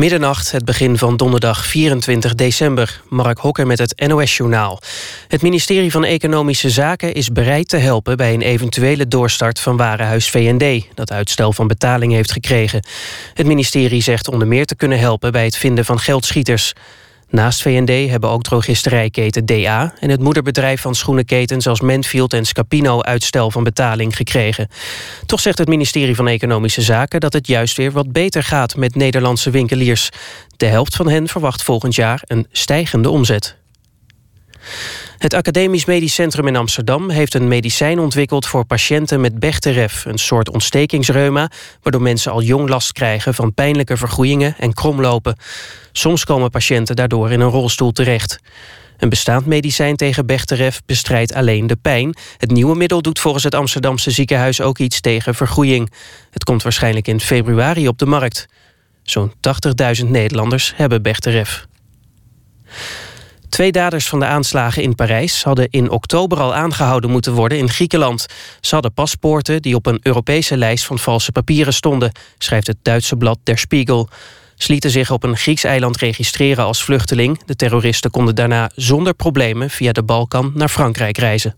Middernacht, het begin van donderdag 24 december. Mark Hokker met het NOS-journaal. Het ministerie van Economische Zaken is bereid te helpen... bij een eventuele doorstart van Warenhuis VND... dat uitstel van betaling heeft gekregen. Het ministerie zegt onder meer te kunnen helpen... bij het vinden van geldschieters. Naast VND hebben ook drogisterijketen DA... en het moederbedrijf van schoenenketens als Manfield en Scapino... uitstel van betaling gekregen. Toch zegt het ministerie van Economische Zaken... dat het juist weer wat beter gaat met Nederlandse winkeliers. De helft van hen verwacht volgend jaar een stijgende omzet. Het Academisch Medisch Centrum in Amsterdam heeft een medicijn ontwikkeld voor patiënten met Bechteref, een soort ontstekingsreuma, waardoor mensen al jong last krijgen van pijnlijke vergroeien en kromlopen. Soms komen patiënten daardoor in een rolstoel terecht. Een bestaand medicijn tegen Bechteref bestrijdt alleen de pijn. Het nieuwe middel doet volgens het Amsterdamse ziekenhuis ook iets tegen vergroeiing. Het komt waarschijnlijk in februari op de markt. Zo'n 80.000 Nederlanders hebben Bechteref. Twee daders van de aanslagen in Parijs hadden in oktober al aangehouden moeten worden in Griekenland. Ze hadden paspoorten die op een Europese lijst van valse papieren stonden, schrijft het Duitse blad Der Spiegel. Ze lieten zich op een Grieks eiland registreren als vluchteling. De terroristen konden daarna zonder problemen via de Balkan naar Frankrijk reizen.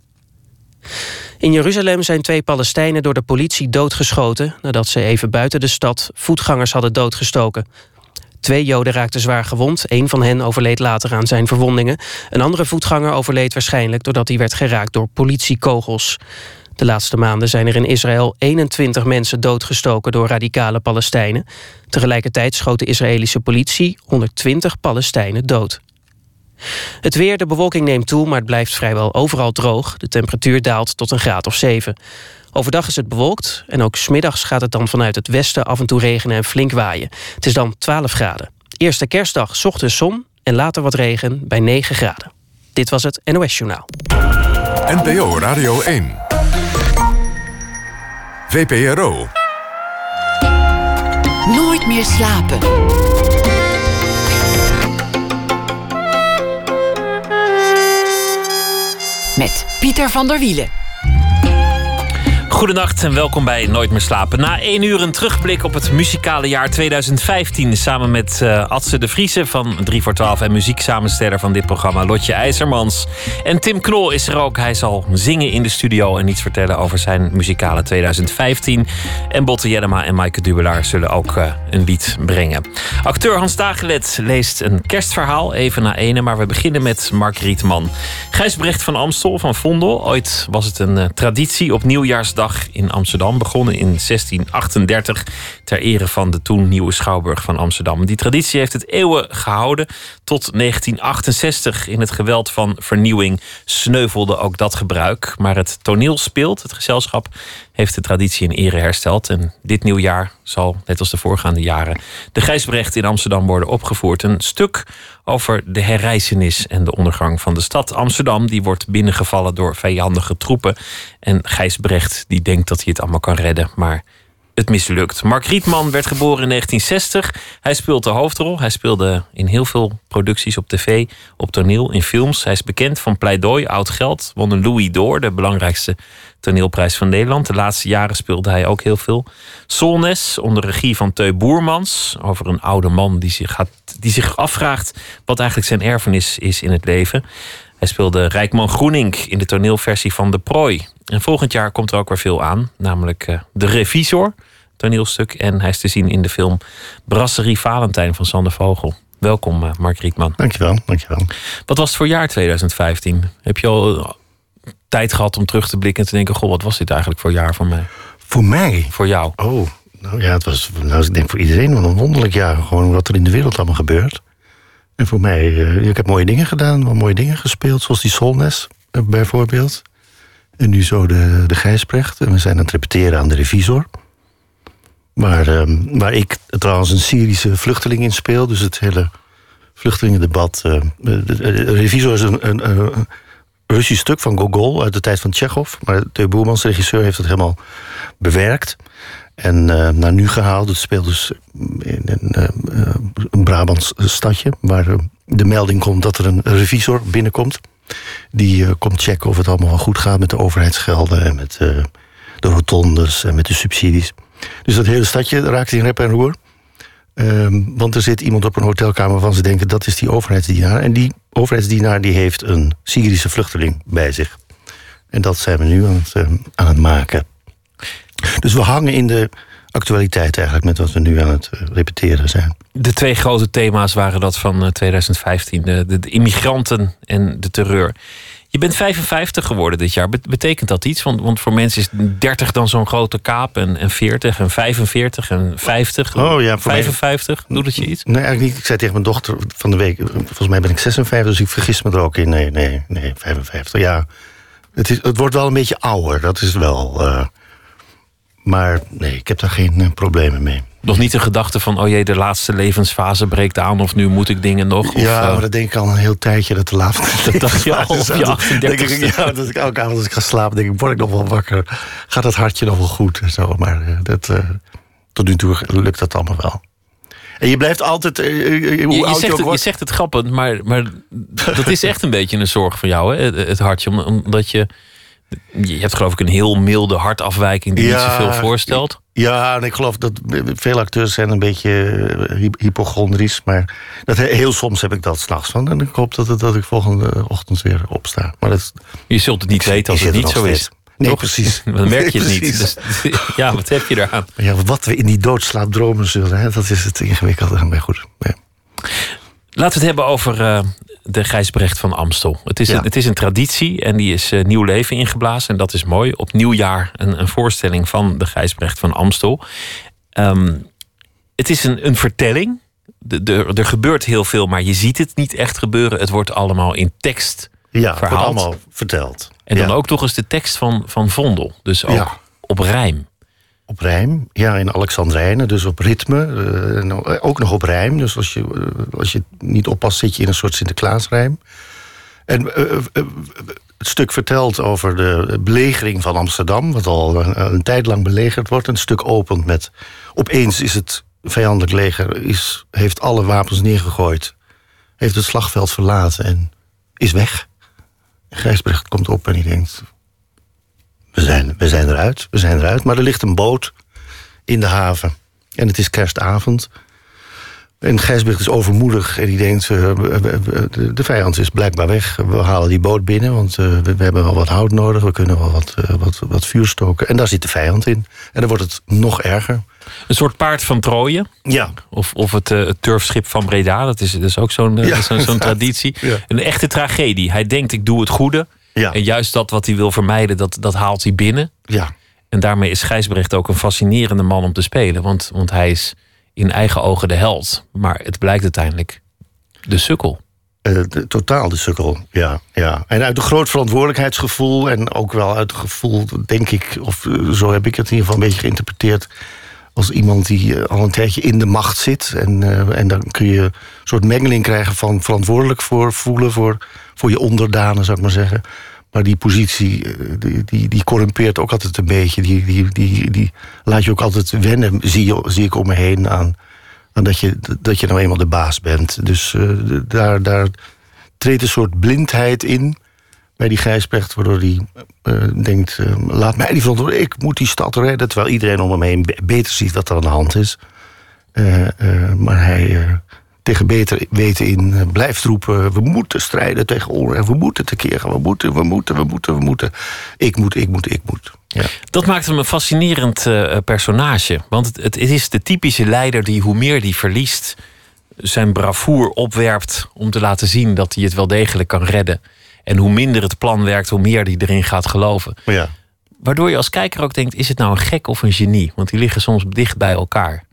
In Jeruzalem zijn twee Palestijnen door de politie doodgeschoten... nadat ze even buiten de stad voetgangers hadden doodgestoken. Twee Joden raakten zwaar gewond. Een van hen overleed later aan zijn verwondingen. Een andere voetganger overleed waarschijnlijk... doordat hij werd geraakt door politiekogels. De laatste maanden zijn er in Israël 21 mensen doodgestoken... door radicale Palestijnen. Tegelijkertijd schoot de Israëlische politie 120 Palestijnen dood. Het weer, de bewolking neemt toe, maar het blijft vrijwel overal droog. De temperatuur daalt tot een graad of 7. Overdag is het bewolkt en ook smiddags gaat het dan vanuit het westen af en toe regenen en flink waaien. Het is dan 12 graden. Eerste kerstdag ochtends zon en later wat regen bij 9 graden. Dit was het NOS Journaal. NPO Radio 1. VPRO. Nooit meer slapen. Met Pieter van der Wielen. Goedenacht en welkom bij Nooit meer slapen. Na één uur een terugblik op het muzikale jaar 2015... samen met uh, Adse de Vriese van 3 voor 12... en muzieksamensteller van dit programma Lotje IJzermans. En Tim Knol is er ook. Hij zal zingen in de studio en iets vertellen over zijn muzikale 2015. En Botte Jellema en Maaike Dubelaar zullen ook uh, een lied brengen. Acteur Hans Dagelet leest een kerstverhaal, even na ene... maar we beginnen met Mark Rietman. Gijsbrecht van Amstel van Vondel. Ooit was het een uh, traditie op nieuwjaarsdag in Amsterdam, begonnen in 1638 ter ere van de toen nieuwe Schouwburg van Amsterdam. Die traditie heeft het eeuwen gehouden tot 1968. In het geweld van vernieuwing sneuvelde ook dat gebruik. Maar het toneel speelt, het gezelschap heeft de traditie in ere hersteld. En dit nieuwjaar zal, net als de voorgaande jaren, de Gijsbrecht in Amsterdam worden opgevoerd. Een stuk over de herreizenis en de ondergang van de stad. Amsterdam die wordt binnengevallen door vijandige troepen. En Gijsbrecht die denkt dat hij het allemaal kan redden, maar het mislukt. Mark Rietman werd geboren in 1960. Hij speelt de hoofdrol. Hij speelde in heel veel producties op tv, op toneel, in films. Hij is bekend van Pleidooi, Oud Geld. Won een Louis d'Or, de belangrijkste toneelprijs van Nederland. De laatste jaren speelde hij ook heel veel. Solnes, onder regie van Teu Boermans. Over een oude man die zich, gaat, die zich afvraagt wat eigenlijk zijn erfenis is in het leven. Hij speelde Rijkman Groening in de toneelversie van De Prooi. En volgend jaar komt er ook weer veel aan, namelijk uh, De Revisor, toneelstuk. En hij is te zien in de film Brasserie Valentijn van Sander Vogel. Welkom, uh, Mark Rietman. Dankjewel, dankjewel. Wat was het voor jaar 2015? Heb je al tijd gehad om terug te blikken en te denken: Goh, wat was dit eigenlijk voor jaar voor mij? Voor mij? Voor jou? Oh, nou ja, het was, nou, ik denk voor iedereen wel een wonderlijk jaar. Gewoon wat er in de wereld allemaal gebeurt. En voor mij, uh, ik heb mooie dingen gedaan, wel mooie dingen gespeeld, zoals die Solnes eh, bijvoorbeeld. En nu zo de, de Gijsbrecht. En we zijn aan het repeteren aan de revisor. Waar, uh, waar ik trouwens een Syrische vluchteling in speel. Dus het hele vluchtelingendebat. Uh, de, de, revisor is een, een, een, Russisch stuk van Gogol uit de tijd van Tsjechov. Maar de Boermans, regisseur, heeft het helemaal bewerkt. En uh, naar nu gehaald. Het speelt dus in een, uh, een Brabants stadje. Waar de melding komt dat er een revisor binnenkomt. Die komt checken of het allemaal wel goed gaat met de overheidsgelden. En met de rotondes en met de subsidies. Dus dat hele stadje raakt in rep en roer. Ehm, want er zit iemand op een hotelkamer waarvan ze denken dat is die overheidsdienaar. En die overheidsdienaar die heeft een Syrische vluchteling bij zich. En dat zijn we nu aan eh, aan het maken. Dus we hangen in de actualiteit eigenlijk met wat we nu aan het eh, repeteren zijn. De twee grote thema's waren dat van eh, 2015: de, de, de immigranten en de terreur. Je bent 55 geworden dit jaar. Bet- Betekent dat iets? Want, want voor mensen is 30 dan zo'n grote kaap en, en 40 en 45 en 50. Oh ja, voor mij- 55. Doet het je iets? Nee, eigenlijk niet. Ik zei tegen mijn dochter van de week... volgens mij ben ik 56, dus ik vergis me er ook in. Nee, nee, nee, 55. Ja, het, is, het wordt wel een beetje ouder, dat is wel... eh, maar nee, ik heb daar geen eh, problemen mee. Nog niet de gedachte van, oh jee, de laatste levensfase breekt aan of nu moet ik dingen nog? Of, ja, eh, maar dat denk ik al een heel tijdje dat de laatste... Dat dacht je al op je Dat denk 38e. ik, Ja, dat ik elke avond als ik ga slapen, denk ik, word ik nog wel wakker? Gaat dat hartje nog wel goed? Zo, maar eh, dat, tot nu toe lukt dat allemaal wel. En je blijft altijd, hoe je, je oud je, zegt ook het, je wordt... zegt het grappend, maar, maar dat is echt een beetje een zorg voor jou, hè? Het, het hartje. om- Omdat je. Je hebt geloof ik een heel milde hartafwijking die Ja, niet zoveel voorstelt. Ja, en ik geloof dat veel acteurs zijn een beetje eh, hy- hypochondrisch. Maar dat, heel soms heb ik dat s'nachts van. En ik hoop dat, het- dat ik volgende ochtend weer opsta. Maar dat Je zult het niet weten als het niet zo is. Nee, Toch? precies. Dan merk je het Nee, niet. Dus, ja, wat heb je eraan? Ja, wat we in die doodslaap dromen zullen, hè, dat is het ingewikkelde. Maar goed. Ja. Laten we het hebben over eh, de Gijsbrecht van Amstel. Het is, Ja. een, het is een traditie en die is eh, nieuw leven ingeblazen. En dat is mooi. Op nieuwjaar een, een voorstelling van de Gijsbrecht van Amstel. Ehm, het is een, een vertelling. De, de, er gebeurt heel veel, maar je ziet het niet echt gebeuren. Het wordt allemaal in tekst. Ja, Verhaald. allemaal verteld. En dan Ja. ook nog eens de tekst van, van Vondel. Dus ook Ja. op rijm. Op rijm, ja, in Alexandrijnen, dus op ritme. eh, ook nog op rijm. Dus als je, eh, als je niet oppast, zit je in een soort Sinterklaasrijm. En eh, het stuk vertelt over de belegering van Amsterdam, wat al een, een tijd lang belegerd wordt. Een stuk opent met. Opeens is het vijandelijk leger, is, heeft alle wapens neergegooid, heeft het slagveld verlaten en is weg. Gijsbrecht komt op en die denkt: we zijn, we zijn eruit, we zijn eruit. Maar er ligt een boot in de haven. En het is kerstavond. En Gijsbrecht is overmoedig en die denkt... eh, we- we- de- vijand is blijkbaar weg. We halen die boot binnen, want eh, we, hebben wel wat hout nodig. We kunnen wel wat, eh, wat, wat vuur stoken. En daar zit de vijand in. En dan wordt het nog erger. Een soort paard van Troje. Ja, Of, of het, eh, het turfschip van Breda. Dat is, dat is ook zo'n eh, Ja, zo'n- traditie. Ja. Een echte tragedie. Hij denkt, ik doe het goede. Ja, En juist dat wat hij wil vermijden, dat, dat haalt hij binnen. ja. En daarmee is Gijsbrecht ook een fascinerende man om te spelen. Want, want hij is in eigen ogen de held. Maar het blijkt uiteindelijk de sukkel. Eh, de- totaal de sukkel, ja, ja. En uit een groot verantwoordelijkheidsgevoel... en ook wel uit het gevoel, denk ik... of eh, zo heb ik het in ieder geval een beetje geïnterpreteerd... als iemand die eh, al een tijdje in de macht zit. En, eh, en dan kun je een soort mengeling krijgen van verantwoordelijk voor voelen... voor, voor je onderdanen, zou ik maar zeggen. Maar die positie, eh, die, die, die corrumpeert ook altijd een beetje. Die, die, die, die laat je ook altijd wennen, zie, je, zie ik om me heen... aan, aan dat, je, dat je nou eenmaal de baas bent. Dus daar, daar treedt een soort blindheid in bij die Gijsbrecht... waardoor hij eh, denkt, eh, laat mij die verantwoording... ik moet die stad redden, terwijl iedereen om hem heen... be- beter ziet wat er aan de hand is. Eh, maar hij tegen beter weten in blijft roepen... we moeten strijden tegen onrecht, we moeten tekeer gaan... we moeten, we moeten, we moeten, we moeten. Ik moet, ik moet, ik moet. Ja. Dat maakt hem een fascinerend personage. Want het, het is de typische leider die, hoe meer die verliest, zijn bravoer opwerpt om te laten zien dat hij het wel degelijk kan redden. En hoe minder het plan werkt, hoe meer hij erin gaat geloven. Ja, Waardoor je als kijker ook denkt: is het nou een gek of een genie? Want die liggen soms dicht bij elkaar.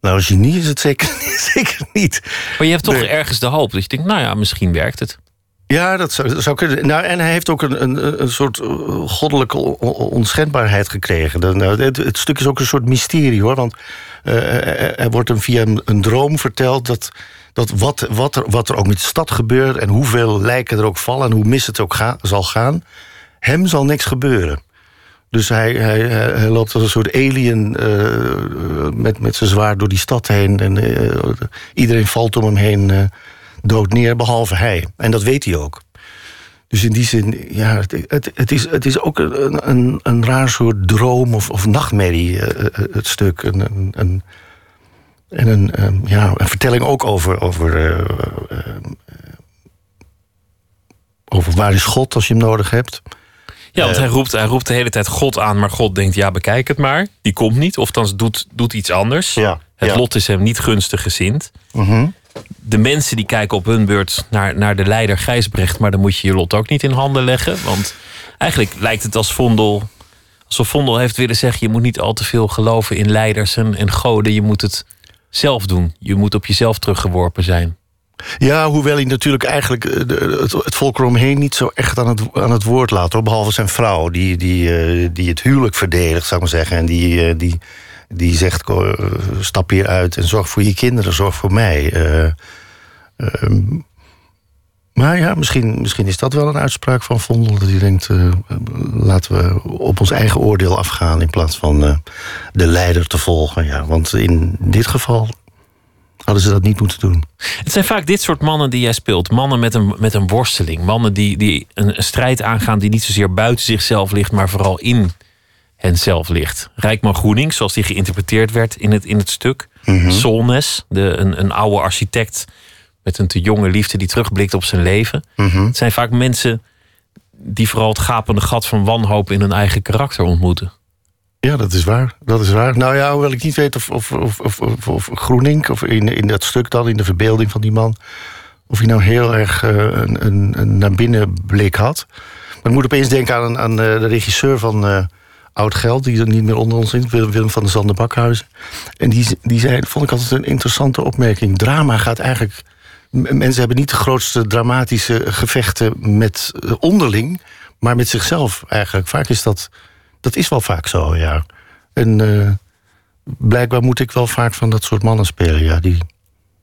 nou, genie is het zeker, zeker niet. Maar je hebt toch ergens de hoop dat je denkt: nou ja, misschien werkt het. Ja, dat zou, dat zou kunnen. Nou, en hij heeft ook een, een, een soort eh, goddelijke onschendbaarheid gekregen. Nou, het, het stuk is ook een soort mysterie hoor. Want eh, er, er wordt hem via een, een droom verteld dat, dat wat, wat, er, wat er ook met de stad gebeurt en hoeveel lijken er ook vallen en hoe mis het ook zal gaan, hem zal niks gebeuren. Dus hij, hij, loopt als een soort alien eh, met, met zijn zwaard door die stad heen. En eh, iedereen valt om hem heen eh, dood neer, behalve hij. En dat weet hij ook. Dus in die zin, ja, het, het, is, het is ook een, een, een raar soort droom of, of nachtmerrie, het stuk. Een, een, een, En een, ehm, ja, een vertelling ook over, over, eh, eh, over waar is God als je hem nodig hebt. Ja, want hij roept, hij roept de hele tijd God aan, maar God denkt, ja, bekijk het maar. Die komt niet, of dan doet, doet iets anders. Ja, het ja. lot is hem niet gunstig gezind. Mhm. De mensen die kijken op hun beurt naar, naar de leider Gijsbrecht, maar dan moet je je lot ook niet in handen leggen. Want eigenlijk lijkt het als Vondel, alsof Vondel heeft willen zeggen, je moet niet al te veel geloven in leiders en, en goden. Je moet het zelf doen. Je moet op jezelf teruggeworpen zijn. Ja, hoewel hij natuurlijk eigenlijk eh, het, volk eromheen niet zo echt aan het, aan het woord laat. Behalve zijn vrouw, die, die, eh, die het huwelijk verdedigt, zou ik maar zeggen. En die, eh, die, die zegt, stap hier uit en zorg voor je kinderen, zorg voor mij. Ehm, maar ja, misschien, misschien is dat wel een uitspraak van Vondel. Dat hij denkt, eh, laten we op ons eigen oordeel afgaan... in plaats van eh, de leider te volgen. Ja, want in dit geval hadden ze dat niet moeten doen. Het zijn vaak dit soort mannen die jij speelt. Mannen met een, met een worsteling. Mannen die, die een, een strijd aangaan die niet zozeer buiten zichzelf ligt, maar vooral in henzelf ligt. Rijkman Groening, zoals die geïnterpreteerd werd in het, in het stuk. Solnes, de, een, een oude architect met een te jonge liefde die terugblikt op zijn leven. Het zijn vaak mensen die vooral het gapende gat van wanhoop in hun eigen karakter ontmoeten. Ja, dat is waar. Dat is waar. Nou ja, hoewel ik niet weet of, of, of, of, Groening, of in, in dat stuk dan, in de verbeelding van die man, of hij nou heel erg eh, een, een, een naar binnen blik had. Maar ik moet opeens denken aan, aan eh, de regisseur van eh, Oud Geld, die er niet meer onder ons is, Willem van der Zanden Bakhuizen. En die, die zei, vond ik altijd een interessante opmerking. Drama gaat eigenlijk. Mensen hebben niet de grootste dramatische gevechten met eh, onderling, maar met zichzelf eigenlijk. Vaak is dat. Dat is wel vaak zo, ja. En eh, blijkbaar moet ik wel vaak van dat soort mannen spelen, ja. Die,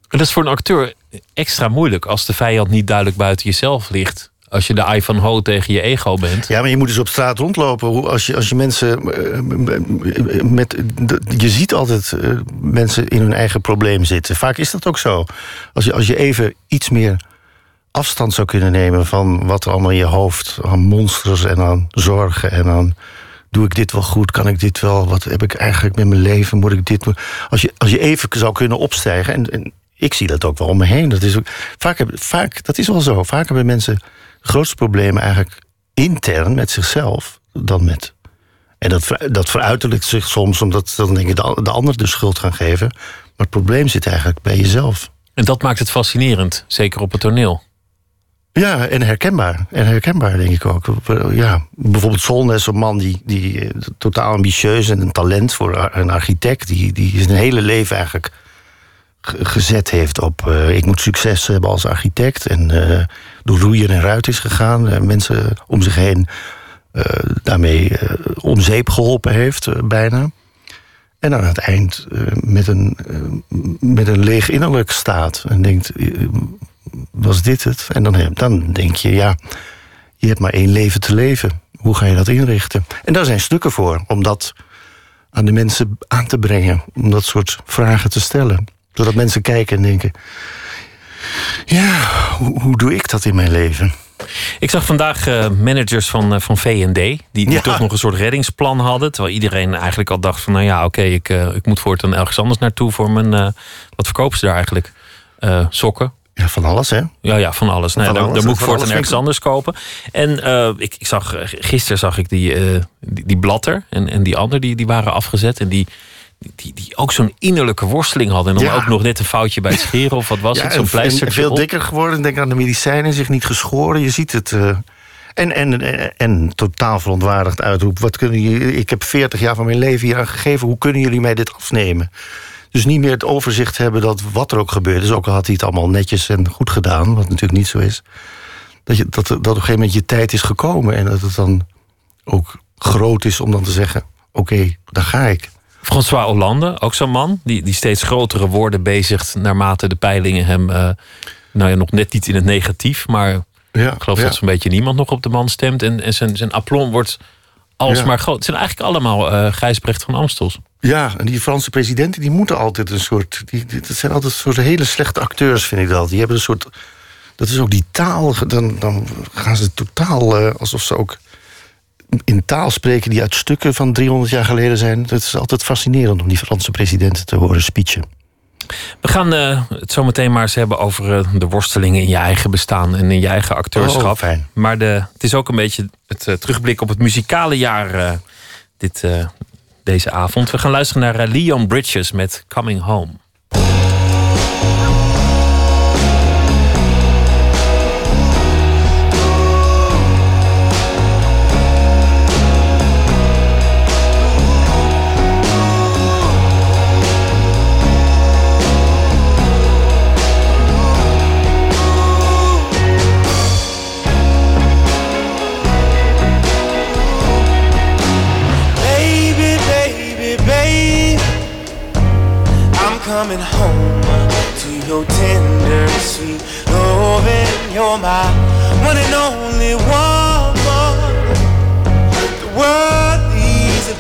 En dat is voor een acteur extra moeilijk als de vijand niet duidelijk buiten jezelf ligt. Als je de eye van ho tegen je ego bent. Ja, maar je moet dus op straat rondlopen. Als je, als je mensen. eh, Met, je ziet altijd eh, mensen in hun eigen probleem zitten. Vaak is dat ook zo. Als je, als je even iets meer afstand zou kunnen nemen van wat er allemaal in je hoofd aan monsters en aan zorgen en aan. Doe ik dit wel goed? Kan ik dit wel? Wat heb ik eigenlijk met mijn leven? Moet ik dit. Als je, als je even zou kunnen opstijgen. En, ik zie dat ook wel om me heen. Dat is, ook, vaak, vaak, dat is wel zo. Vaak hebben mensen grootste problemen eigenlijk intern met zichzelf dan met. En dat, dat veruiterlijkt zich soms omdat dan denk ik de, de ander de schuld gaan geven. Maar het probleem zit eigenlijk bij jezelf. En dat maakt het fascinerend, zeker op het toneel. Ja, en herkenbaar. En herkenbaar, denk ik ook. Ja, bijvoorbeeld Solnes, een man die, die eh, totaal ambitieus en een talent voor een architect, die, die zijn hele leven eigenlijk ge- gezet heeft op. eh, ik moet succes hebben als architect. En eh, door roeien en ruit is gegaan. en mensen om zich heen eh, daarmee om zeep geholpen heeft, bijna. En aan het eind met, een, met een leeg innerlijk staat. En denkt, was dit het? En dan, dan denk je, ja, je hebt maar één leven te leven. Hoe ga je dat inrichten? En daar zijn stukken voor, om dat aan de mensen aan te brengen. Om dat soort vragen te stellen. Zodat mensen kijken en denken... Ja, hoe, hoe doe ik dat in mijn leven? Ik zag vandaag eh, managers van, eh, van V&D... die, die Ja. toch nog een soort reddingsplan hadden. Terwijl iedereen eigenlijk al dacht van... nou ja, oké, ik, eh, ik moet voortaan ergens anders naartoe voor mijn... wat verkopen ze daar eigenlijk? Sokken, Ja, van alles, hè? Ja, ja, van alles. Nee, Van dan, alles, dan moet ik voortaan ergens anders kopen. En ik, ik zag, gisteren zag ik die, die, die blatter en, en die ander die, die waren afgezet. En die, die, die ook zo'n innerlijke worsteling hadden. En dan Ja. ook nog net een foutje bij het scheren of wat was het? Zo'n pleister. veel dikker geworden. Denk aan de medicijnen, zich niet geschoren. Je ziet het. eh, en, en, en, en totaal verontwaardigd uitroep. Wat kunnen jullie, ik heb 40 jaar van mijn leven hier aan gegeven. Hoe kunnen jullie mij dit afnemen? Dus niet meer het overzicht hebben dat wat er ook gebeurt is. Ook al had hij het allemaal netjes en goed gedaan. Wat natuurlijk niet zo is. Dat, je, dat, dat op een gegeven moment je tijd is gekomen. En dat het dan ook groot is om dan te zeggen... Oké, daar ga ik. François Hollande, ook zo'n man. Die, die steeds grotere woorden bezigt naarmate de peilingen hem... eh, nou ja, nog net niet in het negatief. Maar Ja, ik geloof ja. dat zo'n beetje niemand nog op de man stemt. En, en zijn, zijn aplomb wordt alsmaar groot. Het zijn eigenlijk allemaal eh Gijsbrecht van Amstels. Ja, en die Franse presidenten die moeten altijd een soort. Die, die- dat zijn altijd een soort hele slechte acteurs, vind ik dat. Die hebben een soort. Dat is ook die taal. Dan, dan gaan ze totaal eh, alsof ze ook in taal spreken die uit stukken van 300 jaar geleden zijn. Het is altijd fascinerend om die Franse presidenten te horen speechen. gaan uh, het zo meteen maar eens hebben over uh, de worstelingen in je eigen bestaan en in je eigen acteurschap. Oh, fijn. Maar de, het is ook een beetje het uh, terugblik op het muzikale jaar dit, deze avond. We gaan luisteren naar Leon Bridges met Coming Home.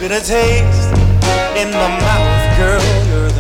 Bitter taste in my mouth, girl.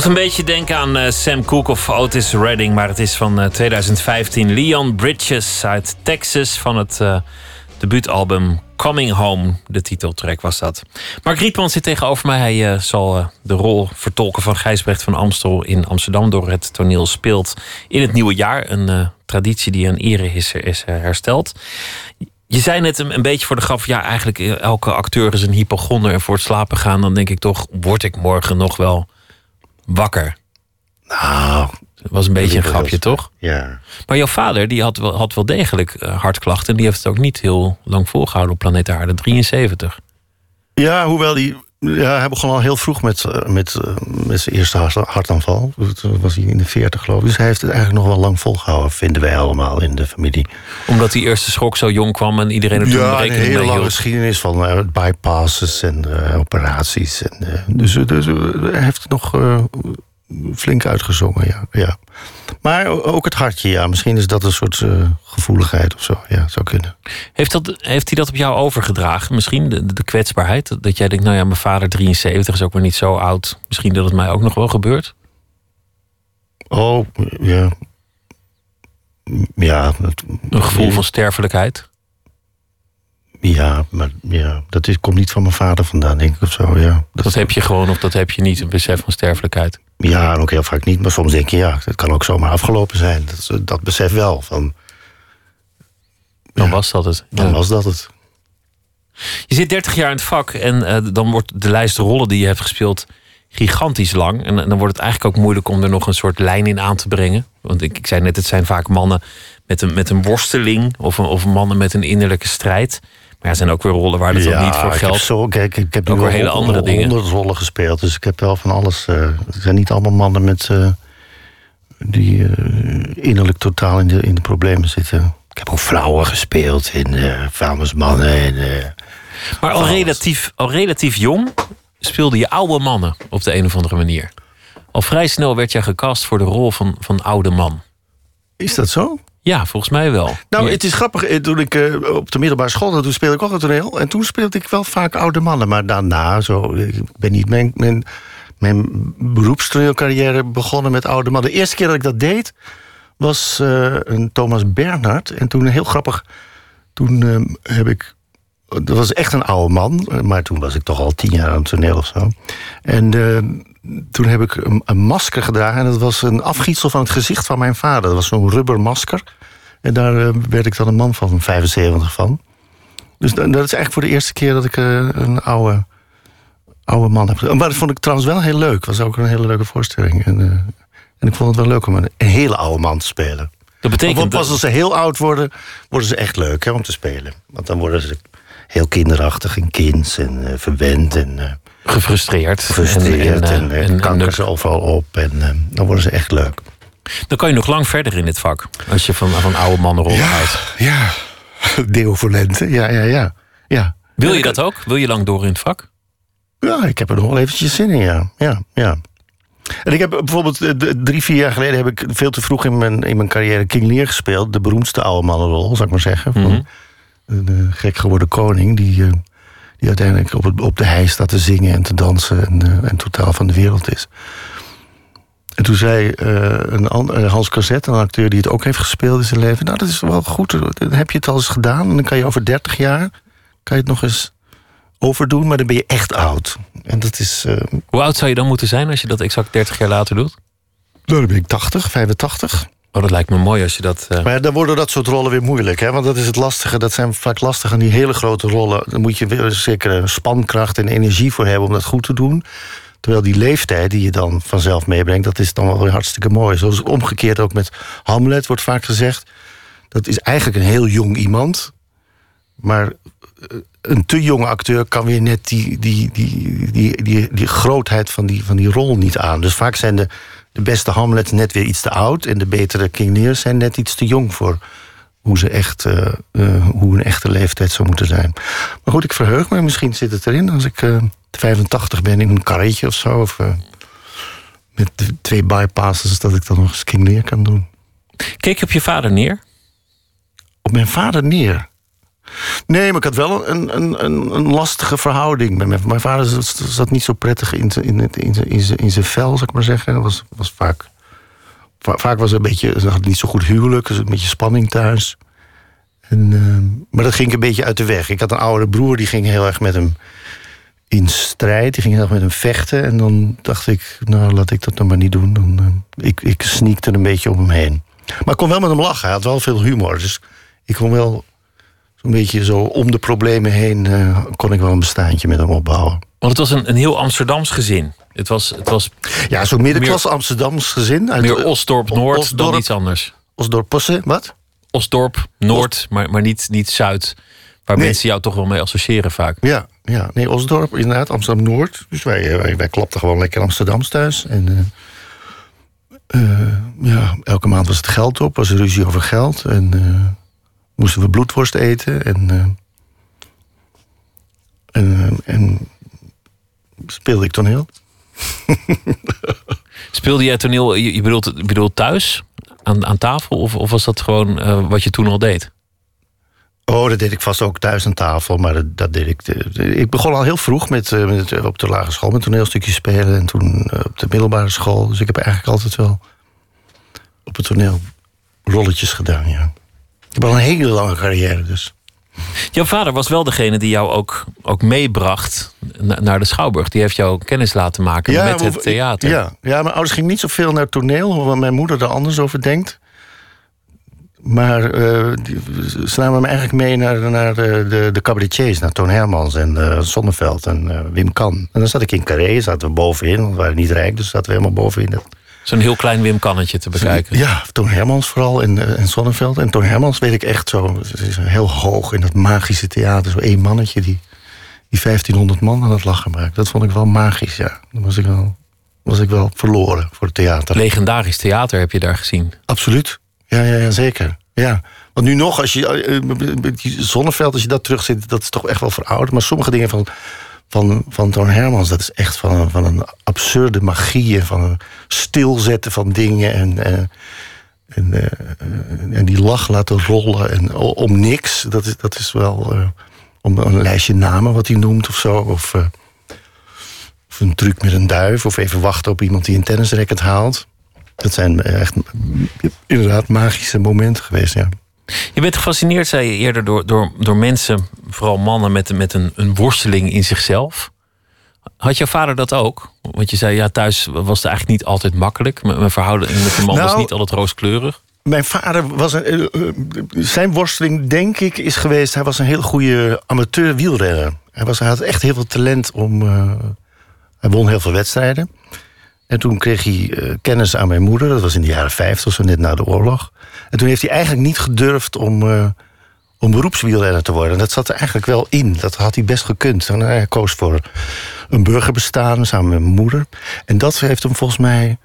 Doet een beetje denken aan eh, Sam Cooke of Otis Redding, maar het is van eh, 2015. Leon Bridges uit Texas van het eh, debuutalbum Coming Home. De titeltrack was dat. Mark Rietman zit tegenover mij. Hij eh, zal eh, de rol vertolken van Gijsbrecht van Amstel in Amsterdam door het toneel speelt in het nieuwe jaar. Een eh, traditie die aan ere is, eh, hersteld. Je zei net een, een beetje voor de grap, ja, eigenlijk eh, elke acteur is een hypochonder. En voor het slapen gaan, dan denk ik toch, word ik morgen nog wel wakker? Nou, Dat was een beetje een grapje, toch? ja. Maar jouw vader die had wel, had wel degelijk eh, hartklachten. En die heeft het ook niet heel lang volgehouden op planeet Aarde. 73. Ja, hoewel die. Ja, hij begon al heel vroeg met, eh, met, eh, met zijn eerste hart- hartaanval. Dat was hij in de 40 geloof ik. Dus hij heeft het eigenlijk nog wel lang volgehouden, vinden wij allemaal in de familie. Omdat die eerste schok zo jong kwam en iedereen er toen Ja, een rekening hele mee lange hield. geschiedenis van eh, bypasses en eh, operaties. En, eh, dus dus eh, hij heeft het nog eh, flink uitgezongen, ja, ja. Maar ook het hartje, ja. Misschien is dat een soort eh, gevoeligheid of zo. Ja, zou kunnen. Heeft, dat, heeft hij dat op jou overgedragen? Misschien de, de kwetsbaarheid? Dat jij denkt, nou ja, mijn vader 73 is ook weer niet zo oud. Misschien dat het mij ook nog wel gebeurt. Oh, ja. Ja, Een gevoel van sterfelijkheid. Ja, maar ja, dat is, komt niet van mijn vader vandaan, denk ik of zo. Ja, Dat heb je gewoon of dat heb je niet, een besef van sterfelijkheid. Ja, en ook heel vaak niet. Maar soms denk je, ja, het kan ook zomaar afgelopen zijn. Dat, dat besef wel. Van, Dan Ja. was dat het. dan Ja. was dat het. Je zit 30 jaar in het vak en eh, dan wordt de lijst rollen die je hebt gespeeld gigantisch lang. En, en dan wordt het eigenlijk ook moeilijk om er nog een soort lijn in aan te brengen. Want ik, ik zei net, het zijn vaak mannen met een, met een worsteling of, een, of mannen met een innerlijke strijd. Maar er zijn ook weer rollen waar dat dan niet voor ik heb geldt. zo, kijk, ik heb Ook weer al hele andere honderd dingen. rollen gespeeld. Dus ik heb wel van alles. eh het zijn niet allemaal mannen met, eh, die eh, innerlijk totaal in de, in de problemen zitten. Ik heb ook vrouwen gespeeld in uh, vuilnismannen. En, eh, Maar al relatief, al relatief jong speelde je oude mannen op de een of andere manier. Al vrij snel werd jij gecast voor de rol van, van oude man. is dat zo? Ja, volgens mij wel. Nou, Ja. het is grappig. eh, Toen ik eh, op de middelbare school, toen speelde ik ook het toneel. En toen speelde ik wel vaak oude mannen. Maar daarna, zo, ik ben niet mijn, mijn, mijn beroepstoneelcarrière begonnen met oude mannen. De eerste keer dat ik dat deed, was eh, een Thomas Bernhard. En toen heel grappig, toen eh, heb ik. Dat was echt een oude man, eh, maar toen was ik toch al tien jaar aan het toneel of zo. En eh, toen heb ik een, een masker gedragen. En dat was een afgietsel van het gezicht van mijn vader. Dat was zo'n rubbermasker. En daar eh, werd ik dan een man van 75 van. Dus da- dat is eigenlijk voor de eerste keer dat ik eh, een oude, oude man heb gedaan. Maar dat vond ik trouwens wel heel leuk. was ook een hele leuke voorstelling. En, eh, en ik vond het wel leuk om een, een hele oude man te spelen. dat betekent Want pas als ze heel oud worden, worden ze echt leuk hè, om te spelen. Want dan worden ze heel kinderachtig en kinds en verwend en gefrustreerd. gefrustreerd. En, En, eh, eh, en- kankers overal op. En eh, dan worden ze echt leuk. dan kan je nog lang verder in dit vak. Als je van, van oude mannenrollen houdt. ja. Deo voor lente, ja, ja, ja. ja. Wil je dat ook? Wil je lang door in het vak? Ja, ik heb er nog wel eventjes zin in, ja. ja, ja. En ik heb bijvoorbeeld drie, vier jaar geleden... heb ik veel te vroeg in mijn, in mijn carrière King Lear gespeeld. De beroemdste oude mannenrol, zou ik maar zeggen. Van Mhm. de gek geworden koning... die, die uiteindelijk op, het, op de hei staat te zingen en te dansen... en, eh, en totaal van de wereld is. En toen zei eh, een eh, Hans Cazet, een acteur die het ook heeft gespeeld in zijn leven... nou, dat is wel goed, dan heb je het al eens gedaan... en dan kan je over 30 jaar kan je het nog eens overdoen... maar dan ben je echt oud. En dat is... eh, Hoe oud zou je dan moeten zijn als je dat exact 30 jaar later doet? nou, dan ben ik 80, 85. Oh, dat lijkt me mooi als je dat. eh, Maar dan worden dat soort rollen weer moeilijk. Hè? Want dat is het lastige. Dat zijn vaak lastig aan die hele grote rollen. Dan moet je weer zeker een spankracht en energie voor hebben om dat goed te doen. Terwijl die leeftijd die je dan vanzelf meebrengt, dat is dan wel weer hartstikke mooi. Zoals omgekeerd ook met Hamlet wordt vaak gezegd. Dat is eigenlijk een heel jong iemand. Maar eh, een te jonge acteur kan weer net die, die, die, die, die, die grootheid van die, van die rol niet aan. Dus vaak zijn de, de beste Hamlets net weer iets te oud. En de betere King Lear zijn net iets te jong voor hoe, ze echt, eh, eh, hoe een echte leeftijd zou moeten zijn. Maar goed, ik verheug me. Misschien zit het erin als ik eh 85 ben in een karretje of zo. Of eh, met twee bypasses, dat ik dan nog eens King Lear kan doen. Keek je op je vader neer? Op mijn vader neer. Nee, maar ik had wel een, een, een, lastige verhouding met mijn, mijn vader. Zat, niet zo prettig in zijn in, in, in, vel, zou ik maar zeggen. Dat was, was vaak, va- vaak was een beetje, ze hadden niet zo goed huwelijk, dus een beetje spanning thuis. En, eh, maar dat ging ik een beetje uit de weg. Ik had een oudere broer, die ging heel erg met hem in strijd. Die ging heel erg met hem vechten. En dan dacht ik, nou, laat ik dat dan maar niet doen. Dan, eh, ik, ik sneakte een beetje om hem heen. Maar ik kon wel met hem lachen. Hij had wel veel humor. Dus ik kon wel zo'n beetje zo om de problemen heen... eh, kon ik wel een bestaantje met hem opbouwen. Want het was een, een heel Amsterdams gezin. Het was, het was Ja, zo'n middenklasse Amsterdams gezin. Uit, meer eh, Osdorp Noord dan iets anders. Osdorp Posse, wat? Osdorp Noord, maar, maar niet, niet Zuid. Waar Nee. mensen jou toch wel mee associëren vaak. Ja, ja, nee, Osdorp, inderdaad, Amsterdam-Noord. Dus wij, eh, wij, wij klapten gewoon lekker Amsterdams thuis. En ja, elke maand was het geld op, was er ruzie over geld. En moesten we bloedworst eten. En, eh, en, eh, en speelde ik toneel. Speelde jij toneel, je, bedoelt, je bedoelt thuis? Aan, aan tafel? Of, of was dat gewoon eh, wat je toen al deed? Oh, dat deed ik vast ook thuis aan tafel. Maar dat, dat deed ik. Ik begon al heel vroeg met, met, op de lagere school met toneelstukjes spelen. En toen op de middelbare school. Dus ik heb eigenlijk altijd wel op het toneel rolletjes gedaan, ja. Heb al een hele lange carrière, dus. Jouw vader was wel degene die jou ook, ook meebracht na- naar de Schouwburg. Die heeft jou kennis laten maken met het theater. Ja, ja, mijn ouders gingen niet zoveel naar het toneel, hoewel mijn moeder er anders over denkt. Maar eh, die- ze namen me eigenlijk mee naar, naar de, de, de cabaretiers, naar Toon Hermans en eh Sonneveld en eh, Wim Kan. En dan zat ik in Carré, zaten we bovenin, want we waren niet rijk, dus zaten we helemaal bovenin. Zo'n heel klein Wim Kannetje te bekijken. Ja, Toon Hermans vooral en, eh, en Sonneveld. En Toon Hermans weet ik echt zo, het is heel hoog in dat magische theater. Zo één mannetje die, die 1500 man aan het lachen maakt. Dat vond ik wel magisch, ja. Dan was ik wel, was ik wel verloren voor het theater. Legendarisch theater heb je daar gezien. Absoluut. Ja, ja, ja zeker. Ja. Want nu nog, als je eh, eh, Zonneveld, als je dat terugzit, dat is toch echt wel verouderd. Maar sommige dingen van, van, van Toon Hermans, dat is echt van van een absurde magie. Van stilzetten van dingen. En, eh, en, eh, eh, en die lach laten rollen. En om niks. Dat is, dat is wel om een lijstje namen wat hij noemt of zo. Of, of een truc met een duif. Of even wachten op iemand die een tennisracket haalt. Dat zijn echt inderdaad magische momenten geweest, ja. Je bent gefascineerd, zei je eerder, door, door, door mensen, vooral mannen met, met een, een worsteling in zichzelf. Had jouw vader dat ook? Want je zei, ja, thuis was het eigenlijk niet altijd makkelijk. Mijn verhouding met de man was Nou, niet altijd rooskleurig. Mijn vader was een. eh, eh, zijn worsteling, denk ik, is geweest. Hij was een heel goede amateur wielrenner. Hij, was, hij had echt heel veel talent om. eh, hij won heel veel wedstrijden. En toen kreeg hij eh, kennis aan mijn moeder. Dat was in de jaren 50, zo net na de oorlog. En toen heeft hij eigenlijk niet gedurfd om. eh, om beroepswielrenner te worden. Dat zat er eigenlijk wel in. Dat had hij best gekund. En hij koos voor een burgerbestaan samen met mijn moeder. En dat heeft hem volgens mij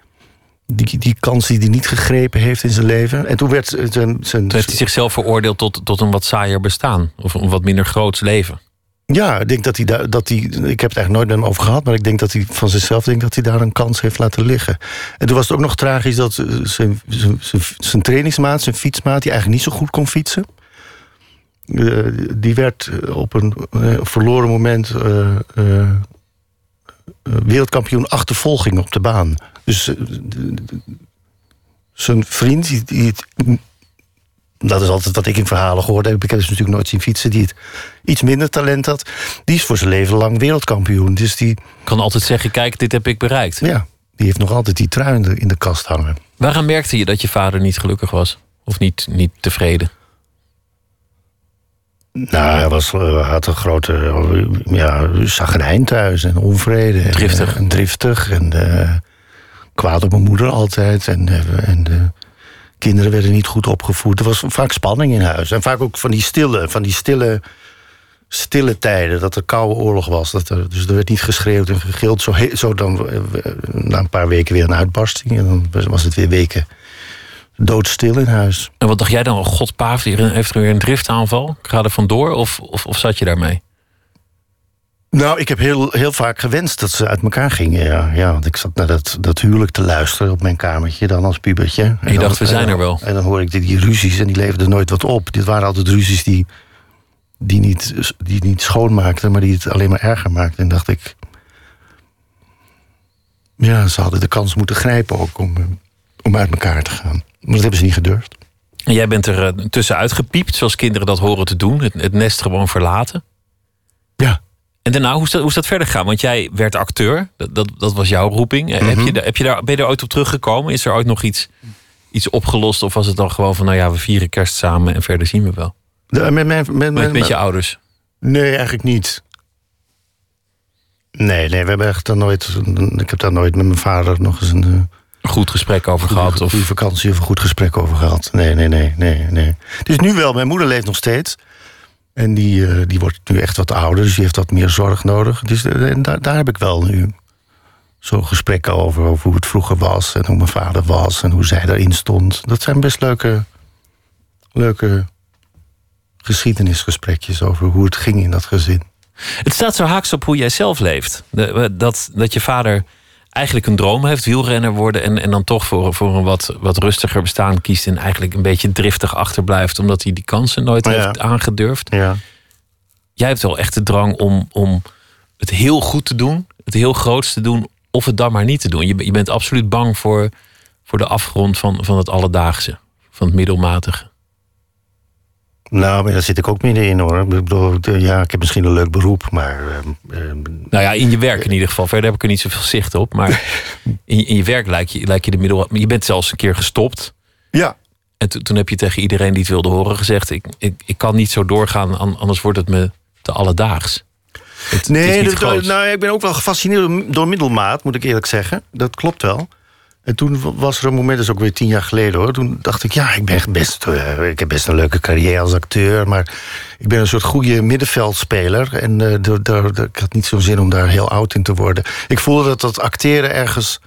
die, die kans die hij niet gegrepen heeft in zijn leven. En toen werd zijn. zijn Toen heeft hij zichzelf veroordeeld tot, tot een wat saaier bestaan. Of een wat minder groots leven. Ja, ik denk dat hij. Dat hij, ik heb het eigenlijk nooit met hem over gehad, maar ik denk dat hij van zichzelf denkt dat hij daar een kans heeft laten liggen. En toen was het ook nog tragisch dat eh, zijn, zijn, zijn, trainingsmaat, zijn fietsmaat, die eigenlijk niet zo goed kon fietsen. eh, die werd eh, op een verloren moment wereldkampioen achtervolging op de baan. Dus zijn vriend, die, dat is altijd wat ik in verhalen gehoord heb. Ik heb dus natuurlijk nooit zien fietsen. Die het iets minder talent had. Die is voor zijn leven lang wereldkampioen. Dus die, kan altijd zeggen, kijk, dit heb ik bereikt. ja, die heeft nog altijd die trui in de, in de kast hangen. Waaraan merkte je dat je vader niet gelukkig was? Of niet, niet tevreden? Nou, hij was, eh, had een grote eh, ja, zagrijn thuis en onvrede. En, Driftig. eh, En, driftig en kwaad op mijn moeder altijd. En, en kinderen werden niet goed opgevoed. Er was vaak spanning in huis. En vaak ook van die stille, van die stille, stille tijden. Dat er koude oorlog was. Dat er, dus er werd niet geschreeuwd en gegild. Zo, zo dan eh, na een paar weken weer een uitbarsting. En dan was het weer weken doodstil in huis. En wat dacht jij dan? God, Paaf, heeft er weer een driftaanval. Ik ga er vandoor. Of, of, of zat je daarmee? Nou, ik heb heel, heel vaak gewenst dat ze uit elkaar gingen. Ja, ja want ik zat naar dat, dat huwelijk te luisteren op mijn kamertje dan als pubertje. En je dacht, we zijn er wel. En dan hoor ik die, die ruzies en die leverden nooit wat op. Dit waren altijd ruzies die, die, niet, die niet schoonmaakten, maar die het alleen maar erger maakten. En dacht ik. Ja, ze hadden de kans moeten grijpen ook om, om uit elkaar te gaan. Maar dat hebben ze niet gedurfd. En jij bent er eh, tussenuit gepiept, zoals kinderen dat horen te doen. Het, het nest gewoon verlaten. Ja. En daarna, hoe is dat, hoe is dat verder gegaan? Want jij werd acteur. Dat, dat, dat was jouw roeping. Eh, heb je, daar- heb je daar, ben je er ooit op teruggekomen? Is er ooit nog iets, iets opgelost? Of was het dan gewoon van, nou ja, we vieren kerst samen en verder zien we wel? De- met, mijn- met, met, Met, met je ouders. Nee, eigenlijk niet. Nee, nee, we hebben echt daar nooit. Ik heb daar nooit met mijn vader nog eens een eh, Een goed gesprek over goede, gehad. Of, goede vakantie of een goed gesprek over gehad. Nee, nee, nee, nee, nee. Dus nu wel, mijn moeder leeft nog steeds. En die, eh, die wordt nu echt wat ouder, dus die heeft wat meer zorg nodig. Dus eh, daar, daar heb ik wel nu zo'n gesprekken over, over hoe het vroeger was en hoe mijn vader was en hoe zij daarin stond. Dat zijn best leuke, leuke geschiedenisgesprekjes over hoe het ging in dat gezin. Het staat zo haaks op hoe jij zelf leeft. De- dat, dat je vader eigenlijk een droom heeft, wielrenner worden... en, en dan toch voor, voor een wat, wat rustiger bestaan kiest... en eigenlijk een beetje driftig achterblijft... omdat hij die kansen nooit Ja. heeft aangedurfd. Ja. Jij hebt wel echt de drang om, om het heel goed te doen... het heel groots te doen, of het dan maar niet te doen. Je, je bent absoluut bang voor, voor de afgrond van, van het alledaagse. Van het middelmatige. Nou, maar daar zit ik ook middenin hoor. Ik bedoel, ja, ik heb misschien een leuk beroep, maar... ehm, Nou ja, in je werk in ieder geval. Verder heb ik er niet zoveel zicht op. Maar in, je- in je werk lijkt je, lijkt je de middel... Je bent zelfs een keer gestopt. ja, En to- toen heb je tegen iedereen die het wilde horen gezegd... Ik, ik, ik kan niet zo doorgaan, an- anders wordt het me te alledaags. Het, Nee, dat- nou, ik ben ook wel gefascineerd door middelmaat, moet ik eerlijk zeggen. Dat klopt wel. En toen was er een moment, dat is ook weer tien jaar geleden hoor. Toen dacht ik, ja, ik, ben best, eh, ik heb best een leuke carrière als acteur. Maar ik ben een soort goede middenveldspeler. En eh, ik had niet zo'n zin om daar heel oud in te worden. Ik voelde dat dat acteren ergens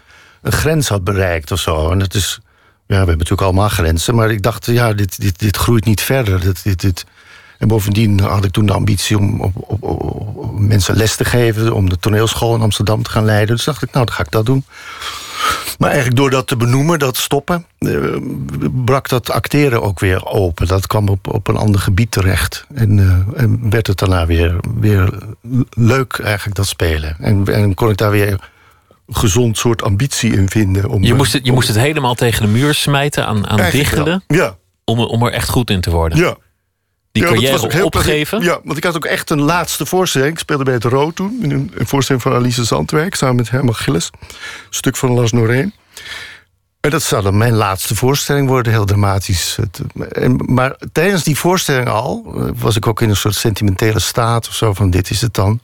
een grens had bereikt of zo. En dat is, ja, we hebben natuurlijk allemaal grenzen. Maar ik dacht, ja, dit, dit, dit groeit niet verder. Dit, dit. En bovendien had ik toen de ambitie om op- op mensen les te geven... om de toneelschool in Amsterdam te gaan leiden. Dus dacht ik, nou, dan ga ik dat doen. Maar eigenlijk door dat te benoemen, dat stoppen... eh, brak dat acteren ook weer open. Dat kwam op, op een ander gebied terecht. En, eh, en werd het daarna weer, weer leuk, eigenlijk, dat spelen. En, en kon ik daar weer een gezond soort ambitie in vinden. Om, Je moest, het, je om- moest het helemaal tegen de muur smijten, aan, aan diggelen... Ja, Om, om er echt goed in te worden. ja. Die Ja, carrière ook heel opgeven. Ja, want ik had ook echt een laatste voorstelling. Ik speelde bij het Rood toen. Een, voorstelling van Alice Zandwerk. Samen met Herman Gillis. Een stuk van Lars Noreen. En dat zou dan mijn laatste voorstelling worden. Heel dramatisch. Maar tijdens die voorstelling al... eh, was ik ook in een soort sentimentele staat of zo. Van dit is het dan.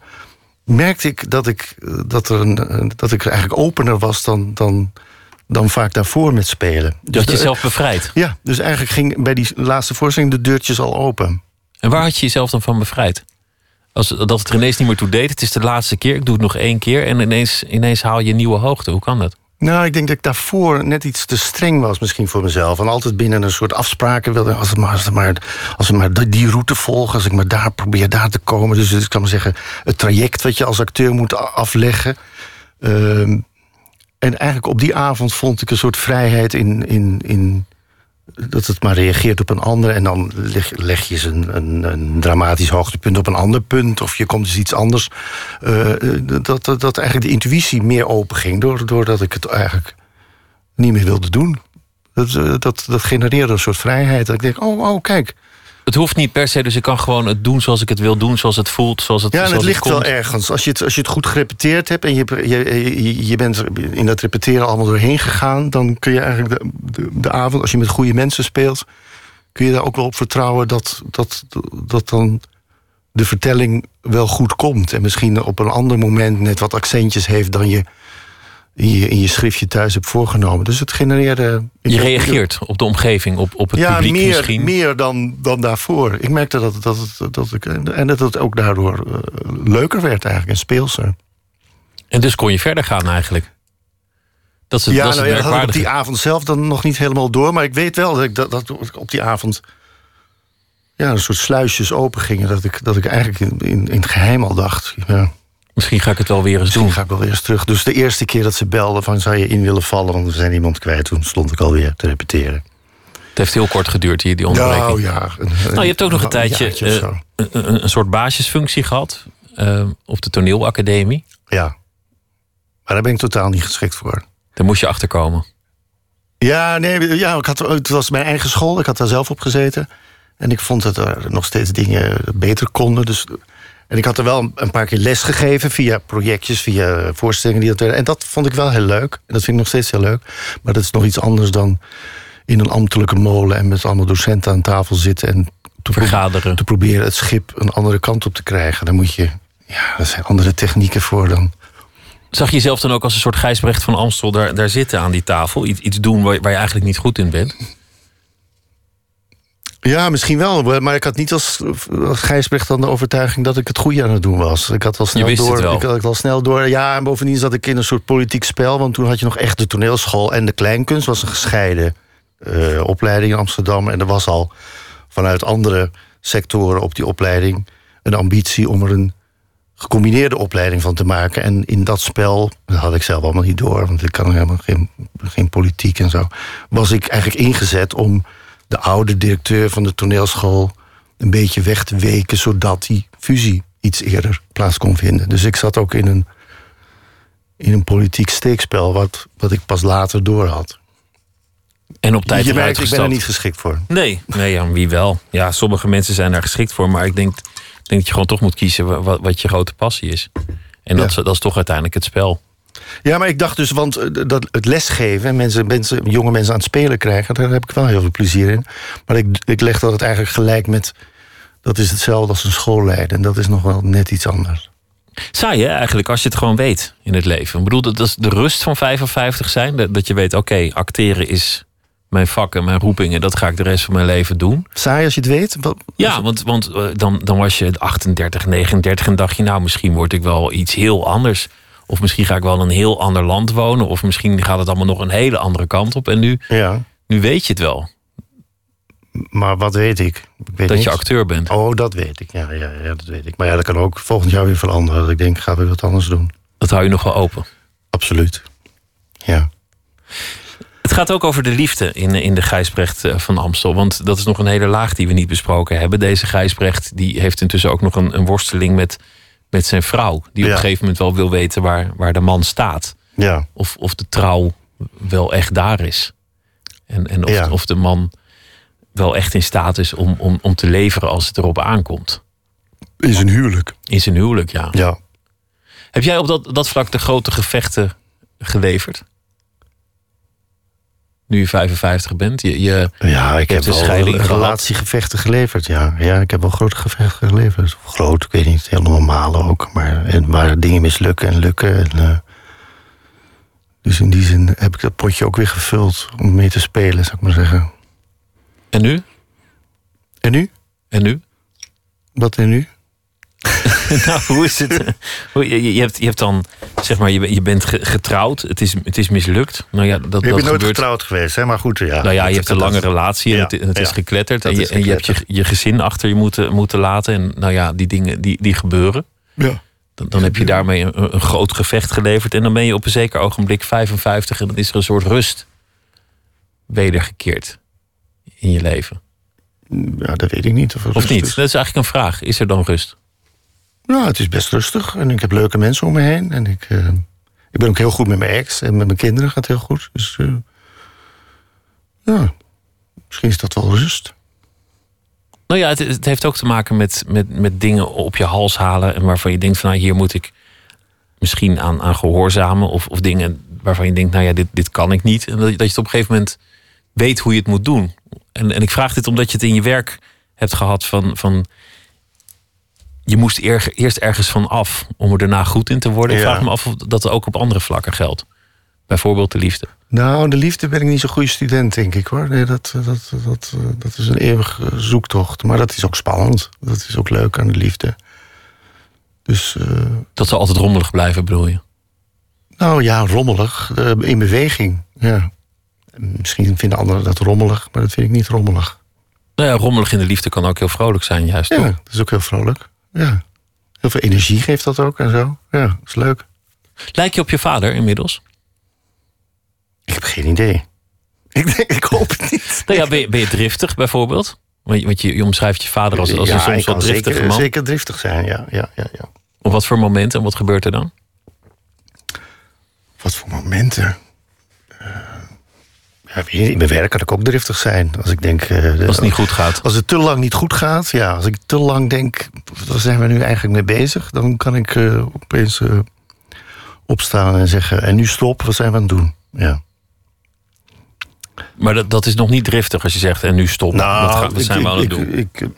Merkte ik dat ik, eh, dat er een- dat ik eigenlijk opener was dan... dan dan vaak daarvoor met spelen. Je had de- jezelf bevrijd. ja, dus eigenlijk ging bij die laatste voorstelling de deurtjes al open. En waar had je jezelf dan van bevrijd? Als, dat het er ineens niet meer toe deed. Het is de laatste keer. Ik doe het nog één keer. En ineens, ineens haal je nieuwe hoogte. Hoe kan dat? Nou, ik denk dat ik daarvoor net iets te streng was misschien voor mezelf. En altijd binnen een soort afspraken wilde. Als, het maar, als, het maar, als we maar die- route volgen, als ik maar daar probeer daar te komen. Dus ik kan maar zeggen, het traject wat je als acteur moet afleggen. Ehm, en eigenlijk op die avond vond ik een soort vrijheid in, in, in dat het maar reageert op een ander. En dan leg, je eens een, een, een dramatisch hoogtepunt op een ander punt. Of je komt dus iets anders. Eh, dat, dat, dat eigenlijk de intuïtie meer open ging. door- Doordat ik het eigenlijk niet meer wilde doen. Dat, eh, dat, dat genereerde een soort vrijheid. Dat ik denk, oh, oh kijk. Het hoeft niet per se. Dus ik kan gewoon het doen zoals ik het wil doen. Zoals het voelt. Zoals het, Ja, en het ligt wel ergens. Als je het, als je het goed gerepeteerd hebt... en je, je, je, je bent in dat repeteren allemaal doorheen gegaan... dan kun je eigenlijk de, de, de avond, als je met goede mensen speelt... kun je daar ook wel op vertrouwen dat, dat, dat dan de vertelling wel goed komt. En misschien op een ander moment net wat accentjes heeft... dan je in je, in je schriftje thuis hebt voorgenomen. Dus het genereerde... Je reageert op de omgeving. Op, op het ja, publiek meer, misschien. meer dan, dan daarvoor. Ik merkte dat, dat, het- dat ik. En dat het ook daardoor eh, leuker werd eigenlijk en speelser. En dus kon je verder gaan eigenlijk. Dat is het, ja, dat is nou ja, dat had op die avond zelf dan nog niet helemaal door. Maar ik weet wel dat ik dat, dat op die avond. Ja, een soort sluisjes open gingen. Dat ik, dat ik eigenlijk in, in, in het geheim al dacht. Ja, Misschien ga ik het wel weer eens misschien doen. ga ik wel weer eens terug. Dus de eerste keer dat ze belden van zou je in willen vallen, want we zijn iemand kwijt. Toen stond ik alweer te repeteren. Het heeft heel kort geduurd, die, die onderbreking. Nou ja. een- Nou, je hebt ook nog een tijdje eh, een, een, soort basisfunctie gehad eh, op de toneelacademie. Ja. Maar daar ben ik totaal niet geschikt voor. Daar moest je achter komen. Ja, nee, ja, ik had, het was mijn eigen school. Ik had daar zelf op gezeten. En ik vond dat er nog steeds dingen beter konden. Dus, en ik had er wel een paar keer les gegeven via projectjes, via voorstellingen die dat werden. En dat vond ik wel heel leuk. En dat vind ik nog steeds heel leuk. Maar dat is nog iets anders dan in een ambtelijke molen en met allemaal docenten aan tafel zitten en te, Vergaderen. te proberen het schip een andere kant op te krijgen. Dan moet je, ja, er zijn andere technieken voor dan. Zag je jezelf dan ook als een soort Gijsbrecht van Amstel daar, daar zitten aan die tafel? Iets, iets doen waar, waar je eigenlijk niet goed in bent? Ja, misschien wel. Maar ik had niet als, als Gijsbrecht dan de overtuiging dat ik het goede aan het doen was. Ik had al snel door. wel. Ik had al snel door. Ja, en bovendien zat ik in een soort politiek spel. Want toen had je nog echt de toneelschool en de kleinkunst. was een gescheiden eh, opleiding in Amsterdam. En er was al vanuit andere sectoren op die opleiding een ambitie om er een gecombineerde opleiding van te maken. En in dat spel, dat had ik zelf allemaal niet door, want ik kan helemaal geen, geen politiek en zo, was ik eigenlijk ingezet om de oude directeur van de toneelschool een beetje weg te weken, zodat die fusie iets eerder plaats kon vinden. Dus ik zat ook in een, in een politiek steekspel, wat, wat ik pas later door had. En op tijd je merkt, ik ben er niet geschikt voor. Nee, nee ja, wie wel. Ja, sommige mensen zijn daar geschikt voor. Maar ik denk, denk dat je gewoon toch moet kiezen wa- wat, wat je grote passie is. En dat, Ja. is- dat is toch uiteindelijk het spel. Ja, maar ik dacht dus, want eh, dat het lesgeven... en mensen, mensen, jonge mensen aan het spelen krijgen... daar heb ik wel heel veel plezier in. Maar ik, ik leg dat het eigenlijk gelijk met... dat is hetzelfde als een schoolleiden. En dat is nog wel net iets anders. Saai hè, eigenlijk, als je het gewoon weet in het leven. Ik bedoel, dat dat is de rust van 55 zijn. Dat, dat je weet, oké, acteren is mijn vak en mijn roeping... en dat ga ik de rest van mijn leven doen. Saai als je het weet? Wat- Ja, want, want eh, dan, dan was je 38, 39 en dacht je... nou, misschien word ik wel iets heel anders. Of misschien ga ik wel in een heel ander land wonen. Of misschien gaat het allemaal nog een hele andere kant op. En nu, Ja, nu weet je het wel, maar wat weet ik? ik weet dat je acteur bent. Oh, dat weet ik. Ja, ja, ja, dat weet ik. Maar ja, dat kan ook volgend jaar weer veranderen. Dat ik denk, ga weer wat anders doen. Dat hou je nog wel open. Absoluut. Ja. Het gaat ook over de liefde in, in de Gijsbrecht eh, van Amstel. Want dat is nog een hele laag die we niet besproken hebben. Deze Gijsbrecht die heeft intussen ook nog een, een worsteling met, met zijn vrouw. Die op een gegeven moment wel wil weten waar, waar de man staat. Ja. Of, of de trouw wel echt daar is. En, en of, Ja. of de man wel echt in staat is om, om, om te leveren als het erop aankomt. Is een huwelijk. In zijn huwelijk, ja. Ja. Heb jij op dat, dat vlak de grote gevechten geleverd? Nu je 55 bent. Je, je, Ja, ik heb wel relatiegevechten geleverd. Ja. ja, ik heb wel grote gevechten geleverd. Groot, ik weet niet, heel normale ook. Maar en waar dingen mislukken en lukken. En, eh, dus in die zin heb ik dat potje ook weer gevuld om mee te spelen, zou ik maar zeggen. en nu? En nu? En nu? Wat en nu? nou, hoe is het? Je, je, hebt, je hebt dan, zeg maar, je, je bent ge- getrouwd. Het is, het is mislukt. Nou ja, dat, Ik dat ben nooit gebeurt. getrouwd geweest, hè? maar goed. Ja, Nou ja, Dat- je hebt een lange relatie en Ja, het, is gekletterd. En je, en je hebt je, je gezin achter je moeten, moeten laten. En nou ja, die dingen die, die gebeuren. Ja. Dan, dan heb je daarmee een, een groot gevecht geleverd. En dan ben je op een zeker ogenblik 55 en dan is er een soort rust wedergekeerd in je leven. ja, dat weet ik niet. Of, Of niet? is. Dat is eigenlijk een vraag. Is er dan rust? Ja, het is best rustig. En ik heb leuke mensen om me heen. En ik, eh, ik ben ook heel goed met mijn ex. En met mijn kinderen gaat het heel goed. Dus eh, ja, misschien is dat wel rust. Nou ja, het, het heeft ook te maken met, met, met dingen op je hals halen. En waarvan je denkt van nou, hier moet ik misschien aan, aan gehoorzamen. Of, of dingen waarvan je denkt, nou ja, dit, dit kan ik niet. En dat, je- dat je het op een gegeven moment weet hoe je het moet doen. En, en ik vraag dit omdat je het in je werk hebt gehad van. van je moest eer- eerst ergens van af om er daarna goed in te worden. Ik Ja. vraag me af of dat ook op andere vlakken geldt. Bijvoorbeeld de liefde. Nou, de liefde ben ik niet zo'n goede student, denk ik hoor. Nee, dat, dat, dat, dat is een eeuwige zoektocht. Maar dat is ook spannend. Dat is ook leuk aan de liefde. Dus, eh, Dat zal altijd rommelig blijven, bedoel je? nou ja, rommelig. eh, in beweging. Ja. Misschien vinden anderen dat rommelig, maar dat vind ik niet rommelig. Nou ja, rommelig in de liefde kan ook heel vrolijk zijn, juist Ja, toch? dat is ook heel vrolijk. Ja. Heel veel energie geeft dat ook en zo. Ja, dat is leuk. Lijk je op je vader inmiddels? Ik heb geen idee. Ik, denk, ik hoop het niet. Nou ja, ben, je, ben je driftig bijvoorbeeld? Want je, je, omschrijft je vader als, als een soms wat driftige zeker, man. zeker driftig zijn, ja. ja, ja, ja. Op wat voor momenten en wat gebeurt er dan? Wat voor momenten? Eh, ja, in mijn werk kan ik ook driftig zijn. Als ik denk... eh, Als het niet goed gaat. Als het te lang niet goed gaat, ja. Als ik te lang denk, waar zijn we nu eigenlijk mee bezig? Dan kan ik eh, opeens eh, opstaan en zeggen... en nu stop, wat zijn we aan het doen? Ja. Maar dat, dat is nog niet driftig als je zegt en nu stop. Nou, wat, gaan, wat ik- zijn we aan het doen? Ik, ik,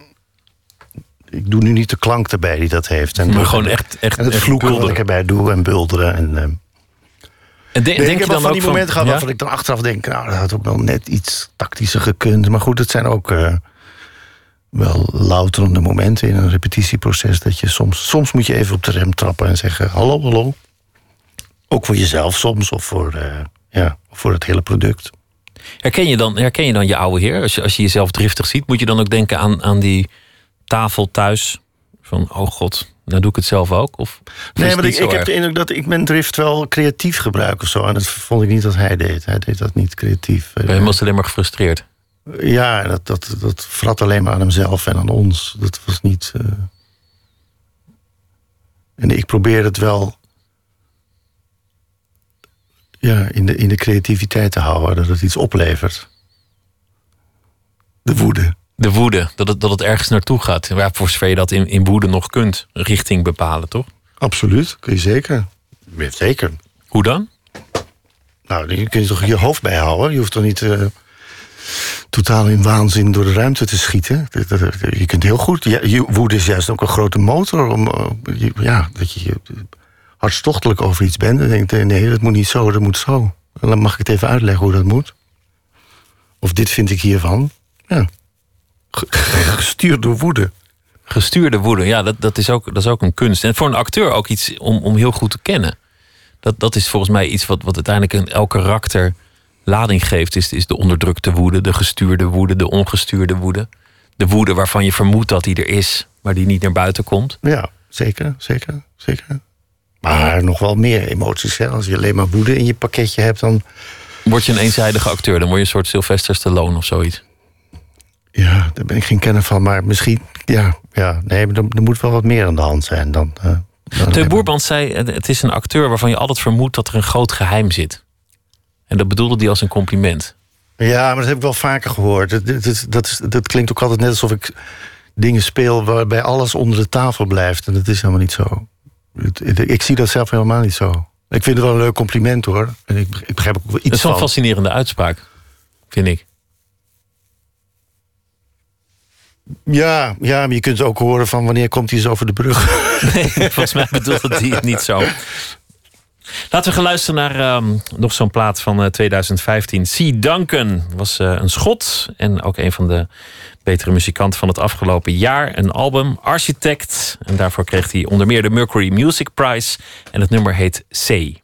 ik doe nu niet de klank erbij die dat heeft. En, Maar gewoon echt, echt, en het echt vloeken wat ik erbij doe en bulderen. En, eh, En de- denk ik je heb dan van ook die van, momenten gehad ja? waarvan ik dan achteraf denk... nou, dat had ook wel net iets tactischer gekund. Maar goed, het zijn ook eh, wel louterende momenten in een repetitieproces... dat je soms, soms moet je even op de rem trappen en zeggen... hallo, hallo. Ook voor jezelf soms, of voor, eh, ja, of voor het hele product. Herken je dan, herken je dan je oude heer? Als je, als je jezelf driftig ziet, moet je dan ook denken aan, aan die tafel thuis? Van, oh god, nou doe ik het zelf ook? Of, Nee, maar ik, ik heb de indruk dat ik mijn drift wel creatief gebruik of zo. En dat vond ik niet dat hij deed. Hij deed dat niet creatief. Je was alleen maar gefrustreerd? Ja, dat, dat, dat vrat alleen maar aan hemzelf en aan ons. Dat was niet. eh, En ik probeer het wel. Ja, in de, in de creativiteit te houden, dat het iets oplevert. De woede. De woede, dat het, dat het ergens naartoe gaat. Ja, voor zover je dat in, in woede nog kunt, richting bepalen, toch? Absoluut, kun je zeker. Ja, Zeker. Hoe dan? Nou, je kunt toch je hoofd bijhouden. Je hoeft toch niet eh, totaal in waanzin door de ruimte te schieten. Je kunt heel goed. Je, woede is juist ook een grote motor om eh, je- ja, dat je hartstochtelijk over iets bent. En denkt, eh, nee, dat moet niet zo, dat moet zo. En dan mag ik het even uitleggen hoe dat moet. Of dit vind ik hiervan. Ja. Ge- Gestuurd door woede. Gestuurde woede, ja, dat, dat, is ook, dat is ook een kunst. En voor een acteur ook iets om, om heel goed te kennen. Dat, dat is volgens mij iets wat, wat uiteindelijk in elk karakter lading geeft. Is, is de onderdrukte woede, de gestuurde woede, de ongestuurde woede. De woede waarvan je vermoedt dat die er is, maar die niet naar buiten komt. Ja, zeker, zeker, zeker. Maar nog wel meer emoties. Hè? Als je alleen maar woede in je pakketje hebt, dan... Word je een eenzijdige acteur, dan word je een soort Sylvester Stallone of zoiets. Ja, daar ben ik geen kenner van. Maar misschien, ja, ja nee, er, er moet wel wat meer aan de hand zijn dan... eh, dan Teun Boerband zei, het is een acteur waarvan je altijd vermoedt dat er een groot geheim zit. En dat bedoelde hij als een compliment. Ja, maar dat heb ik wel vaker gehoord. Dat, dat, dat, dat, is- dat klinkt ook altijd net alsof ik dingen speel... waarbij alles onder de tafel blijft. En dat is helemaal niet zo. Ik zie dat zelf helemaal niet zo. Ik vind het wel een leuk compliment, hoor. En ik, ik begrijp ook wel Dat iets is wel een van. fascinerende uitspraak, vind ik. Ja, ja, maar je kunt ook horen van wanneer komt hij eens over de brug. Nee, volgens mij bedoelde hij het niet zo. Laten we gaan luisteren naar ehm, nog zo'n plaat van eh, 2015. C. Duncan was eh, een schot en ook een van de betere muzikanten van het afgelopen jaar. Een album, Architect. En daarvoor kreeg hij onder meer de Mercury Music Prize. En het nummer heet C.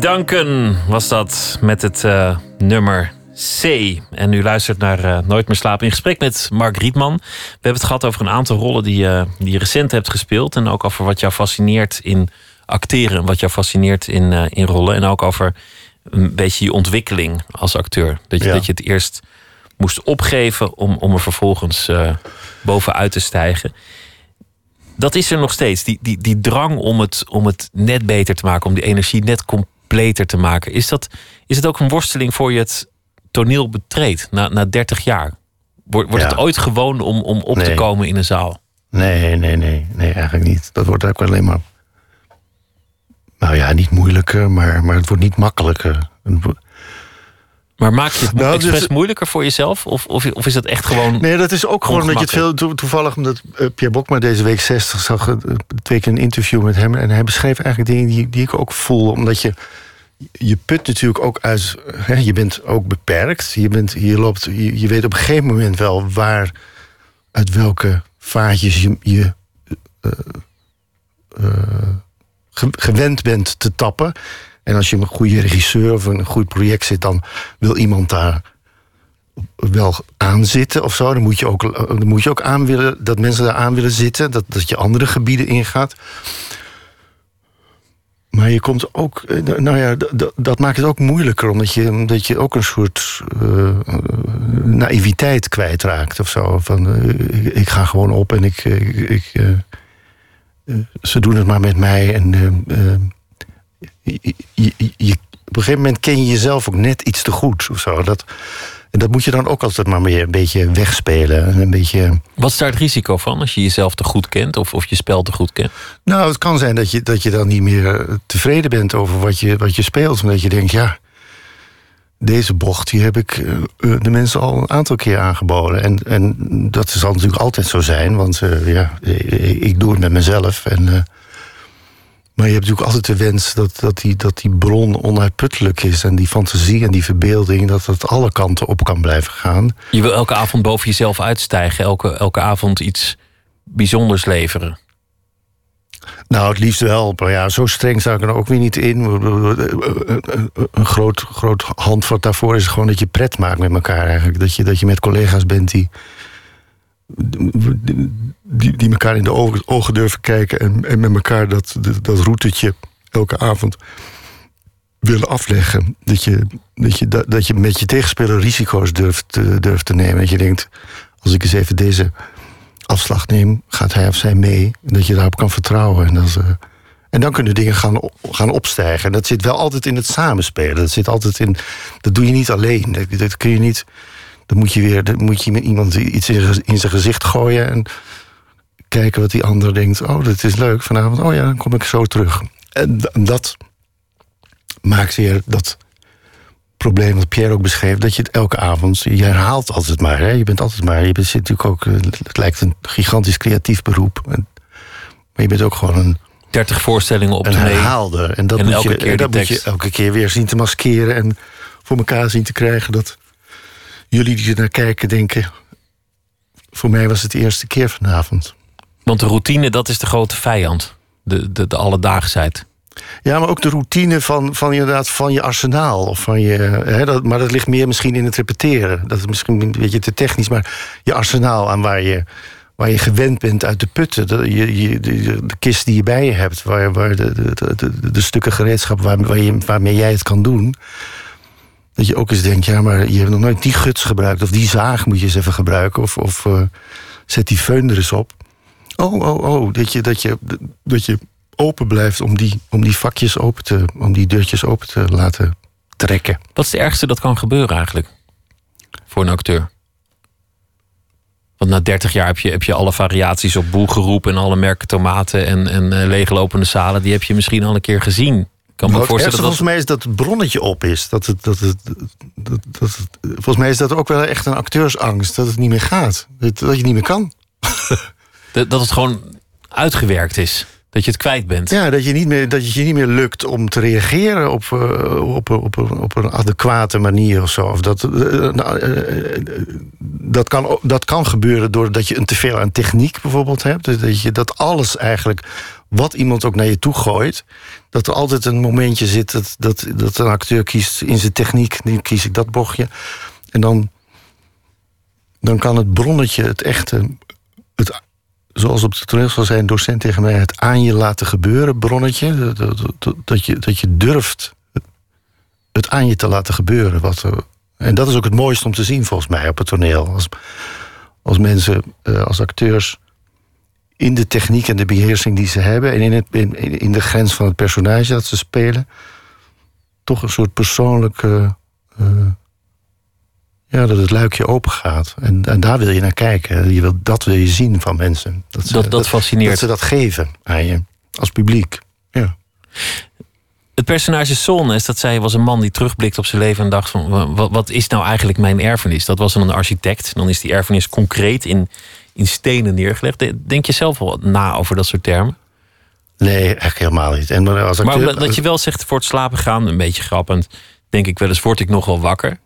Duncan was dat met het uh, nummer C. En u luistert naar uh, Nooit meer slapen in gesprek met Mark Rietman. We hebben het gehad over een aantal rollen die, uh, die je recent hebt gespeeld. En ook over wat jou fascineert in acteren. Wat jou fascineert in, in rollen. En ook over een beetje je ontwikkeling als acteur. Dat je, ja. dat je het eerst moest opgeven om, om er vervolgens bovenuit te stijgen dat is er nog steeds. Die, die, die drang om het, om het net beter te maken, om die energie net completer te maken. Is, dat, is het ook een worsteling voor je het toneel betreedt na, na 30 jaar? Wordt, wordt het ooit gewoon om, om op te komen in een zaal? Nee, nee, nee, nee, eigenlijk niet. Dat wordt ook alleen maar. Nou ja, niet moeilijker, maar, maar het wordt niet makkelijker. Maar maak je het nou, expres dus, moeilijker voor jezelf? Of, of, of, is dat echt gewoon. Nee, dat is ook gewoon dat je het veel. toevallig, omdat uh, Pierre Bokma deze week 60 zag. Uh, twee keer een interview met hem. En hij beschreef eigenlijk dingen die, die ik ook voel. Omdat je. Je put natuurlijk ook uit. Hè, je bent ook beperkt. Je, bent, je, loopt, je, je weet op een gegeven moment wel waar. uit welke vaatjes je. je uh, gewend bent te tappen. En als je een goede regisseur of een goed project zit, dan wil iemand daar wel aan zitten of zo. Dan moet je ook, dan moet je ook aan willen dat mensen daar aan willen zitten, dat, dat je andere gebieden ingaat. Maar je komt ook, eh, nou ja, dat maakt het ook moeilijker, omdat je, omdat je ook een soort uh, naïviteit kwijtraakt of zo. Van uh, ik ga gewoon op en ik, ik, ze doen het maar met mij en je, je, op een gegeven moment ken je jezelf ook net iets te goed of zo. Dat, en dat moet je dan ook altijd maar weer een beetje wegspelen. Een beetje... Wat is daar het risico van als je jezelf te goed kent of, of je spel te goed kent? Nou, het kan zijn dat je, dat je dan niet meer eh, tevreden bent over wat je, wat je speelt. Omdat je denkt, ja, deze bocht die heb ik eh, eh, de mensen al een aantal keer aangeboden. En, en dat zal natuurlijk altijd zo zijn, want ja, ik doe het met mezelf. En maar je hebt natuurlijk altijd de wens dat, dat, die, dat die bron onuitputtelijk is. En die fantasie en die verbeelding, dat het alle kanten op kan blijven gaan. Je wil elke avond boven jezelf uitstijgen, elke, elke avond iets bijzonders leveren. Nou, het liefst wel. Maar ja, zo streng zou ik er ook weer niet in. Een groot, groot handvat daarvoor is gewoon dat je pret maakt met elkaar eigenlijk. Dat je, dat je met collega's bent die die, die elkaar in de ogen, durven kijken en, en met elkaar dat, dat, dat routetje elke avond willen afleggen. Dat je, dat je, dat je met je tegenspeler risico's durft, durft te nemen. Dat je denkt, als ik eens even deze afslag neem, gaat hij of zij mee. Dat je daarop kan vertrouwen. En, dat, uh, en dan kunnen dingen gaan, gaan opstijgen. En dat zit wel altijd in het samenspelen. Dat zit altijd in. Dat doe je niet alleen. Dat, dat kun je niet dan moet je weer dan moet je met iemand iets in zijn gezicht gooien en kijken wat die ander denkt. Oh, dat is leuk vanavond. Oh ja, dan kom ik zo terug. En dat maakt weer dat probleem wat Pierre ook beschreef, dat je het elke avond, je herhaalt altijd maar. Hè? Je bent altijd maar, je bent, zit natuurlijk ook, eh, het lijkt een gigantisch creatief beroep. maar je bent ook gewoon een 30 voorstellingen op een de herhaalder. En dat, moet, je, en dat moet je elke keer weer zien te maskeren en voor elkaar zien te krijgen dat jullie die er naar kijken denken... voor mij was het de eerste keer vanavond. Want de routine, dat is de grote vijand. De, de, de alledaagsheid. Ja, maar ook de routine van, van, inderdaad, van je arsenaal. Of van je, hè, dat, maar dat ligt meer misschien in het repeteren. Dat is misschien een beetje te technisch, maar je arsenaal aan waar je, waar je gewend bent uit de putten. De, je, de, kist die je bij je hebt, waar, waar de, de, de, stukken gereedschap waar, waar je, waarmee jij het kan doen. Dat je ook eens denkt, ja, maar je hebt nog nooit die guts gebruikt. Of die zaag moet je eens even gebruiken. Of, of uh, zet die feun er eens op. Oh, oh, oh. Dat je, dat je, dat je open blijft om die, om die vakjes open te... om die deurtjes open te laten trekken. Wat is het ergste dat kan gebeuren eigenlijk? Voor een acteur? Want na 30 jaar heb je, heb je alle variaties op boel geroepen... en alle merken tomaten en, en uh, leeglopende zalen... die heb je misschien al een keer gezien kan me nou, voorstellen dat volgens mij is dat het bronnetje op is. Dat het, dat het, dat, dat het, volgens mij is dat ook wel echt een acteursangst. Dat het niet meer gaat. Dat, dat je niet meer kan. dat, dat het gewoon uitgewerkt is. Dat je het kwijt bent. Ja, dat, je niet meer, dat het je niet meer lukt om te reageren op, uh, op, op, op, een adequate manier of zo. Of dat, uh, dat, kan, dat kan gebeuren doordat je een teveel aan techniek bijvoorbeeld hebt. Dat, je, dat alles eigenlijk wat iemand ook naar je toe gooit, dat er altijd een momentje zit dat, dat, dat een acteur kiest in zijn techniek, nu kies ik dat bochtje. En dan, dan kan het bronnetje, het echte, het, zoals op het toneel zal zijn, docent tegen mij, het aan je laten gebeuren bronnetje, dat, dat, dat, je, dat je durft het aan je te laten gebeuren. Wat, er- en dat is ook het mooiste om te zien volgens mij op het toneel. Als, als mensen, eh, als acteurs in de techniek en de beheersing die ze hebben... en in, het, in, in de grens van het personage dat ze spelen... toch een soort persoonlijke... eh, ja, dat het luikje open gaat. En, en daar wil je naar kijken. Je wil, dat wil je zien van mensen. ze, Dat- dat fascineert. Dat ze dat geven aan je, als publiek. Ja. Het personage Solnes, dat zei was een man die terugblikt op zijn leven en dacht van wa- wat, wat is nou eigenlijk mijn erfenis? Dat was dan een architect. Dan is die erfenis concreet in, in stenen neergelegd. De- Denk je zelf wel na over dat soort termen? Nee, eigenlijk helemaal niet. En maar als Maar acteur- dat je wel zegt voor het slapen gaan, een beetje grappend, denk ik wel eens, word ik nog wel wakker?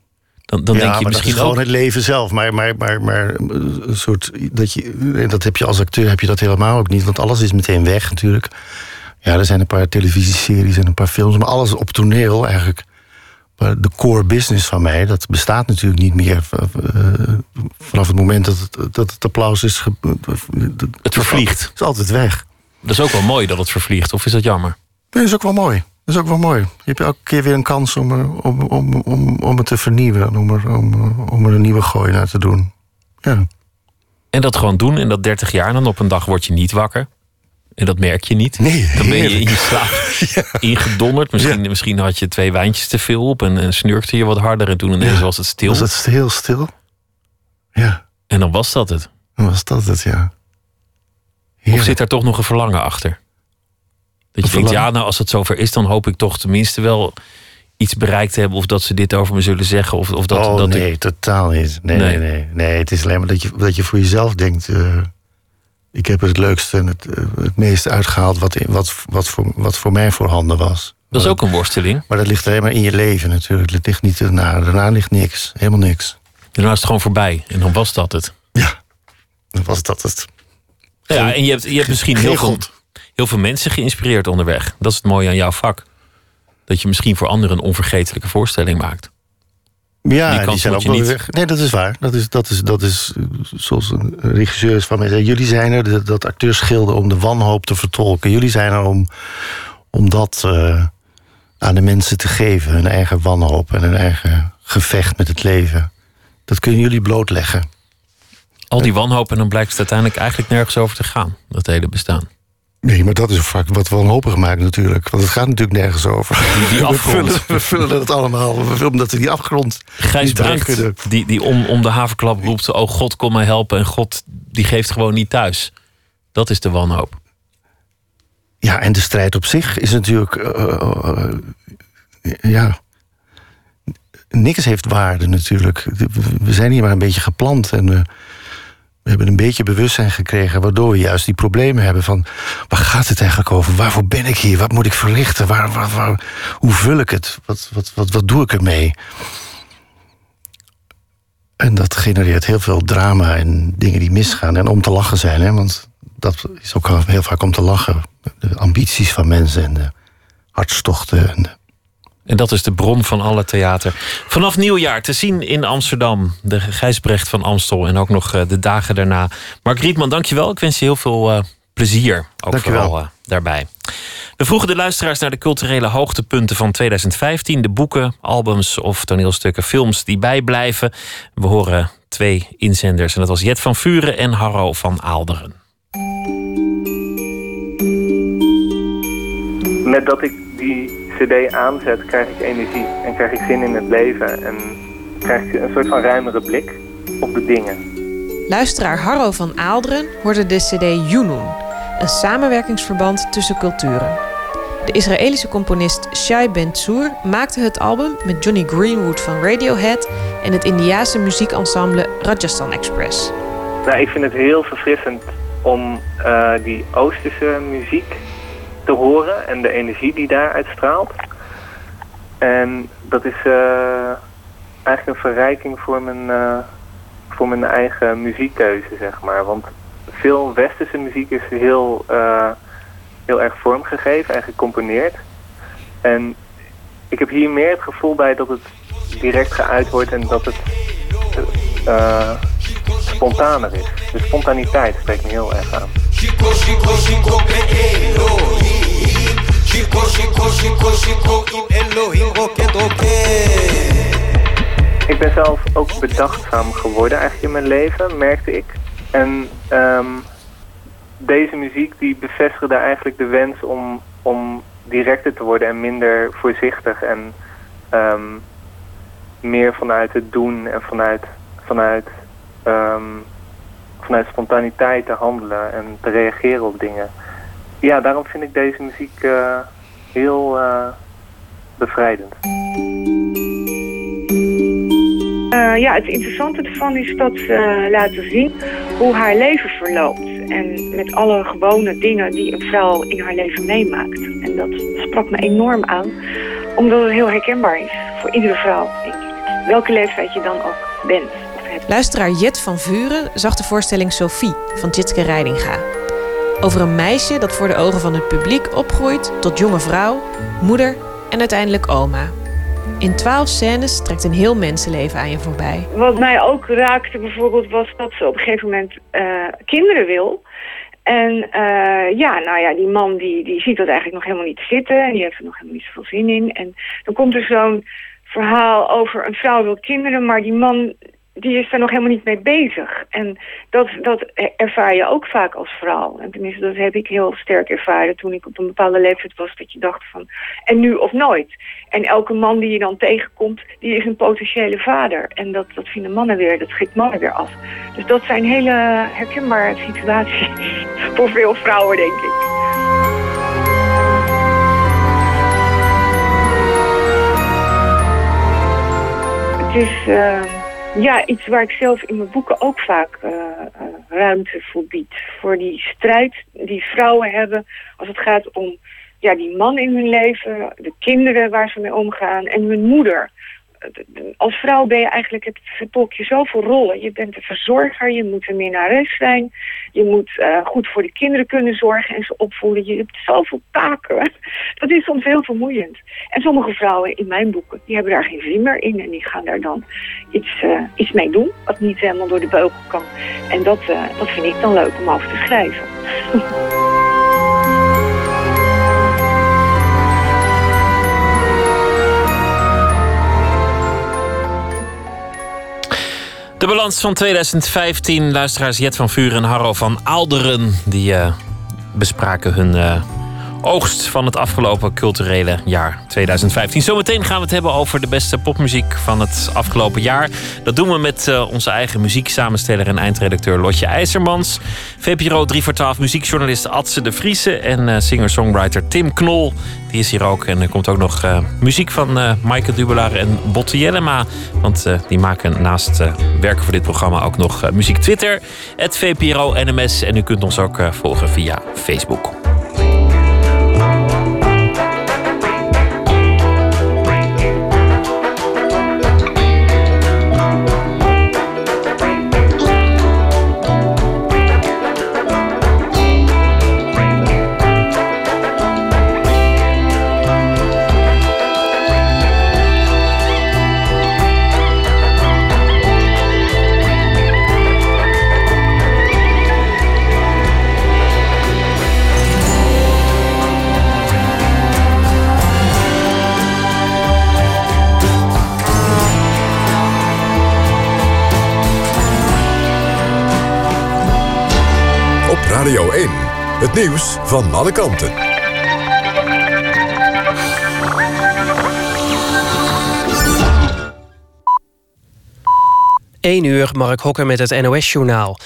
Dan, dan ja, denk je maar misschien dat is gewoon ook. het leven zelf. Maar, maar, maar, maar eh, een soort. Dat, je, en dat heb je als acteur heb je dat helemaal ook niet. Want alles is meteen weg natuurlijk. Ja, er zijn een paar televisieseries en een paar films. Maar alles op toneel eigenlijk. Maar de core business van mij, dat bestaat natuurlijk niet meer. eh, vanaf het moment dat het, dat het applaus is. Het vervliegt. Het is altijd weg. Dat is ook wel mooi dat het vervliegt, of is dat jammer? Nee, dat is ook wel mooi. Dat is ook wel mooi. Je hebt elke keer weer een kans om, er- om, om, om, om het te vernieuwen. Om er, om, om er een nieuwe gooi naar te doen. Ja. En dat gewoon doen en dat 30 jaar, en dan op een dag word je niet wakker. En dat merk je niet. Nee, Dan ben je in je slaap ingedonderd. Misschien, misschien had je twee wijntjes te veel op en, en snurkte je wat harder. En toen ineens was het stil. Was het heel stil? Ja, En dan was dat het. dan was dat het, ja. Of zit daar toch nog een verlangen achter? Dat je denkt, ja, nou als het zover is, dan hoop ik toch tenminste wel iets bereikt te hebben. Of dat ze dit over me zullen zeggen. Of, of dat, oh dat ik- nee, totaal niet. Nee, Nee. nee, nee, nee. Het is alleen maar dat je, dat je voor jezelf denkt... eh, ik heb het leukste en het, eh, het meeste uitgehaald... Wat, wat, wat, voor, wat voor mij voorhanden was. dat is ook een worsteling. Maar dat ligt alleen maar in je leven natuurlijk. Het ligt niet daarna. Daarna ligt niks. Helemaal niks. Daarna is het gewoon voorbij. En dan was dat het. Ja, dan was dat het. Ja, en je hebt, je hebt misschien heel veel, God. Heel veel mensen geïnspireerd onderweg. Dat is het mooie aan jouw vak. Dat je misschien voor anderen een onvergetelijke voorstelling maakt. Ja, Die zijn ook je niet. weg. Nee, dat is waar. Dat is, dat is, dat is eh, zoals een regisseur is van mij zei. Jullie zijn er, dat, dat acteurs schilden, om de wanhoop te vertolken. Jullie zijn er om, om dat eh, aan de mensen te geven. Hun eigen wanhoop en hun eigen gevecht met het leven. Dat kunnen jullie blootleggen. Al die wanhoop en dan blijkt het uiteindelijk eigenlijk nergens over te gaan. Dat hele bestaan. Nee, maar dat is vaak wat wanhopig maakt natuurlijk. Want het gaat natuurlijk nergens over. die we, afgrond. vullen, we vullen allemaal. We vullen omdat we die afgrond Gijs die, die om, om de haverklap roept... oh God, kom mij helpen. En God, die geeft gewoon niet thuis. Dat is de wanhoop. Ja, en de strijd op zich is natuurlijk. eh, eh, ja. Niks heeft waarde natuurlijk. We zijn hier maar een beetje geplant en we hebben een beetje bewustzijn gekregen, waardoor we juist die problemen hebben van waar gaat het eigenlijk over? Waarvoor ben ik hier? Wat moet ik verrichten? Waar, hoe vul ik het? Wat, wat, wat, wat doe ik ermee? En dat genereert heel veel drama en dingen die misgaan en om te lachen zijn, hè? want dat is ook heel vaak om te lachen. De ambities van mensen en de hartstochten. En En dat is de bron van alle theater. Vanaf nieuwjaar te zien in Amsterdam. De Gijsbrecht van Amstel en ook nog eh, de dagen daarna. Mark Rietman, dankjewel. Ik wens je heel veel eh, plezier. Ook Dankjewel. vooral eh, daarbij. We vroegen de luisteraars naar de culturele hoogtepunten van 2015. De boeken, albums of toneelstukken, films die bijblijven. We horen twee inzenders. En dat was Jet van Vuren en Harro van Aalderen. Met dat ik die cd aanzet, krijg ik energie en krijg ik zin in het leven en krijg ik een soort van ruimere blik op de dingen. Luisteraar Harro van Aalderen hoorde de CD Yunun, een samenwerkingsverband tussen culturen. De Israëlische componist Shai Ben Tzur maakte het album met Johnny Greenwood van Radiohead en het Indiase muziekensemble Rajasthan Express. Nou, ik vind het heel verfrissend om eh, die Oosterse muziek te horen en de energie die daar uitstraalt. En dat is eh, eigenlijk een verrijking voor mijn, eh, voor mijn eigen muziekkeuze, zeg maar. Want veel westerse muziek is heel, eh, heel erg vormgegeven en gecomponeerd. En ik heb hier meer het gevoel bij dat het direct geuit wordt en dat het spontaner is. De spontaniteit spreekt me heel erg aan. Ik ben zelf ook bedachtzaam geworden eigenlijk in mijn leven, merkte ik. En um, deze muziek die bevestigde eigenlijk de wens om, om directer te worden en minder voorzichtig en um, meer vanuit het doen en vanuit, vanuit, um, vanuit spontaniteit te handelen en te reageren op dingen. Ja, daarom vind ik deze muziek uh, heel uh, bevrijdend. Uh, ja, het interessante ervan is dat ze laten zien hoe haar leven verloopt. En met alle gewone dingen die een vrouw in haar leven meemaakt. En dat sprak me enorm aan, omdat het heel herkenbaar is voor iedere vrouw. Welke leeftijd je dan ook bent. Luisteraar Jet van Vuren zag de voorstelling Sophie van Jitske Reidinga. Over een meisje dat voor de ogen van het publiek opgroeit tot jonge vrouw, moeder en uiteindelijk oma. In twaalf scènes trekt een heel mensenleven aan je voorbij. Wat mij ook raakte bijvoorbeeld was dat ze op een gegeven moment uh, kinderen wil. En uh, ja, nou ja, die man die, die ziet dat eigenlijk nog helemaal niet zitten. En die heeft er nog helemaal niet zoveel zin in. En dan komt er zo'n verhaal over een vrouw wil kinderen, maar die man die is daar nog helemaal niet mee bezig. En dat, dat ervaar je ook vaak als vrouw. En tenminste, dat heb ik heel sterk ervaren toen ik op een bepaalde leeftijd was. Dat je dacht van, en nu of nooit. En elke man die je dan tegenkomt, die is een potentiële vader. En dat, dat vinden mannen weer, dat schiet mannen weer af. Dus dat zijn hele herkenbare situaties voor veel vrouwen, denk ik. Het is... Uh, ja, iets waar ik zelf in mijn boeken ook vaak uh, uh, ruimte voor bied. Voor die strijd die vrouwen hebben als het gaat om ja, die man in hun leven, de kinderen waar ze mee omgaan en hun moeder als vrouw ben je eigenlijk, het vertolk je zoveel rollen. Je bent de verzorger, je moet een minnares zijn. Je moet uh, goed voor de kinderen kunnen zorgen en ze opvoeden. Je hebt zoveel taken. Dat is soms heel vermoeiend. En sommige vrouwen in mijn boeken, die hebben daar geen zin meer in. En die gaan daar dan iets, uh, iets mee doen, wat niet helemaal door de beugel kan. En dat, uh, dat vind ik dan leuk om over te schrijven. De balans van 2015. Luisteraars Jet van Vuur en Harro van Aalderen. Die uh, bespraken hun uh, oogst van het afgelopen culturele jaar 2015. Zometeen gaan we het hebben over de beste popmuziek van het afgelopen jaar. Dat doen we met uh, onze eigen muzieksamensteller en eindredacteur Lotje IJzermans. VPRO 3 voor 12 muziekjournalist Adse de Vriese en singer-songwriter Tim Knol. Die is hier ook. En er komt ook nog uh, muziek van Michael Dubelaar en Botte Jellema. Want die maken naast werken voor dit programma ook nog muziek Twitter. Het VPRO NMS. En u kunt ons ook volgen via Facebook. Het nieuws van alle kanten. 1 uur, Mark Hokker met het NOS-journaal.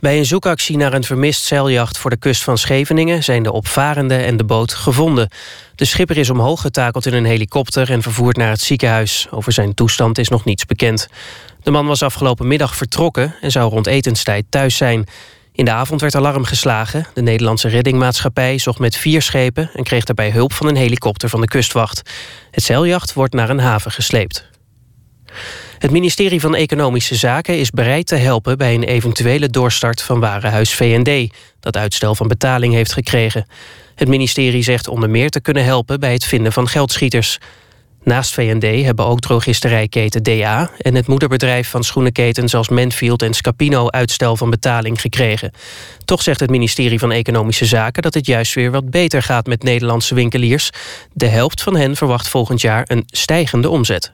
Bij een zoekactie naar een vermist zeiljacht voor de kust van Scheveningen... zijn de opvarende en de boot gevonden. De schipper is omhoog getakeld in een helikopter... en vervoerd naar het ziekenhuis. Over zijn toestand is nog niets bekend. De man was afgelopen middag vertrokken... en zou rond etenstijd thuis zijn. In de avond werd alarm geslagen. De Nederlandse reddingmaatschappij zocht met vier schepen... en kreeg daarbij hulp van een helikopter van de kustwacht. Het zeiljacht wordt naar een haven gesleept. Het ministerie van Economische Zaken is bereid te helpen... bij een eventuele doorstart van Warenhuis VND... dat uitstel van betaling heeft gekregen. Het ministerie zegt onder meer te kunnen helpen... bij het vinden van geldschieters. Naast VND hebben ook drogisterijketen DA... en het moederbedrijf van schoenenketens als Manfield en Scapino... uitstel van betaling gekregen. Toch zegt het ministerie van Economische Zaken... dat het juist weer wat beter gaat met Nederlandse winkeliers. De helft van hen verwacht volgend jaar een stijgende omzet.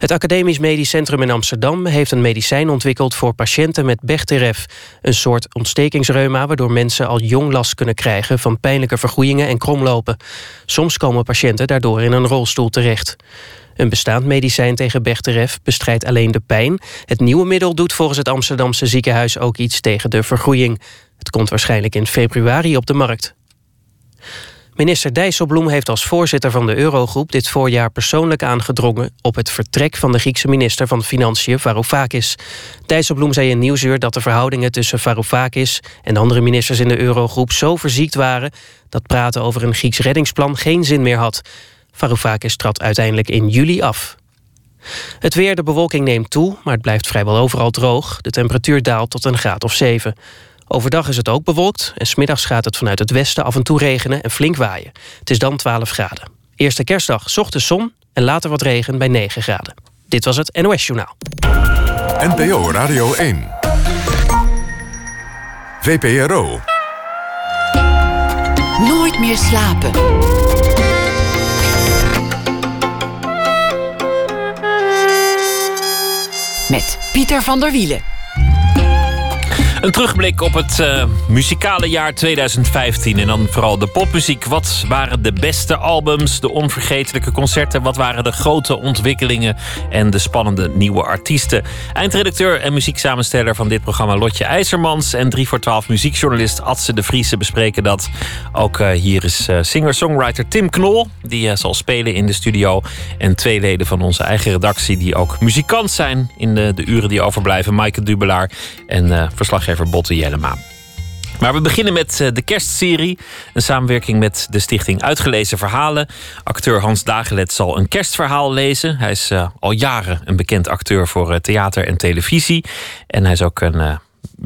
Het Academisch Medisch Centrum in Amsterdam heeft een medicijn ontwikkeld voor patiënten met Bechteref, een soort ontstekingsreuma waardoor mensen al jong last kunnen krijgen van pijnlijke vergroeien en kromlopen. Soms komen patiënten daardoor in een rolstoel terecht. Een bestaand medicijn tegen Bechteref bestrijdt alleen de pijn. Het nieuwe middel doet volgens het Amsterdamse ziekenhuis ook iets tegen de vergroeiing. Het komt waarschijnlijk in februari op de markt. Minister Dijsselbloem heeft als voorzitter van de Eurogroep dit voorjaar persoonlijk aangedrongen op het vertrek van de Griekse minister van Financiën Varoufakis. Dijsselbloem zei in Nieuwsuur dat de verhoudingen tussen Varoufakis en andere ministers in de Eurogroep zo verziekt waren dat praten over een Grieks reddingsplan geen zin meer had. Varoufakis trad uiteindelijk in juli af. Het weer, de bewolking neemt toe, maar het blijft vrijwel overal droog. De temperatuur daalt tot een graad of 7. Overdag is het ook bewolkt en smiddags gaat het vanuit het westen af en toe regenen en flink waaien. Het is dan 12 graden. Eerste kerstdag ochtends zon en later wat regen bij 9 graden. Dit was het NOS Journaal. NPO Radio 1. VPRO. Nooit meer slapen. Met Pieter van der Wielen. Een terugblik op het uh, muzikale jaar 2015 en dan vooral de popmuziek. Wat waren de beste albums, de onvergetelijke concerten? Wat waren de grote ontwikkelingen en de spannende nieuwe artiesten? Eindredacteur en muzieksamensteller van dit programma Lotje IJzermans en 3 voor 12 muziekjournalist Adse de Vriese bespreken dat. Ook uh, hier is uh, singer-songwriter Tim Knol, die zal spelen in de studio. En twee leden van onze eigen redactie die ook muzikant zijn in de, de uren die overblijven. Maaike Dubelaar en verslaggever verslaggever Botte Jellema. Maar we beginnen met eh, de kerstserie. Een samenwerking met de stichting Uitgelezen Verhalen. Acteur Hans Dagelet zal een kerstverhaal lezen. Hij is uh, al jaren een bekend acteur voor uh, theater en televisie. En hij is ook een uh,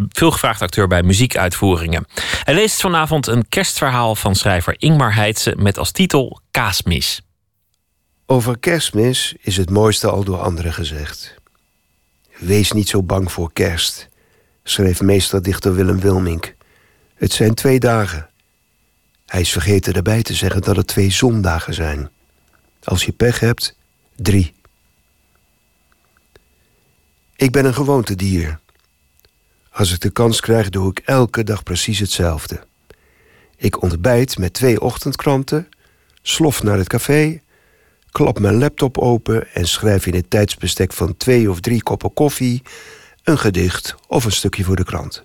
veelgevraagd acteur bij muziekuitvoeringen. Hij leest vanavond een kerstverhaal van schrijver Ingmar Heitse... met als titel Kaasmis. Over kerstmis is het mooiste al door anderen gezegd. Wees niet zo bang voor kerst schreef meesterdichter Willem Wilmink. Het zijn twee dagen. Hij is vergeten erbij te zeggen dat het twee zondagen zijn. Als je pech hebt, drie. Ik ben een gewoontedier. Als ik de kans krijg, doe ik elke dag precies hetzelfde. Ik ontbijt met twee ochtendkranten, slof naar het café, klap mijn laptop open en schrijf in het tijdsbestek van twee of drie koppen koffie een gedicht of een stukje voor de krant.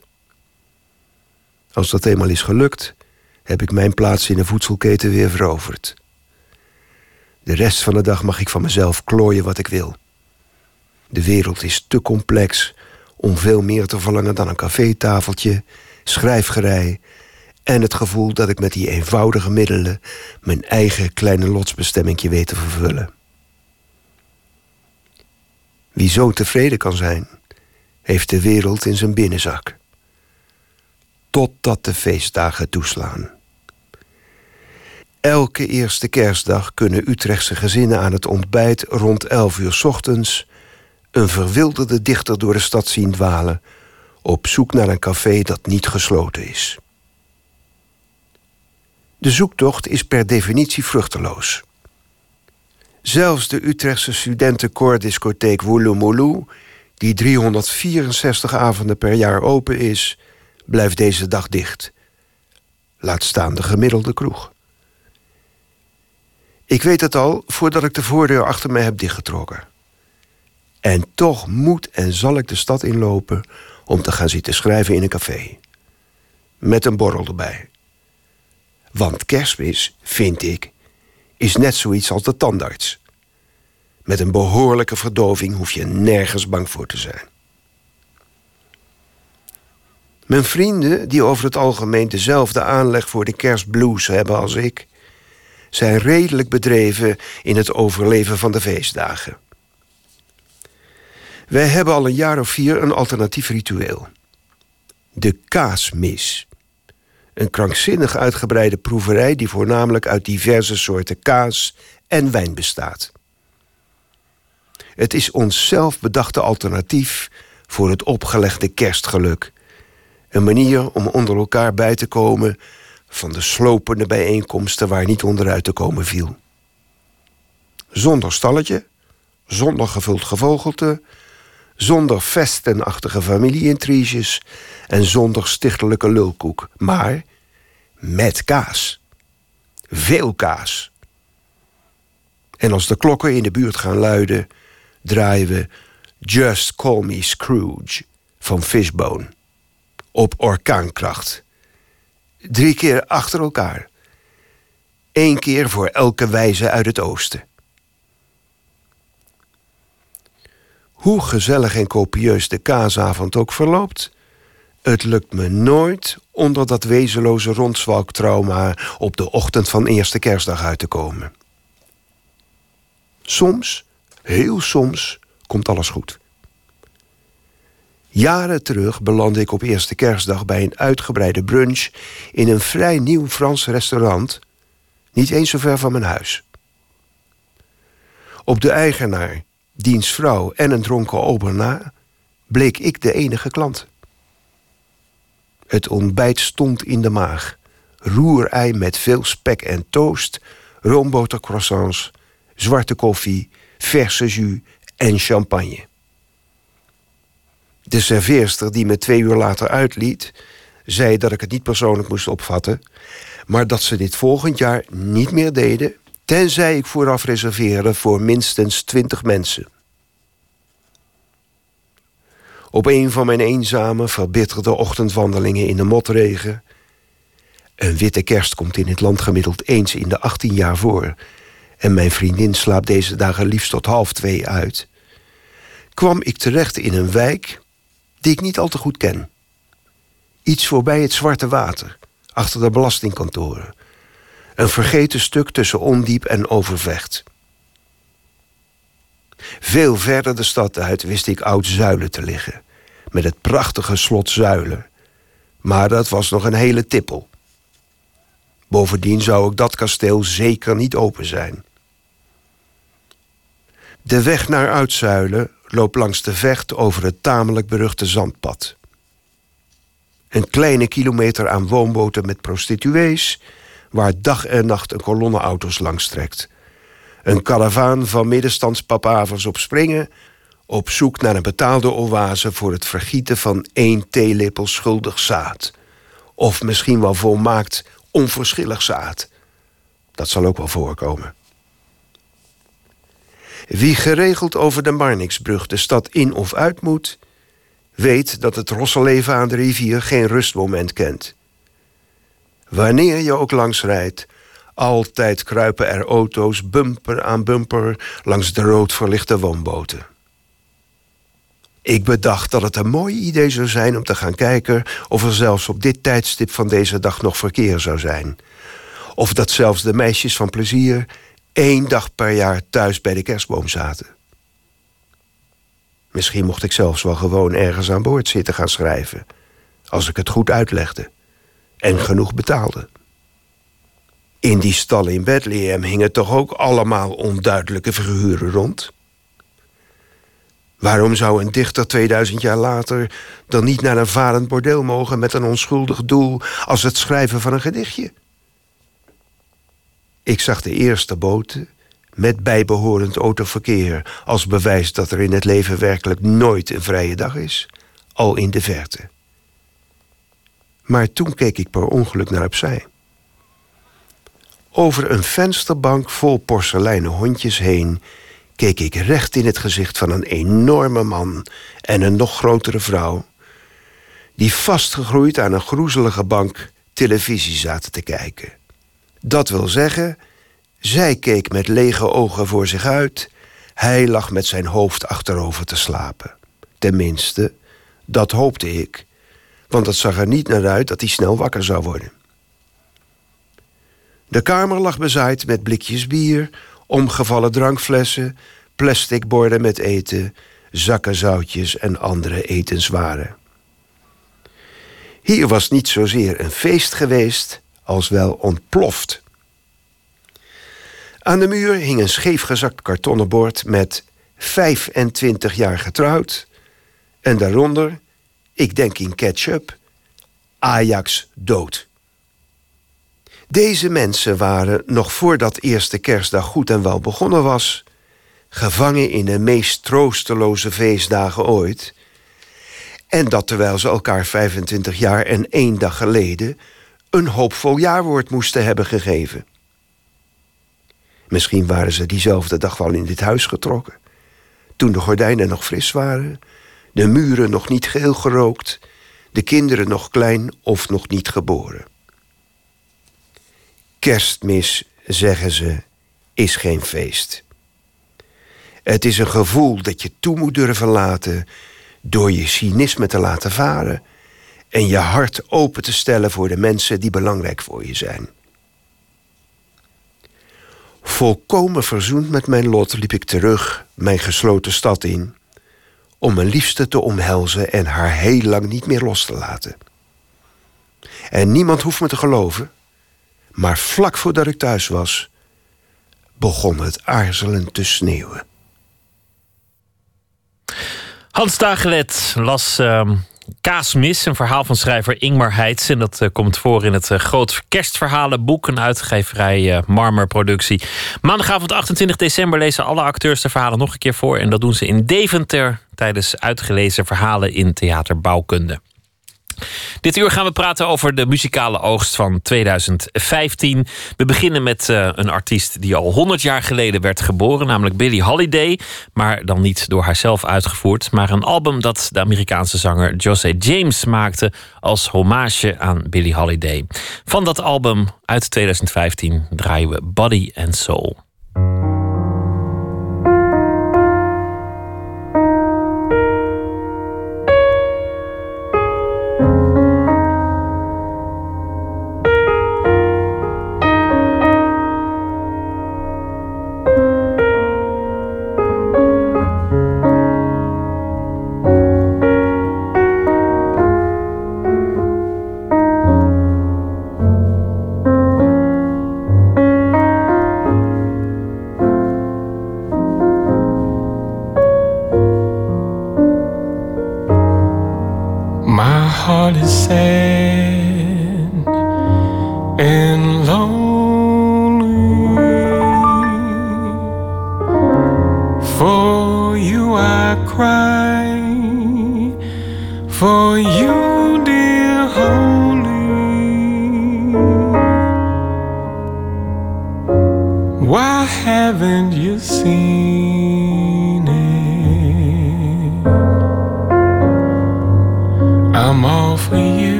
Als dat eenmaal is gelukt, heb ik mijn plaats in de voedselketen weer veroverd. De rest van de dag mag ik van mezelf klooien wat ik wil. De wereld is te complex om veel meer te verlangen dan een cafétafeltje, schrijfgerei en het gevoel dat ik met die eenvoudige middelen mijn eigen kleine lotsbestemmingje weet te vervullen. Wie zo tevreden kan zijn, heeft de wereld in zijn binnenzak. Totdat de feestdagen toeslaan. Elke eerste kerstdag kunnen Utrechtse gezinnen aan het ontbijt rond 11 uur ochtends een verwilderde dichter door de stad zien dwalen op zoek naar een café dat niet gesloten is. De zoektocht is per definitie vruchteloos. Zelfs de Utrechtse studentenkoordiscotheek Woeloemoeloe die 364 avonden per jaar open is, blijft deze dag dicht. Laat staan de gemiddelde kroeg. Ik weet het al voordat ik de voordeur achter mij heb dichtgetrokken. En toch moet en zal ik de stad inlopen om te gaan zitten schrijven in een café. Met een borrel erbij. Want kerstmis, vind ik, is net zoiets als de tandarts. Met een behoorlijke verdoving hoef je nergens bang voor te zijn. Mijn vrienden, die over het algemeen dezelfde aanleg voor de kerstblues hebben als ik, zijn redelijk bedreven in het overleven van de feestdagen. Wij hebben al een jaar of vier een alternatief ritueel. De kaasmis. Een krankzinnig uitgebreide proeverij die voornamelijk uit diverse soorten kaas en wijn bestaat. Het is ons zelf bedachte alternatief voor het opgelegde kerstgeluk. Een manier om onder elkaar bij te komen van de slopende bijeenkomsten waar niet onderuit te komen viel. Zonder stalletje, zonder gevuld gevogelte, zonder festenachtige familieintriges en zonder stichtelijke lulkoek, maar met kaas. Veel kaas. En als de klokken in de buurt gaan luiden, draaien we Just Call Me Scrooge van Fishbone. Op orkaankracht. Drie keer achter elkaar. Eén keer voor elke wijze uit het oosten. Hoe gezellig en copieus de kaasavond ook verloopt, het lukt me nooit onder dat wezenloze rondzwalktrauma op de ochtend van eerste kerstdag uit te komen. Soms, heel soms, komt alles goed. Jaren terug belandde ik op eerste kerstdag bij een uitgebreide brunch in een vrij nieuw Frans restaurant, niet eens zo ver van mijn huis. Op de eigenaar, diens vrouw en een dronken ober na, bleek ik de enige klant. Het ontbijt stond in de maag. Roerei met veel spek en toast, roombotercroissants, zwarte koffie, verse jus en champagne. De serveerster die me twee uur later uitliet, zei dat ik het niet persoonlijk moest opvatten, maar dat ze dit volgend jaar niet meer deden, tenzij ik vooraf reserveerde voor minstens twintig mensen. Op een van mijn eenzame, verbitterde ochtendwandelingen in de motregen. Een witte kerst komt in het land gemiddeld eens in de 18 jaar voor. En mijn vriendin slaapt deze dagen liefst tot half twee uit. Kwam ik terecht in een wijk die ik niet al te goed ken. Iets voorbij het Zwarte Water, achter de belastingkantoren. Een vergeten stuk tussen Ondiep en Overvecht. Veel verder de stad uit wist ik oud Zuilen te liggen. Met het prachtige slot Zuilen. Maar dat was nog een hele tippel. Bovendien zou ik dat kasteel zeker niet open zijn. De weg naar Uitzuilen loopt langs de vecht over het tamelijk beruchte zandpad. Een kleine kilometer aan woonboten met prostituees, waar dag en nacht een kolonne auto's langstrekt. Een karavaan van middenstandspapavers op springen, op zoek naar een betaalde oase voor het vergieten van één theelepel schuldig zaad. Of misschien wel volmaakt onverschillig zaad. Dat zal ook wel voorkomen. Wie geregeld over de Marnixbrug de stad in of uit moet, weet dat het rosselleven aan de rivier geen rustmoment kent. Wanneer je ook langs rijdt, altijd kruipen er auto's bumper aan bumper langs de rood verlichte woonboten. Ik bedacht dat het een mooi idee zou zijn om te gaan kijken of er zelfs op dit tijdstip van deze dag nog verkeer zou zijn. Of dat zelfs de meisjes van plezier één dag per jaar thuis bij de kerstboom zaten. Misschien mocht ik zelfs wel gewoon ergens aan boord zitten gaan schrijven, als ik het goed uitlegde en genoeg betaalde. In die stallen in Bethlehem hingen toch ook allemaal onduidelijke figuren rond? Waarom zou een dichter 2000 jaar later dan niet naar een varend bordeel mogen met een onschuldig doel als het schrijven van een gedichtje? Ik zag de eerste boten met bijbehorend autoverkeer als bewijs dat er in het leven werkelijk nooit een vrije dag is, al in de verte. Maar toen keek ik per ongeluk naar opzij. Over een vensterbank vol porseleinen hondjes heen keek ik recht in het gezicht van een enorme man en een nog grotere vrouw, die vastgegroeid aan een groezelige bank televisie zaten te kijken. Dat wil zeggen, zij keek met lege ogen voor zich uit, hij lag met zijn hoofd achterover te slapen. Tenminste, dat hoopte ik, want het zag er niet naar uit dat hij snel wakker zou worden. De kamer lag bezaaid met blikjes bier, omgevallen drankflessen, plastic borden met eten, zakken zoutjes en andere etenswaren. Hier was niet zozeer een feest geweest, als wel ontploft. Aan de muur hing een scheefgezakt kartonnen bord met 25 jaar getrouwd en daaronder, ik denk in ketchup, Ajax dood. Deze mensen waren, nog voordat eerste kerstdag goed en wel begonnen was, gevangen in de meest troosteloze feestdagen ooit. En dat terwijl ze elkaar 25 jaar en één dag geleden hoopvol jaarwoord moesten hebben gegeven. Misschien waren ze diezelfde dag wel in dit huis getrokken. Toen de gordijnen nog fris waren, de muren nog niet geheel gerookt, de kinderen nog klein of nog niet geboren. Kerstmis, zeggen ze, is geen feest. Het is een gevoel dat je toe moet durven laten door je cynisme te laten varen en je hart open te stellen voor de mensen die belangrijk voor je zijn. Volkomen verzoend met mijn lot liep ik terug mijn gesloten stad in om mijn liefste te omhelzen en haar heel lang niet meer los te laten. En niemand hoeft me te geloven, maar vlak voordat ik thuis was, begon het aarzelend te sneeuwen. Hans Dagelet las uh, Kaasmis, een verhaal van schrijver Ingmar Heitz. En dat uh, komt voor in het uh, Groot Kerstverhalenboek, een uitgeverij uh, Marmer productie. Maandagavond 28 december lezen alle acteurs de verhalen nog een keer voor. En dat doen ze in Deventer tijdens uitgelezen verhalen in theaterbouwkunde. Dit uur gaan we praten over de muzikale oogst van 2015. We beginnen met uh, een artiest die al 100 jaar geleden werd geboren, namelijk Billie Holiday. Maar dan niet door haarzelf uitgevoerd, maar een album dat de Amerikaanse zanger Jose James maakte als hommage aan Billie Holiday. Van dat album uit 2015 draaien we Body and Soul.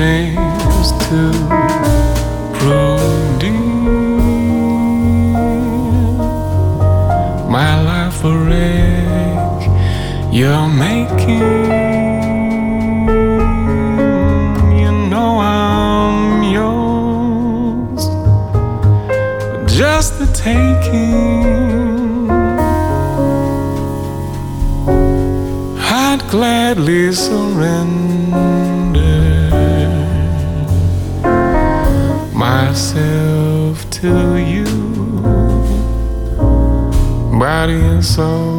Chance to dear my life a wreck you're making. Body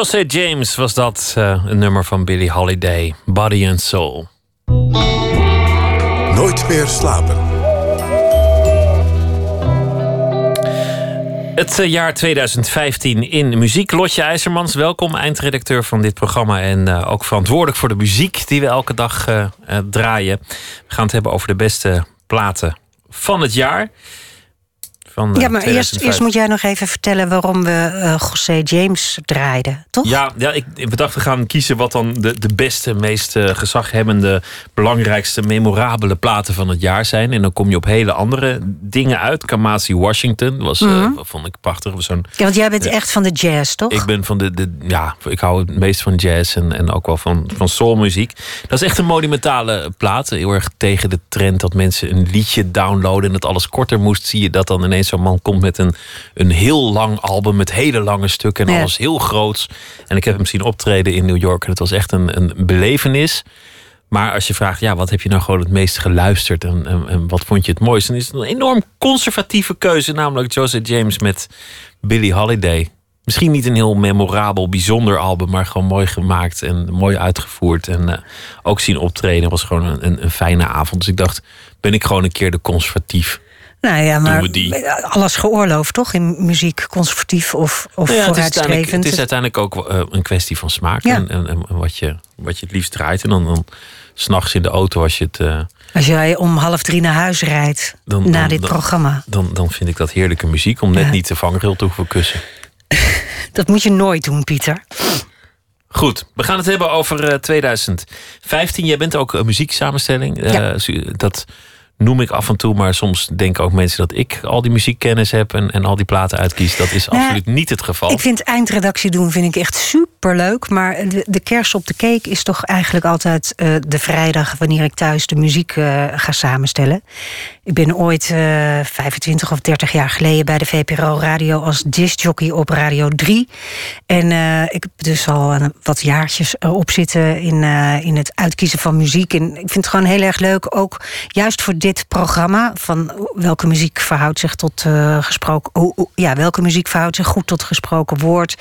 José James was dat, eh, een nummer van Billie Holiday, Body and Soul. Nooit meer slapen. Het eh, jaar 2015 in muziek. Lotje IJzermans, welkom, eindredacteur van dit programma. En eh, ook verantwoordelijk voor de muziek die we elke dag draaien. We gaan het hebben over de beste platen van het jaar. Van, eh, Ja, maar eerst, 2015. eerst moet jij nog even vertellen waarom we eh José James draaiden, toch? Ja, ja ik, we dachten we gaan kiezen wat dan de, de beste, meest eh, gezaghebbende, belangrijkste, memorabele platen van het jaar zijn. En dan kom je op hele andere dingen uit. Kamasi Washington was, Mhm. vond ik prachtig. Zo'n Ja, want jij bent echt van de jazz, toch? Ik ben van de, de. Ja, ik hou het meest van jazz en, en ook wel van, van soulmuziek. Dat is echt een monumentale plaat. Heel erg tegen de trend dat mensen een liedje downloaden en dat alles korter moest. Zie je dat dan ineens zo'n man komt met een, een heel lang album met hele lange stukken en Ja. alles heel groots. En ik heb hem zien optreden in New York en het was echt een, een belevenis. Maar als je vraagt, ja, wat heb je nou gewoon het meest geluisterd en, en, en wat vond je het mooist? Dan is het een enorm conservatieve keuze, namelijk José James met Billie Holiday. Misschien niet een heel memorabel, bijzonder album, maar gewoon mooi gemaakt en mooi uitgevoerd. En eh, ook zien optreden was gewoon een, een, een fijne avond. Dus ik dacht, ben ik gewoon een keer de conservatief. Nou ja, maar Doen we die. alles geoorloofd, toch? In muziek, conservatief of, of Nou ja, het, is uiteindelijk, vooruitstrevend. het is uiteindelijk ook eh, een kwestie van smaak Ja. en, en, en wat, je, wat je het liefst draait. En dan, dan s'nachts in de auto als je het... eh, Als jij om half drie naar huis rijdt Dan- na dan- dit dan- programma. dan, dan vind ik dat heerlijke muziek om net Ja. niet de vangrail te hoeven kussen. Dat moet je nooit doen, Pieter. Goed, we gaan het hebben over eh, 2015. Jij bent ook een muzieksamenstelling. Eh, Ja. dat noem ik af en toe, maar soms denken ook mensen dat ik al die muziekkennis heb en, en al die platen uitkies. Dat is Nou, absoluut niet het geval. Ik vind eindredactie doen vind ik echt superleuk. Maar de, de kers op de cake is toch eigenlijk altijd eh, de vrijdag... wanneer ik thuis de muziek eh, ga samenstellen. Ik ben ooit eh 25 of 30 jaar geleden bij de VPRO Radio... als discjockey op Radio 3. En eh, ik heb dus al een- wat jaartjes erop zitten in, eh, in het uitkiezen van muziek. En ik vind het gewoon heel erg leuk, ook juist voor dit programma... van welke muziek verhoudt zich tot eh, gesproken... hoe- hoe- ja, welke muziek verhoudt zich goed tot gesproken woord...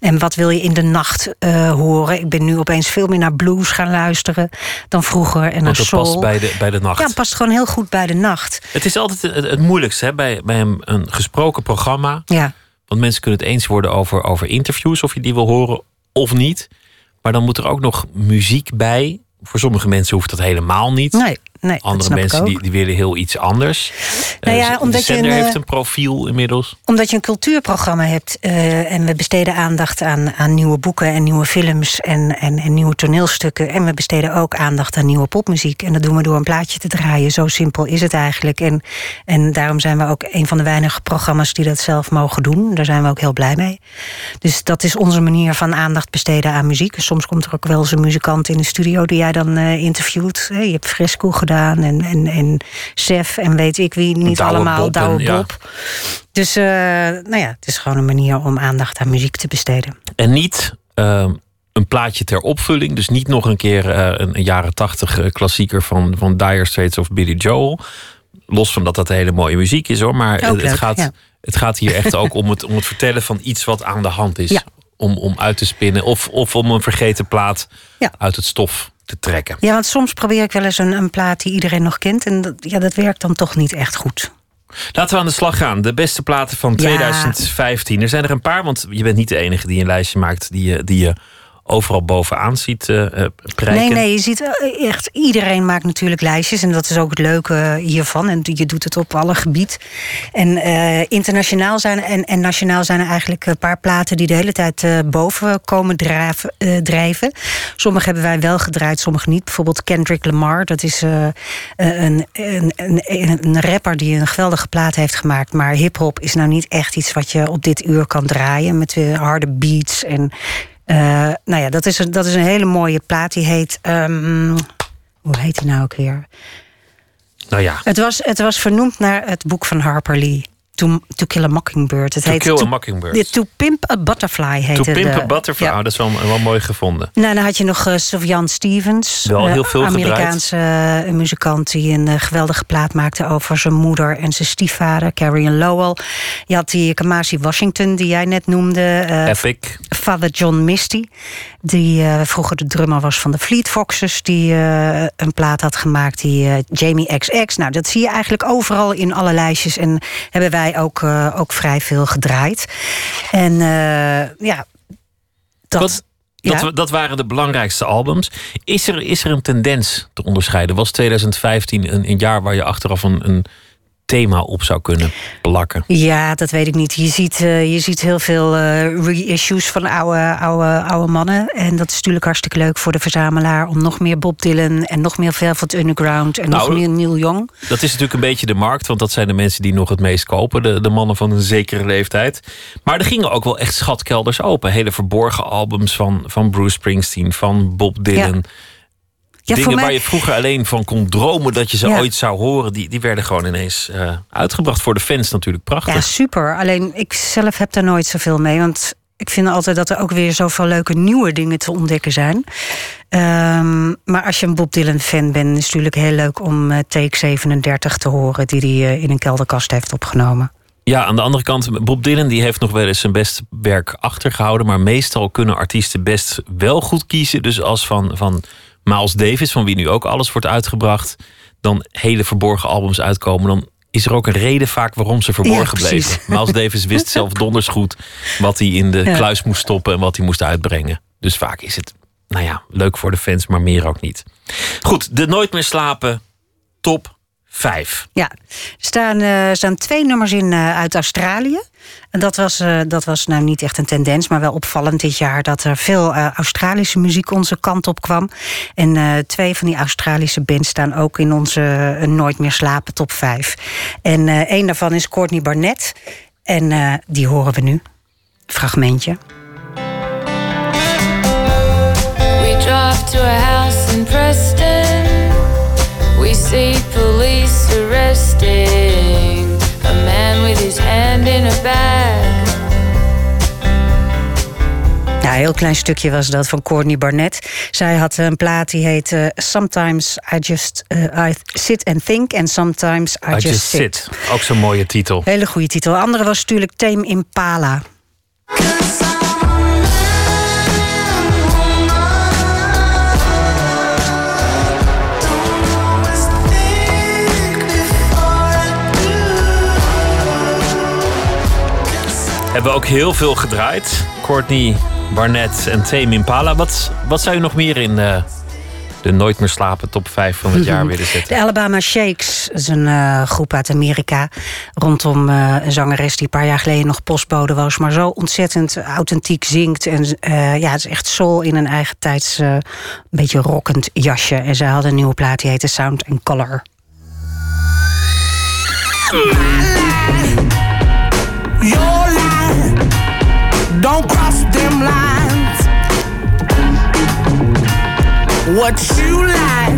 en wat wil je in de nacht eh, horen. Ik ben nu opeens veel meer naar blues gaan luisteren dan vroeger... en naar Want dat soul. past bij de, bij de nacht. Ja, past gewoon heel goed bij de nacht. Het is altijd het, het moeilijkste hè, bij, bij een, een gesproken programma. Ja. Want mensen kunnen het eens worden over, over interviews, of je die wil horen of niet. Maar dan moet er ook nog muziek bij. Voor sommige mensen hoeft dat helemaal niet. Nee, nee Andere mensen die, die willen heel iets anders. Nou ja, Eh, omdat de zender je een, heeft eh, een profiel inmiddels. Omdat je een cultuurprogramma hebt eh, en we besteden aandacht aan, aan nieuwe boeken en nieuwe films en, en, en nieuwe toneelstukken. En we besteden ook aandacht aan nieuwe popmuziek. En dat doen we door een plaatje te draaien. Zo simpel is het eigenlijk. En, en daarom zijn we ook een van de weinige programma's die dat zelf mogen doen. Daar zijn we ook heel blij mee. Dus dat is onze manier van aandacht besteden aan muziek. Soms komt er ook wel eens een muzikant in de studio die jij dan interviewt. Je hebt Fresco gedaan en, en, en Sef en weet ik wie. Niet Douwe allemaal, Bob en- Douwe ja. Bob. Dus eh, nou ja, het is gewoon een manier om aandacht aan muziek te besteden. En niet ehm, een plaatje ter opvulling. Dus niet nog een keer eh, een, jaren tachtig klassieker van, van Dire Straits of Billy Joel. Los van dat dat hele mooie muziek is hoor. Maar het, gaat, ja. het gaat hier echt ook om het, om het vertellen van iets wat aan de hand is. Ja. Om, om uit te spinnen. Of, of om een vergeten plaat Ja. uit het stof te trekken. Ja, want soms probeer ik wel eens een, een plaat die iedereen nog kent. En dat, ja, dat werkt dan toch niet echt goed. Laten we aan de slag gaan. De beste platen van Ja. 2015. Er zijn er een paar, want je bent niet de enige die een lijstje maakt die je, die je overal bovenaan ziet prijken. Nee, nee, je ziet eh, echt, iedereen maakt natuurlijk lijstjes. En dat is ook het leuke hiervan. En je doet het op alle gebied. En internationaal zijn en, en nationaal zijn er eigenlijk een paar platen die de hele tijd boven komen draven, drijven. Sommige hebben wij wel gedraaid, sommige niet. Bijvoorbeeld Kendrick Lamar, dat is een, een, een, een rapper die een geweldige plaat heeft gemaakt. Maar hip-hop is nou niet echt iets wat je op dit uur kan draaien. Met harde beats en eh, nou ja, dat is, een, dat is een hele mooie plaat. Die heet. ehm, hoe heet die nou ook weer? Nou ja, Het was, het was vernoemd naar het boek van Harper Lee. To, to Kill a Mockingbird. Het To heet Kill a Mockingbird. To Pimp a Butterfly heette To Pimp de- a Butterfly, ja. oh, dat is wel, wel mooi gevonden. Nou, dan had je nog uh, Sufjan Stevens. Wel heel eh, veel gedraaid. Amerikaanse eh, muzikant die een eh, geweldige plaat maakte over zijn moeder en zijn stiefvader, Carrie Lowell. Je had die Kamasi Washington, die jij net noemde. eh, Epic. Father John Misty, die eh, vroeger de drummer was van de Fleet Foxes, die eh, een plaat had gemaakt, die eh, Jamie XX. Nou, dat zie je eigenlijk overal in alle lijstjes en hebben wij ook, eh, ook vrij veel gedraaid. En eh, ja, dat. Wat- Dat, ja. dat waren de belangrijkste albums. Is er, is er een tendens te onderscheiden? Was 2015 een, een jaar waar je achteraf een, een thema op zou kunnen plakken? Ja, dat weet ik niet. Je ziet, eh, je ziet heel veel eh, reissues van oude, oude, oude mannen. En dat is natuurlijk hartstikke leuk voor de verzamelaar... om nog meer Bob Dylan en nog meer Velvet Underground... en Nou, nog meer Neil Young. Dat is natuurlijk een beetje de markt, want dat zijn de mensen die nog het meest kopen. De, de mannen van een zekere leeftijd. Maar er gingen ook wel echt schatkelders open. Hele verborgen albums van, van Bruce Springsteen, van Bob Dylan. Ja, Dingen voor mij- waar je vroeger alleen van kon dromen dat je ze Ja. ooit zou horen, die, die werden gewoon ineens eh, uitgebracht. Voor de fans natuurlijk prachtig. Ja, super. Alleen ik zelf heb daar nooit zoveel mee. Want ik vind altijd dat er ook weer zoveel leuke nieuwe dingen te ontdekken zijn. Ehm, maar als je een Bob Dylan fan bent, is het natuurlijk heel leuk om eh, Take 37 te horen, die hij eh, in een kelderkast heeft opgenomen. Ja, aan de andere kant, Bob Dylan die heeft nog wel eens zijn best werk achtergehouden. Maar meestal kunnen artiesten best wel goed kiezen. Dus als van, van Miles Davis, van wie nu ook alles wordt uitgebracht, dan hele verborgen albums uitkomen. Dan is er ook een reden vaak waarom ze verborgen Ja, bleven. Miles Davis wist zelf donders goed wat hij in de Ja. kluis moest stoppen en wat hij moest uitbrengen. Dus vaak is het, nou ja, leuk voor de fans, maar meer ook niet. Goed, de Nooit meer slapen top 5. Ja, er staan, eh, er staan twee nummers in eh, uit Australië. En dat was, eh, dat was nou niet echt een tendens, maar wel opvallend dit jaar dat er veel eh, Australische muziek onze kant op kwam. En eh, twee van die Australische bands staan ook in onze Nooit meer slapen top 5. En eh een daarvan is Courtney Barnett. En eh, die horen we nu. Fragmentje. We drive to a house police arresting a man with his hand in a bag. Ja, een heel klein stukje was dat van Courtney Barnett. Zij had een plaat die heet eh, Sometimes I Just eh, I Sit and Think and Sometimes I, I Just Sit. Ook zo'n mooie titel. Hele goede titel. De andere was natuurlijk Tame Impala. Hebben we ook heel veel gedraaid. Courtney Barnett en Tame Impala. Wat, wat zou je nog meer in eh, de Nooit meer slapen top 5 van het jaar willen De zetten? Alabama Shakes is een eh, groep uit Amerika. Rondom eh, een zangeres die een paar jaar geleden nog postbode was. Maar zo ontzettend authentiek zingt. En eh, ja, het is echt soul in een eigen tijds een beetje rockend jasje. En zij hadden een nieuwe plaat die heette Sound and Color. Your What you like,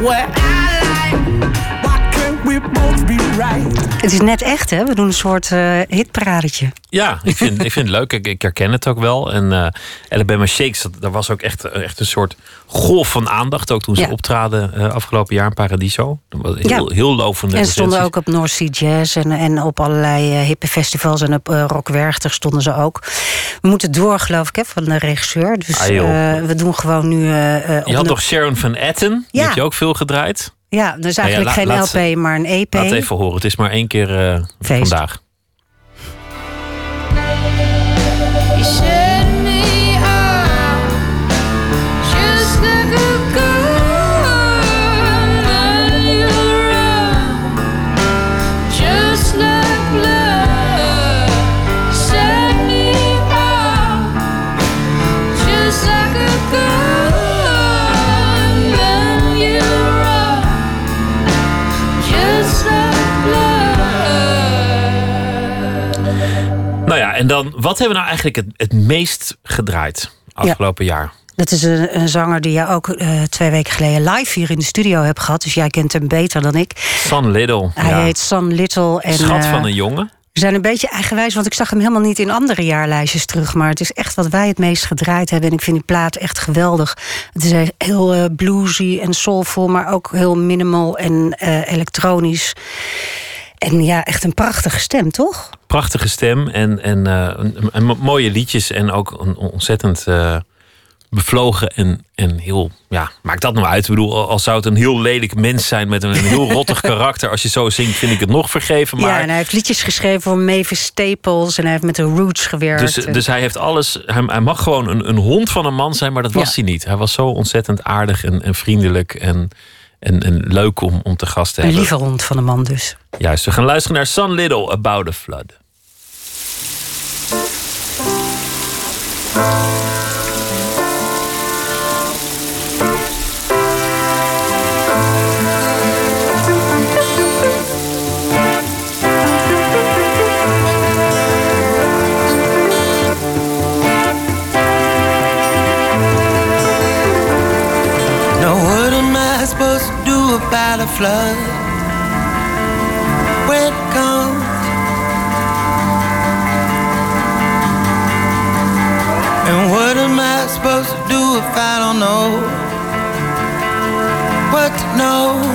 what I like, why can't we both be? Het is net echt, hè? We doen een soort eh hitparadetje. Ja, ik vind, ik vind het leuk. Ik, ik herken het ook wel. En eh Alabama Shakes, dat, daar was ook echt, echt een soort golf van aandacht. Ook toen ze Ja. optraden eh, afgelopen jaar in Paradiso. Dat was heel, Ja. heel lovende En ze stonden ook op North Sea Jazz en, en op allerlei eh, hippe festivals. En op eh, Rock Werchter stonden ze ook. We moeten door, geloof ik, hè, van de regisseur. Dus Ah, eh, we doen gewoon nu... eh, eh, Je had nog Sharon van Etten. Die Ja. heb je ook veel gedraaid. Ja, dus Nou ja, eigenlijk la- geen laat- LP, maar een EP. Laat even horen. Het is maar één keer eh, vandaag. Dan, wat hebben we nou eigenlijk het, het meest gedraaid afgelopen jaar? Dat is een, een zanger die jij ook eh, twee weken geleden live hier in de studio hebt gehad. Dus jij kent hem beter dan ik. Son Little. Hij ja. heet San Little. En, Schat eh, van een jongen. We zijn een beetje eigenwijs, want ik zag hem helemaal niet in andere jaarlijstjes terug. Maar het is echt wat wij het meest gedraaid hebben. En ik vind die plaat echt geweldig. Het is heel eh, bluesy en soulful, maar ook heel minimal en eh, elektronisch. En ja, echt een prachtige stem, toch? Prachtige stem en, en, eh, mooie liedjes. En ook een ontzettend eh, bevlogen en, en heel... Ja, maakt dat nou uit? Ik bedoel, al al zou het een heel lelijk mens zijn met een heel rottig karakter. Als je zo zingt, vind ik het nog vergeven. Maar Ja, en hij heeft liedjes geschreven voor Mavis Staples en hij heeft met de Roots gewerkt. Dus, dus hij heeft alles. Hij, hij mag gewoon een, een hond van een man zijn, maar dat was hij niet. Hij was zo ontzettend aardig en, en vriendelijk en, en, en leuk om, om te gast te een hebben. lieve hond van een man dus. Juist, we gaan luisteren naar Sun Little About a Flood. Flood? When it comes And what am I supposed to do if I don't know what to know?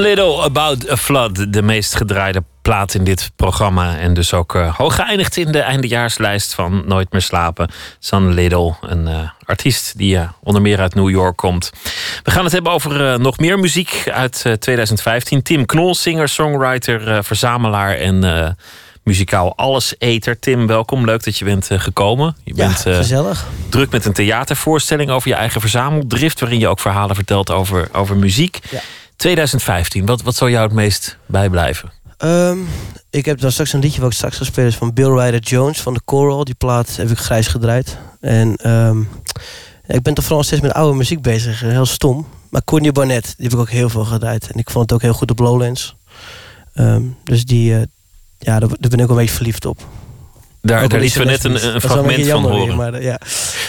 Little About a Flood, de meest gedraaide plaat in dit programma. En dus ook eh, hoog geëindigd in de eindejaarslijst van Nooit meer slapen. Sun Little, een eh, artiest die eh, onder meer uit New York komt. We gaan het hebben over nog meer muziek uit eh, 2015. Tim Knol, singer, songwriter, verzamelaar en muzikaal alleseter. Tim, welkom. Leuk dat je bent gekomen. Je Ja, bent gezellig. druk met een theatervoorstelling over je eigen verzameldrift... waarin je ook verhalen vertelt over, over muziek. 2015, wat, wat zal jou het meest bijblijven? Ehm, ik heb dan straks een liedje wat ik straks ga spelen... is van Bill Ryder Jones van de Coral. Die plaat heb ik grijs gedraaid. En ehm, ik ben toch vooral steeds met oude muziek bezig. Heel stom. Maar Courtney Barnett, die heb ik ook heel veel gedraaid. En ik vond het ook heel goed op Lowlands. Ehm, dus die, eh, ja, daar ben ik ook een beetje verliefd op. Daar, Ook daar al is lieten we net een, een fragment van horen. weer, maar, eh, ja.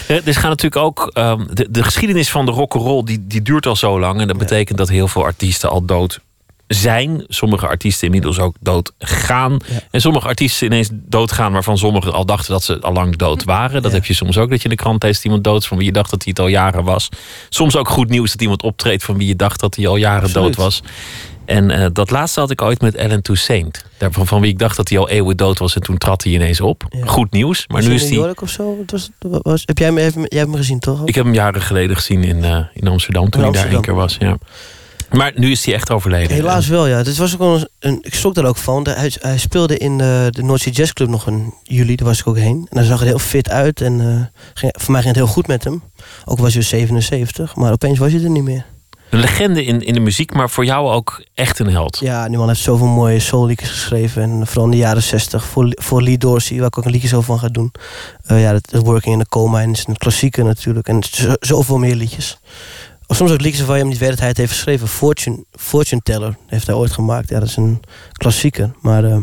Er is gaat natuurlijk ook. ehm, de, de geschiedenis van de rock'n'roll die, die duurt al zo lang. En dat betekent dat heel veel artiesten al dood zijn. Sommige artiesten inmiddels ook dood gaan. En sommige artiesten ineens doodgaan waarvan sommigen al dachten dat ze al lang dood waren. Dat heb je soms ook dat je in de krant leest iemand dood is van wie je dacht dat hij het al jaren was. Soms ook goed nieuws dat iemand optreedt van wie je dacht dat hij al jaren Absoluut. dood was. En eh, dat laatste had ik ooit met Ellen Toussaint. Daarvan van wie ik dacht dat hij al eeuwen dood was. En toen trad hij ineens op. Goed nieuws. Maar Was nu in is New hij. York of zo? Wat Was, wat was, heb jij, hem, even- jij hebt hem gezien, toch? Ik heb hem jaren geleden gezien in, eh, in Amsterdam. Toen In hij daar één Amsterdam. keer was. Ja. Maar nu is hij echt overleden. Helaas wel, ja. Het was ook een, een- ik schrok daar ook van. Hij, hij speelde in de, de North Sea Jazz Club nog in juli. Daar was ik ook heen. En hij zag er heel fit uit. En eh, ging, voor mij ging het heel goed met hem. Ook was hij 77. Maar opeens was hij er niet meer. Een legende in, in de muziek, maar voor jou ook echt een held. Ja, die man heeft zoveel mooie soulliedjes geschreven. En vooral in de jaren 60 voor, voor Lee Dorsey, waar ik ook een liedje zo van ga doen. Eh, ja, dat, dat Working in the Coal Mine is een klassieker natuurlijk. En zo- zoveel meer liedjes. Of soms ook liedjes waarvan je hem niet weet dat hij het heeft geschreven. Fortune, Fortune Teller heeft hij ooit gemaakt. Ja, dat is een klassieker. Maar eh,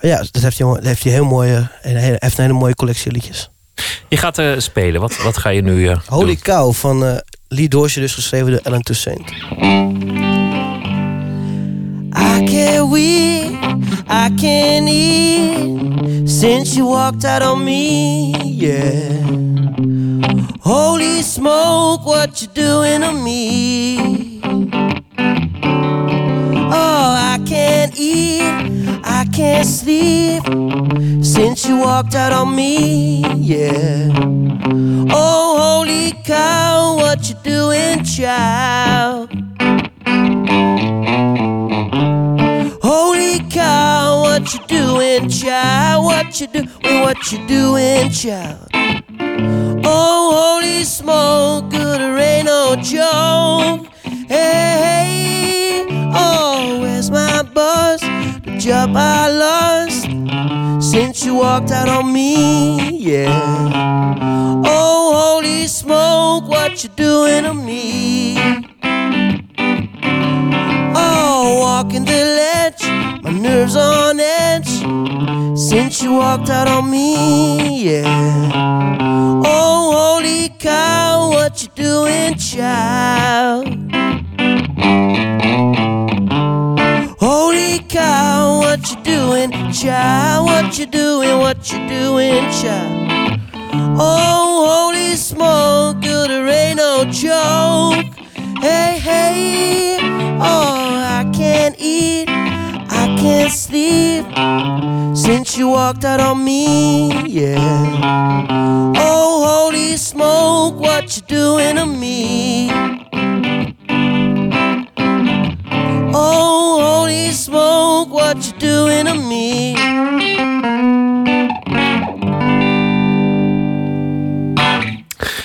ja, dat heeft hij, dat heeft hij heel mooie, hij heeft een hele mooie collectie liedjes. Je gaat eh, spelen. Wat, wat ga je nu eh, Holy doen? Cow van Lee Dorsey, dus geschreven door Ellen Toussaint. I can't wait, I can't eat since you walked out on me, yeah. Holy smoke, what you doing to me? Oh, I can't eat, I can't sleep since you walked out on me, yeah. Oh, holy cow, what you doing, child? Holy cow, what you doing, child? What you doing, what you doing, child? Oh, holy smoke, good or ain't no oh, joke. Hey, hey, oh, bus? The job I lost since you walked out on me, yeah. Oh, holy smoke, what you doing to me? Oh, walking the ledge, my nerves on edge since you walked out on me, yeah. Oh, holy cow, what you doing, child? Child? What you doing, what you doing, child? Oh, holy smoke, good or ain't no joke. Hey, hey, oh, I can't eat, I can't sleep since you walked out on me, yeah. Oh, holy smoke, what you doing to me?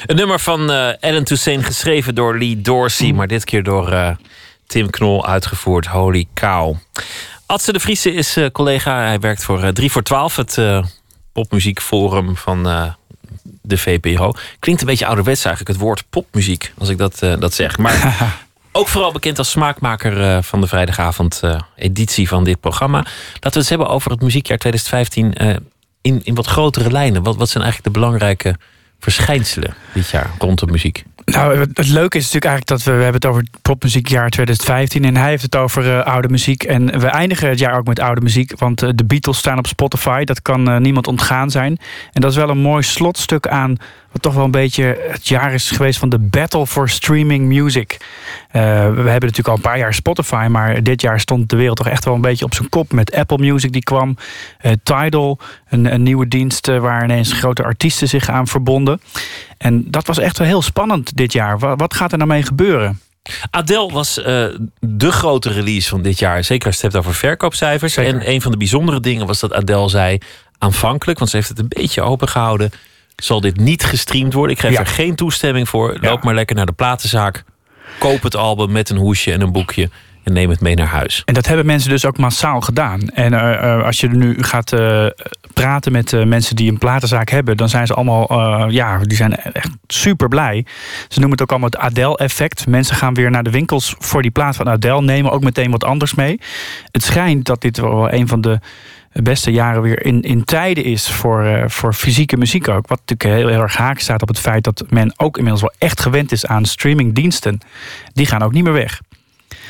Een nummer van eh, Ellen Toussaint, geschreven door Lee Dorsey, maar dit keer door eh, Tim Knol uitgevoerd. Holy cow. Adse de Vriese is eh, collega. Hij werkt voor eh, 3 voor 12, het popmuziekforum van de VPRO. Klinkt een beetje ouderwets eigenlijk, het woord popmuziek, als ik dat, dat zeg. Maar ook vooral bekend als smaakmaker van de vrijdagavond editie van dit programma. Laten we het hebben over het muziekjaar 2015 eh, in, in wat grotere lijnen. Wat, wat zijn eigenlijk de belangrijke verschijnselen dit jaar rond de muziek? Nou, het, leuke is natuurlijk eigenlijk dat we, we hebben het over popmuziekjaar 2015 en hij heeft het over eh, oude muziek. En we eindigen het jaar ook met oude muziek, want eh, de Beatles staan op Spotify. Dat kan eh, niemand ontgaan zijn. En dat is wel een mooi slotstuk aan wat toch wel een beetje het jaar is geweest van de battle for streaming music. Eh, we hebben natuurlijk al een paar jaar Spotify, maar dit jaar stond de wereld toch echt wel een beetje op zijn kop met Apple Music die kwam, eh, Tidal, een, een nieuwe dienst eh, waar ineens grote artiesten zich aan verbonden. En dat was echt wel heel spannend dit jaar. Wa- Wat gaat er nou mee gebeuren? Adele was uh, de grote release van dit jaar. Zeker als je het hebt over verkoopcijfers. Zeker. En een van de bijzondere dingen was dat Adele zei aanvankelijk, want ze heeft het een beetje open gehouden. Zal dit niet gestreamd worden? Ik geef ja. er geen toestemming voor. Loop maar lekker naar de platenzaak. Koop het album met een hoesje en een boekje en neem het mee naar huis. En dat hebben mensen dus ook massaal gedaan. En uh, uh, als je nu gaat uh, praten met mensen die een platenzaak hebben, dan zijn ze allemaal, ja, die zijn echt super blij. Ze noemen het ook allemaal het Adele-effect. Mensen gaan weer naar de winkels voor die plaat van Adele, nemen ook meteen wat anders mee. Het schijnt dat dit wel een van de beste jaren weer in, in tijden is voor, uh, voor fysieke muziek ook. Wat natuurlijk heel, heel erg haak staat op het feit dat men ook inmiddels wel echt gewend is aan streamingdiensten. Die gaan ook niet meer weg.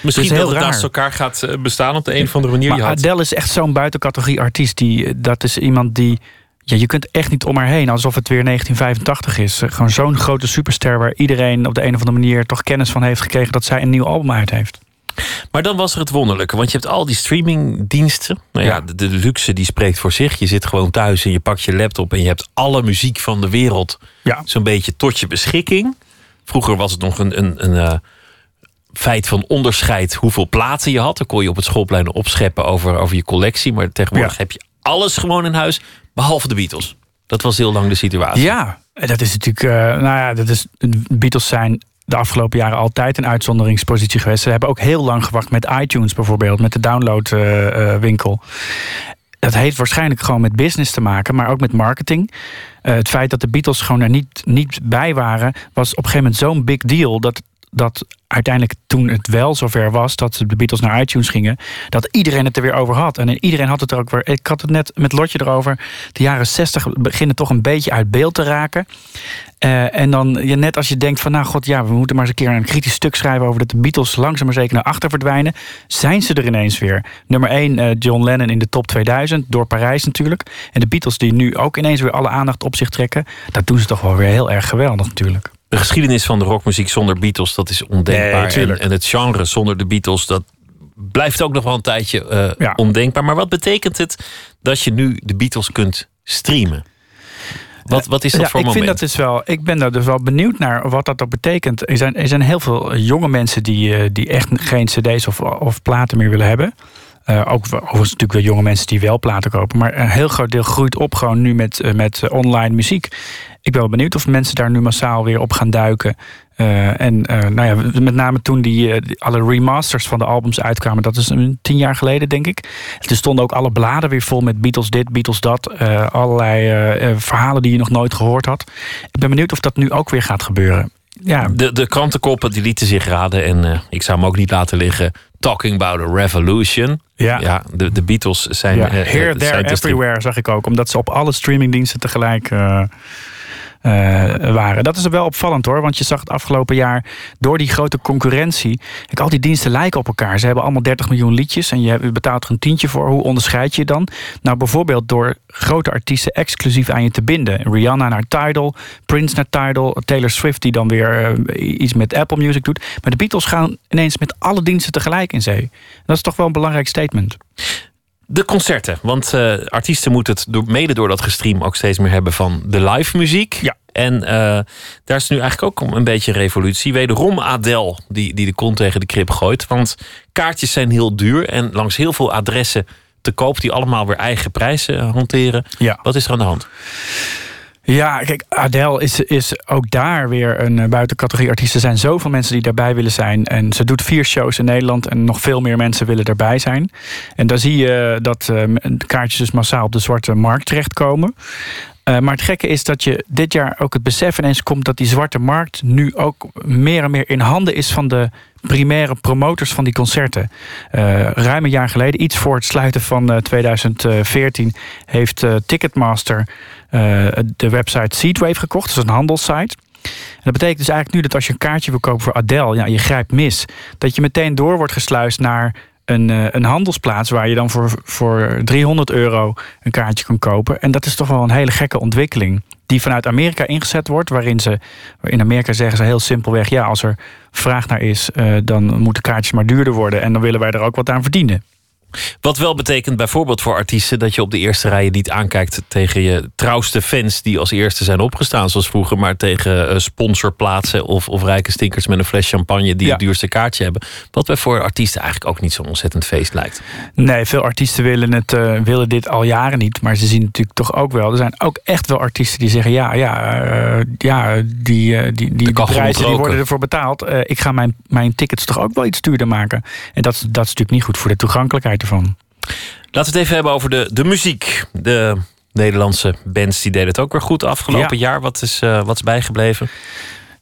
Misschien Dus heel dat het naast elkaar gaat eh, bestaan op de een of andere manier. Maar Adele is echt zo'n buitencategorie artiest. Die, dat is iemand die... Ja, je kunt echt niet om haar heen, alsof het weer 1985 is. Eh, Gewoon zo'n grote superster waar iedereen op de een of andere manier toch kennis van heeft gekregen dat zij een nieuw album uit heeft. Maar dan was er het wonderlijke, want je hebt al die streamingdiensten. Nou ja, de, de luxe die spreekt voor zich. Je zit gewoon thuis en je pakt je laptop en je hebt alle muziek van de wereld ja. zo'n beetje tot je beschikking. Vroeger was het nog een, een, een eh, feit van onderscheid hoeveel platen je had. Dan kon je op het schoolplein opscheppen over, over je collectie. Maar tegenwoordig heb je alles gewoon in huis, behalve de Beatles. Dat was heel lang de situatie. Ja, dat is natuurlijk. eh, nou ja, dat is, Beatles zijn de afgelopen jaren altijd een uitzonderingspositie geweest. Ze hebben ook heel lang gewacht met iTunes bijvoorbeeld, met de downloadwinkel. dat heeft waarschijnlijk gewoon met business te maken, maar ook met marketing. Eh, het feit dat de Beatles gewoon er niet, niet bij waren, was op een gegeven moment zo'n big deal dat. Dat uiteindelijk toen het wel zover was dat de Beatles naar iTunes gingen, dat iedereen het er weer over had. En iedereen had het er ook weer. Ik had het net met Lotje erover. De jaren 60 beginnen toch een beetje uit beeld te raken. Eh, en dan, ja, net als je denkt van, nou god, ja, we moeten maar eens een keer een kritisch stuk schrijven over dat de Beatles langzaam maar zeker naar achter verdwijnen, zijn ze er ineens weer. Nummer 1, John Lennon in de top 2000, door Parijs natuurlijk. En de Beatles die nu ook ineens weer alle aandacht op zich trekken, dat doen ze toch wel weer heel erg geweldig natuurlijk. De geschiedenis van de rockmuziek zonder Beatles, dat is ondenkbaar. Nee, en, het genre zonder de Beatles, dat blijft ook nog wel een tijdje eh, Ja. ondenkbaar. Maar wat betekent het dat je nu de Beatles kunt streamen? Wat, wat is dat ja, voor ik moment? Vind dat dus wel, ik ben daar dus wel benieuwd naar wat dat ook betekent. Er zijn, er zijn heel veel jonge mensen die, eh, die echt geen cd's of, of platen meer willen hebben. Eh, ook overigens natuurlijk wel jonge mensen die wel platen kopen. Maar een heel groot deel groeit op gewoon nu met, eh, met eh, online muziek. Ik ben wel benieuwd of mensen daar nu massaal weer op gaan duiken. En nou ja, met name toen die, alle remasters van de albums uitkwamen, dat is een tien jaar geleden, denk ik. Er stonden ook alle bladen weer vol met Beatles dit, Beatles dat. allerlei verhalen die je nog nooit gehoord had. Ik ben benieuwd of dat nu ook weer gaat gebeuren. Ja, De, de krantenkoppen die lieten zich raden. En ik zou hem ook niet laten liggen. Talking about a revolution. Ja. de, de Beatles zijn... Ja, eh, here, eh, there, zijn streamen. everywhere zag ik ook. Omdat ze op alle streamingdiensten tegelijk eh, waren. Dat is wel opvallend hoor. Want je zag het afgelopen jaar door die grote concurrentie. Kijk, al die diensten lijken op elkaar. Ze hebben allemaal 30 miljoen liedjes. En je betaalt er een tientje voor. Hoe onderscheid je je dan? Nou, bijvoorbeeld door grote artiesten exclusief aan je te binden. Rihanna naar Tidal, Prince naar Tidal, Taylor Swift die dan weer eh, iets met Apple Music doet. Maar de Beatles gaan ineens met alle diensten tegelijk in zee. Dat is toch wel een belangrijk statement. De concerten. Want eh, artiesten moeten het door, mede door dat gestream ook steeds meer hebben van de live muziek. Ja. En eh, daar is nu eigenlijk ook een beetje revolutie. Wederom Adele die, die de kont tegen de krip gooit. Want kaartjes zijn heel duur en langs heel veel adressen te koop die allemaal weer eigen prijzen eh, hanteren. Ja. Wat is er aan de hand? Ja, kijk, Adele is, is ook daar weer een eh, buitencategorie artiest. Er zijn zoveel mensen die daarbij willen zijn. En ze doet vier shows in Nederland en nog veel meer mensen willen daarbij zijn. En dan zie je dat eh, kaartjes dus massaal op de zwarte markt terechtkomen. Eh, maar het gekke is dat je dit jaar ook het besef ineens komt dat die zwarte markt nu ook meer en meer in handen is van de primaire promotors van die concerten. Eh, ruim een jaar geleden, iets voor het sluiten van eh, 2014, heeft eh, Ticketmaster eh, de website Seatwave gekocht. Dat is een handelssite. En dat betekent dus eigenlijk nu dat als je een kaartje wil kopen voor Adele, ja, je grijpt mis. Dat je meteen door wordt gesluist naar een, eh, een handelsplaats waar je dan voor, voor 300 euro een kaartje kan kopen. En dat is toch wel een hele gekke ontwikkeling. Die vanuit Amerika ingezet wordt, waarin ze in Amerika zeggen ze heel simpelweg: ja, als er vraag naar is, eh, dan moeten kaartjes maar duurder worden. En dan willen wij er ook wat aan verdienen. Wat wel betekent bijvoorbeeld voor artiesten dat je op de eerste rijen niet aankijkt tegen je trouwste fans die als eerste zijn opgestaan, zoals vroeger, maar tegen eh, sponsorplaatsen of, of rijke stinkers met een fles champagne die Ja. het duurste kaartje hebben. Wat bij voor artiesten eigenlijk ook niet zo'n ontzettend feest lijkt. Nee, veel artiesten willen, het, eh, willen dit al jaren niet. Maar ze zien natuurlijk toch ook wel. Er zijn ook echt wel artiesten die zeggen: ja, ja, eh, ja die, die, die moet prijzen die worden ervoor betaald. Ik ga mijn, mijn tickets toch ook wel iets duurder maken. En dat, dat is natuurlijk niet goed voor de toegankelijkheid ervan. Laten we het even hebben over de, de muziek. De Nederlandse bands die deden het ook weer goed afgelopen Ja. jaar. Wat is, eh, wat is bijgebleven?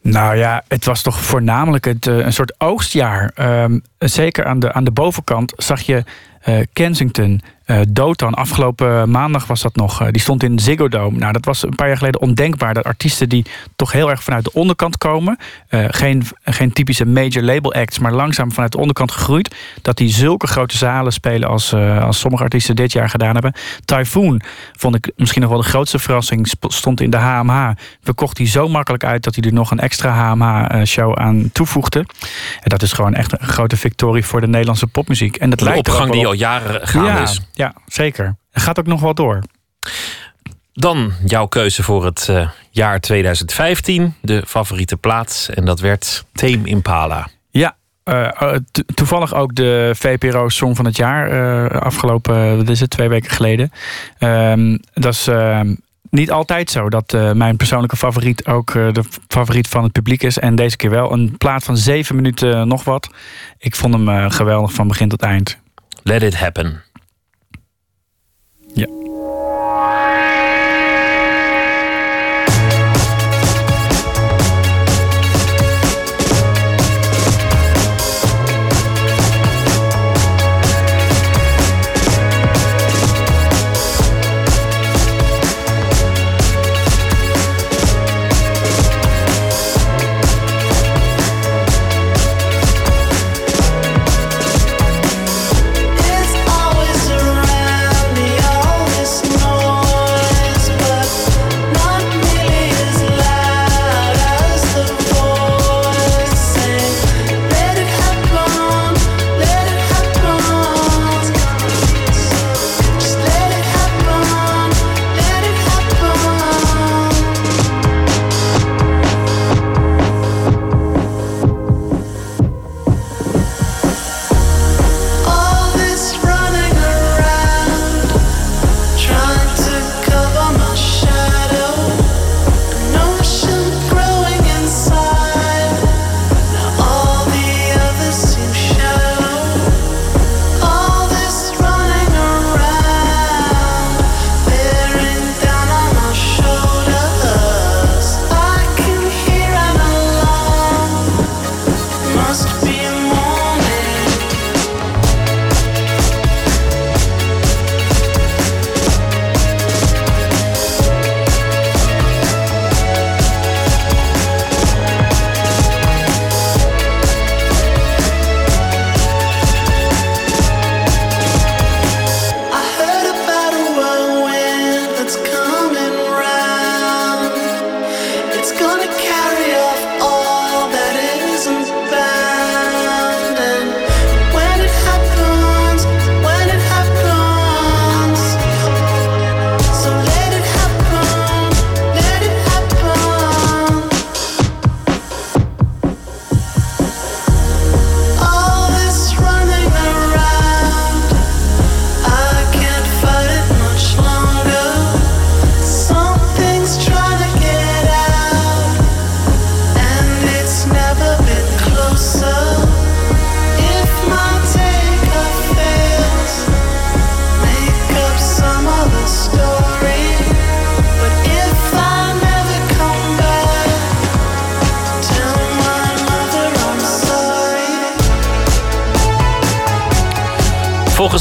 Nou ja, het was toch voornamelijk het, eh, een soort oogstjaar. Ehm, zeker aan de, aan de bovenkant zag je eh, Kensington, eh Dotan. Afgelopen maandag was dat nog. eh, die stond in Ziggo Dome. Nou, dat was een paar jaar geleden ondenkbaar. Dat artiesten die toch heel erg vanuit de onderkant komen. eh, geen, geen typische major label acts, maar langzaam vanuit de onderkant gegroeid. Dat die zulke grote zalen spelen als, als sommige artiesten dit jaar gedaan hebben. Typhoon vond ik misschien nog wel de grootste verrassing. Stond in de HMH. Verkocht hij zo makkelijk uit dat hij er nog een extra HMH-show aan toevoegde. En dat is gewoon echt een grote victorie voor de Nederlandse popmuziek. En dat lijkt ook opgang die al jaren gaande ja, is. Ja, zeker. Het gaat ook nog wel door. Dan jouw keuze voor het eh, jaar 2015. De favoriete plaats. En dat werd Tame Impala. Ja, eh, eh, to- toevallig ook de VPRO Song van het jaar. afgelopen, wat is het, twee weken geleden. Ehm, dat is ehm, niet altijd zo dat mijn persoonlijke favoriet ook de favoriet van het publiek is. En deze keer wel. Een plaat van zeven minuten nog wat. Ik vond hem geweldig van begin tot eind. Let it happen.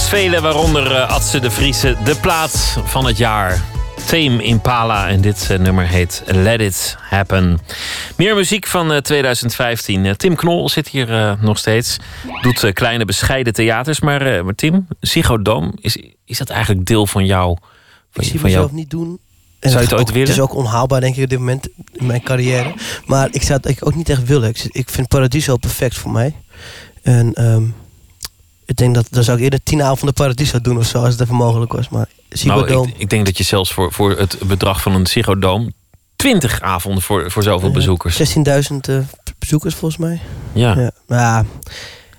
Volgens velen, waaronder eh, Adse de Vriese, de plaats van het jaar. Tame Impala en dit eh, nummer heet Let It Happen. Meer muziek van eh, 2015. Eh, Tim Knol zit hier nog steeds. Doet kleine bescheiden theaters. Maar, maar Tim, Ziggo is, is dat eigenlijk deel van jou? Van, Ik zie van mezelf niet doen. En Zou je het ooit ook- willen? Het is ook onhaalbaar, denk ik, op dit moment in mijn carrière. Maar ik zou het ook niet echt willen. Ik, ik vind Paradiso perfect voor mij. En ehm, Ik denk dat dan zou ik eerder tien avonden Paradiso doen of zo, als het even mogelijk was. Maar Nou, ik, ik denk dat je zelfs voor, voor het bedrag van een Dome... 20 avonden voor, voor zoveel bezoekers. 16.000 eh, bezoekers volgens mij. Ja. Ja, maar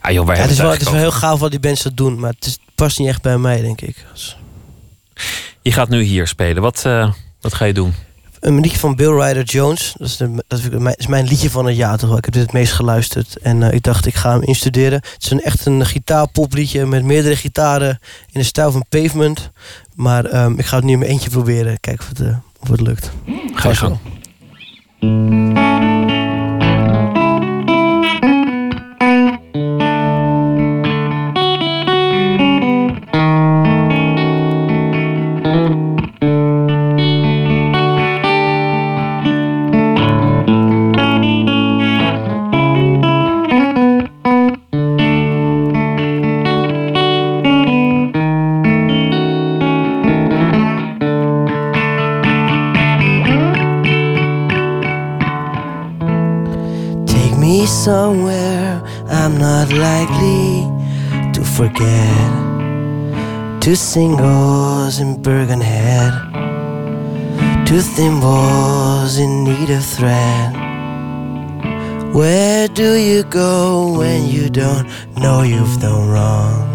Ah, joh, ja, het, is we wel, het is wel heel gaaf wat die dat doen, maar het is, past niet echt bij mij, denk ik. Dus- Je gaat nu hier spelen. Wat, eh, wat ga je doen? Een liedje van Bill Ryder Jones. Dat is, de, dat is, mijn, liedje van het jaar toch wel. Ik heb dit het meest geluisterd. En eh, ik dacht, ik ga hem instuderen. Het is een, echt een gitaarpopliedje met meerdere gitaren in de stijl van Pavement. Maar ehm, ik ga het nu in mijn eentje proberen. Kijken of het, eh, of het lukt. Ga je gang. Forget. Two singles in Bergenhead, two thimbles in need of thread. Where do you go when you don't know you've done wrong?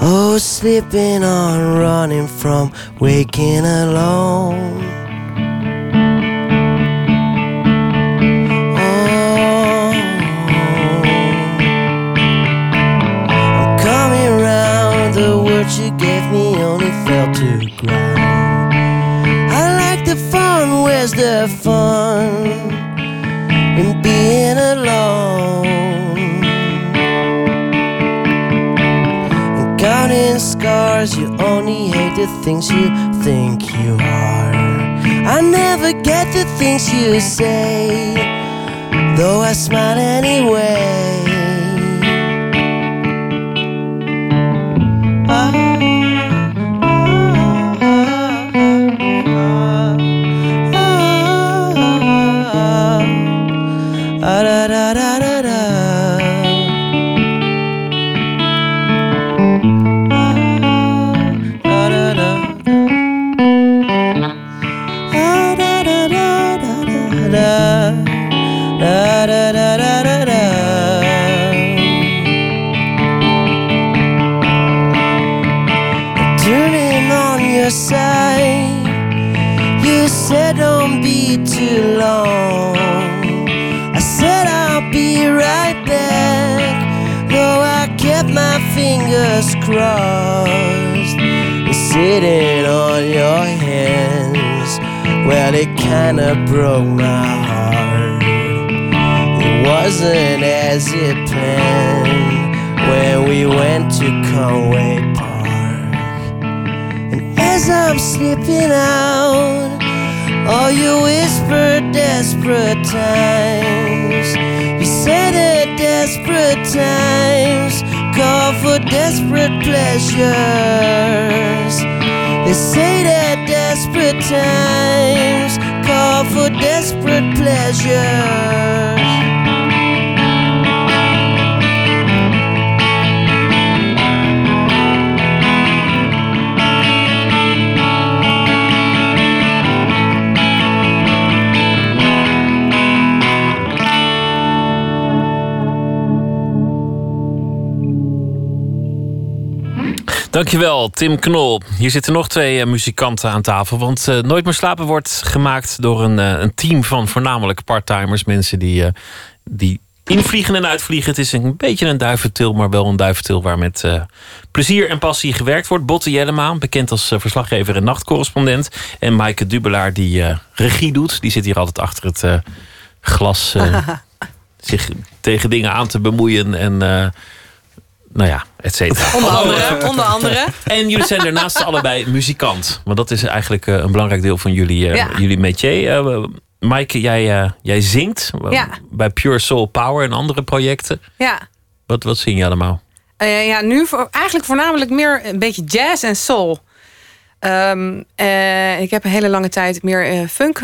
Oh, slipping on, running from waking alone. Gave me only fell to ground. I like the fun. Where's the fun in being alone? Counting scars. You only hate the things you think you are. I never get the things you say, though I smile anyway. Kinda broke my heart. It wasn't as it planned when we went to Conway Park. And as I'm slipping out, all you whispered desperate times. You said at desperate times call for desperate pleasures. They say that desperate times desperate pleasures. Dankjewel, Tim Knol. Hier zitten nog twee eh, muzikanten aan tafel. Want eh, Nooit meer slapen wordt gemaakt door een, eh, een team van voornamelijk parttimers. Mensen die, die invliegen en uitvliegen. Het is een beetje een duiventil, maar wel een duiventil waar met plezier en passie gewerkt wordt. Botte Jellema, bekend als verslaggever en nachtcorrespondent. En Maaike Dubelaar, die regie doet. Die zit hier altijd achter het glas zich tegen dingen aan te bemoeien. En nou ja, et cetera. Onder andere, onder andere. En jullie zijn daarnaast allebei muzikant. Want dat is eigenlijk eh, een belangrijk deel van jullie, eh, Ja. jullie métier. Eh, Maaike, jij, eh, jij zingt Ja. bij Pure Soul Power en andere projecten. Ja. Wat, wat zing je allemaal? Eh, ja, nu voor, eigenlijk voornamelijk meer een beetje jazz en soul. Ehm, eh, ik heb een hele lange tijd meer funk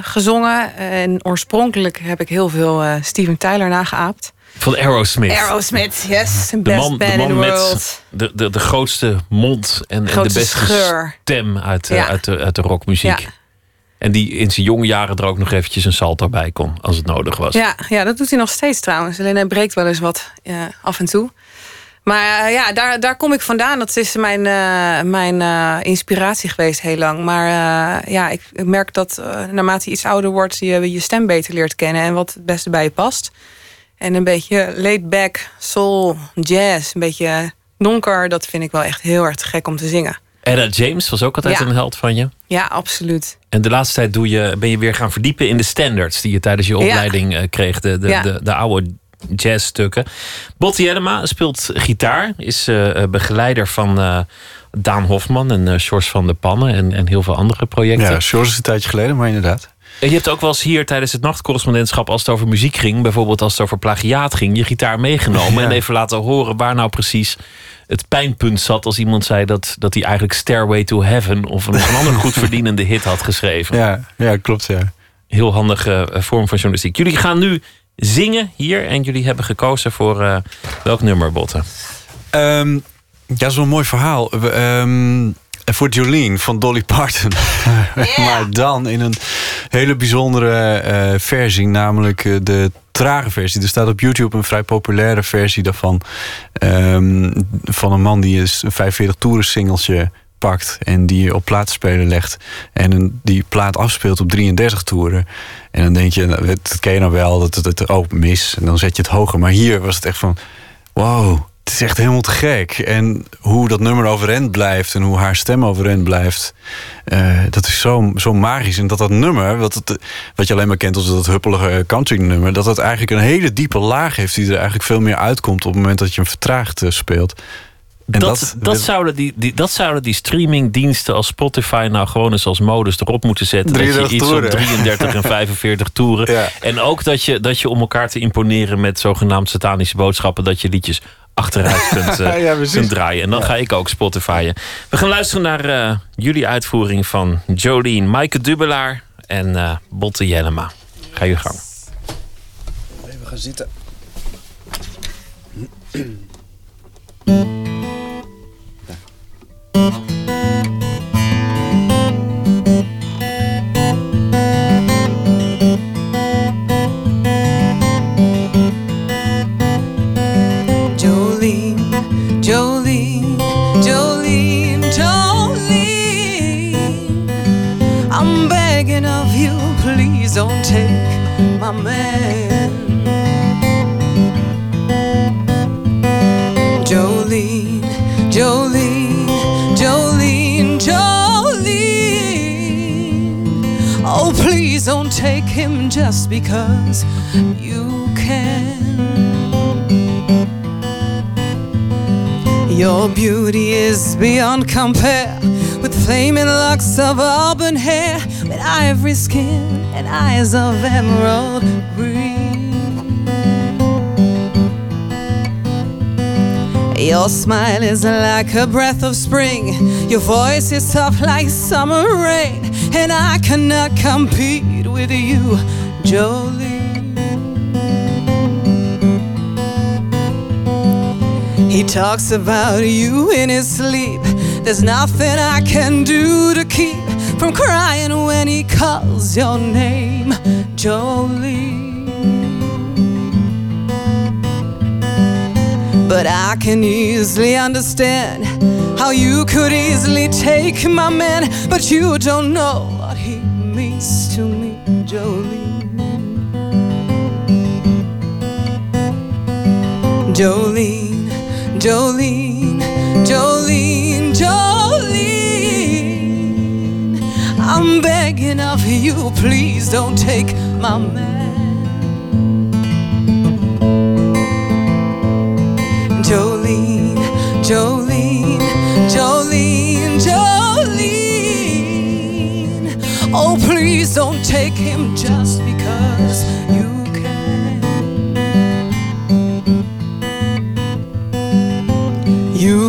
gezongen. En oorspronkelijk heb ik heel veel eh, Steven Tyler nageaapt. Van Aerosmith. Aerosmith, yes. De Best man, band de man in the met de, de, de grootste mond en, en de beste scheur. stem uit, de- Ja. uit, de, uit de rockmuziek. Ja. En die in zijn jonge jaren er ook nog eventjes een salto bij kon, als het nodig was. Ja, ja, dat doet hij nog steeds trouwens. Alleen hij breekt wel eens wat eh, af en toe. Maar eh, ja, daar, daar kom ik vandaan. Dat is mijn, eh, mijn eh, inspiratie geweest heel lang. Maar eh, ja, ik merk dat eh, naarmate je iets ouder wordt... je je stem beter leert kennen en wat het beste bij je past. En een beetje laid back, soul, jazz, een beetje donker... dat vind ik wel echt heel erg gek om te zingen. Ella James was ook altijd Ja. een held van je. Ja, absoluut. En de laatste tijd doe je, ben je weer gaan verdiepen in de standards die je tijdens je opleiding eh, kreeg. De, de, Ja. de, de oude jazzstukken. Botti Jellema speelt gitaar, is eh, eh, begeleider van eh, Daan Hofman en eh Sjors van de Pannen en, en heel veel andere projecten. Ja, Sjors is een tijdje geleden, maar inderdaad. En je hebt ook wel eens hier tijdens het nachtcorrespondentschap, als het over muziek ging, bijvoorbeeld als het over plagiaat ging, je gitaar meegenomen Ja. en even laten horen waar nou precies het pijnpunt zat als iemand zei dat, dat hij eigenlijk Stairway to Heaven of een, een andere goed verdienende hit had geschreven. Ja, ja klopt ja. Heel handige eh, vorm van journalistiek. Jullie gaan nu zingen hier en jullie hebben gekozen voor eh, welk nummer, Botten? Ehm, ja, dat is wel een mooi verhaal. We, ehm, voor Jolene van Dolly Parton. maar dan in een hele bijzondere eh, versie, namelijk eh, de trage versie. Er staat op YouTube een vrij populaire versie daarvan. ehm, van een man die is een 45 toeren singeltje pakt en die op plaatsspeler legt. En een, die plaat afspeelt op 33 toeren. En dan denk je, nou, dat ken je nou wel, dat het, het ook mis. En dan zet je het hoger. Maar hier was het echt van, wow, het is echt helemaal te gek. En hoe dat nummer overeind blijft en hoe haar stem overeind blijft, eh, dat is zo, zo magisch. En dat dat nummer, wat, het, wat je alleen maar kent als dat huppelige country nummer, dat het eigenlijk een hele diepe laag heeft die er eigenlijk veel meer uitkomt op het moment dat je hem vertraagd eh, speelt. En dat, dat, zouden die, die, dat zouden die streamingdiensten als Spotify nou gewoon eens als modus erop moeten zetten. Dat je 33 iets op toeren. 33 en 45 toeren. En ook dat je, dat je om elkaar te imponeren met zogenaamd satanische boodschappen, dat je liedjes achteruit kunt, eh, Ja, kunt draaien. En dan ga ik ook Spotifyen. We gaan luisteren naar eh, jullie uitvoering van Jolene, Maaike Dubelaar en eh Botte Jellema. Ga je gang. Even gaan zitten. don't take my man. Jolene, Jolene, Jolene, Jolene. Oh, please don't take him just because you can. Your beauty is beyond compare with flaming locks of auburn hair, with ivory skin and eyes of emerald green. Your smile is like a breath of spring, your voice is soft like summer rain, and I cannot compete with you, Jolie. He talks about you in his sleep. There's nothing I can do to keep from crying when he calls your name, Jolie. But I can easily understand how you could easily take my man, but you don't know what he means to me, Jolie. Jolene, Jolene, Jolene, Jolene. I'm begging of you, please don't take my man. Jolene, Jolene, Jolene, Jolene. Oh, please don't take him just because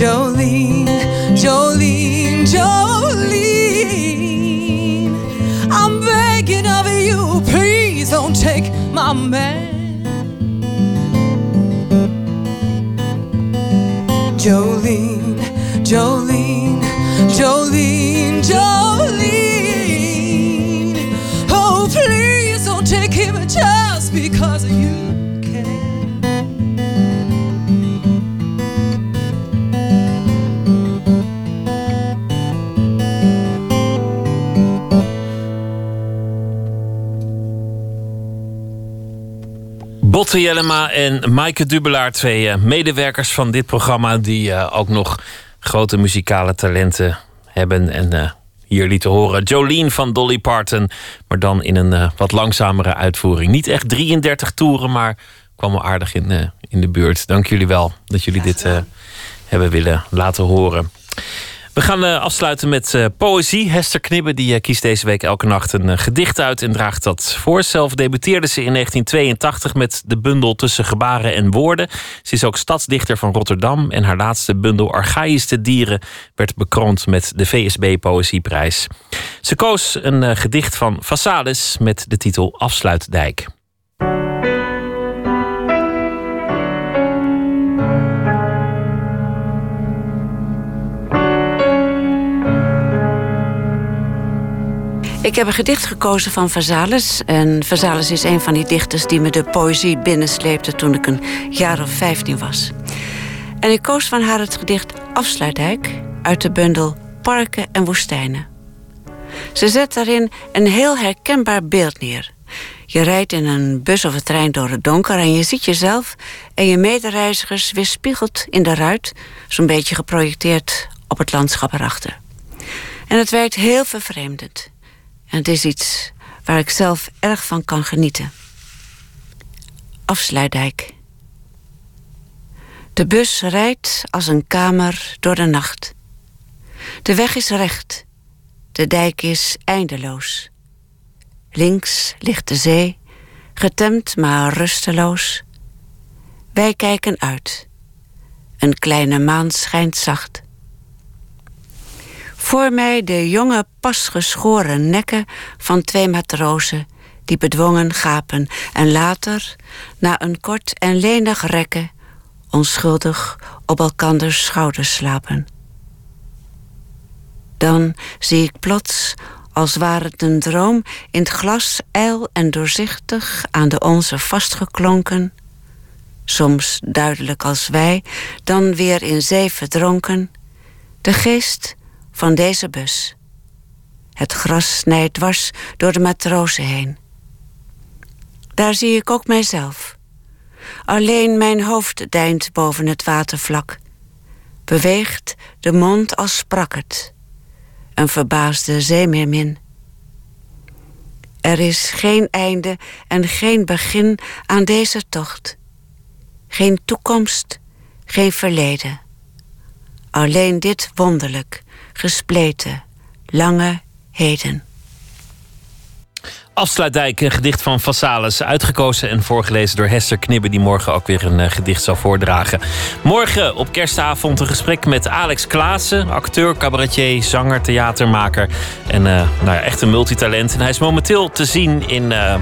Jolene, Jolene, Jolene. I'm begging of you, please don't take my man. Botte Jellema en Maaike Dubelaar, twee eh, medewerkers van dit programma... die eh, ook nog grote muzikale talenten hebben. En eh, hier lieten horen Jolene van Dolly Parton... maar dan in een wat langzamere uitvoering. Niet echt 33 toeren, maar kwam wel aardig in, in de buurt. Dank jullie wel dat jullie dit hebben willen laten horen. We gaan eh, afsluiten met eh, poëzie. Hester Knibbe die, eh, kiest deze week elke nacht een gedicht uit en draagt dat voor. Zelf debuteerde ze in 1982 met de bundel Tussen Gebaren en Woorden. Ze is ook stadsdichter van Rotterdam en haar laatste bundel Archaïsche Dieren werd bekroond met de VSB Poëzieprijs. Ze koos een gedicht van Vassalis met de titel Afsluitdijk. Ik heb een gedicht gekozen van Vazalis. En Vazalis is een van die dichters die me de poëzie binnensleepte toen ik een jaar of 15 was. En ik koos van haar het gedicht Afsluitdijk uit de bundel Parken en Woestijnen. Ze zet daarin een heel herkenbaar beeld neer. Je rijdt in een bus of een trein door het donker en je ziet jezelf en je medereizigers weerspiegeld in de ruit, zo'n beetje geprojecteerd op het landschap erachter. En het werkt heel vervreemdend. En het is iets waar ik zelf erg van kan genieten. Afsluitdijk. De bus rijdt als een kamer door de nacht. De weg is recht. De dijk is eindeloos. Links ligt de zee, getemd maar rusteloos. Wij kijken uit. Een kleine maan schijnt zacht. Voor mij de jonge, pas geschoren nekken van twee matrozen die bedwongen gapen en later, na een kort en lenig rekken, onschuldig op elkanders schouders slapen. Dan zie ik plots, als ware het een droom, in het glas ijl en doorzichtig aan de onze vastgeklonken, soms duidelijk als wij, dan weer in zee verdronken, de geest van deze bus. Het gras snijdt dwars door de matrozen heen. Daar zie ik ook mijzelf. Alleen mijn hoofd deint boven het watervlak. Beweegt de mond als sprak het. Een verbaasde zeemeermin. Er is geen einde en geen begin aan deze tocht. Geen toekomst, geen verleden. Alleen dit wonderlijk, gespleten, lange heden. Afsluitdijk, een gedicht van Vassalis. Uitgekozen en voorgelezen door Hester Knibbe, die morgen ook weer een eh, gedicht zal voordragen. Morgen op kerstavond een gesprek met Alex Klaassen, acteur, cabaretier, zanger, theatermaker. En eh, nou ja, echt een multitalent. En hij is momenteel te zien in eh,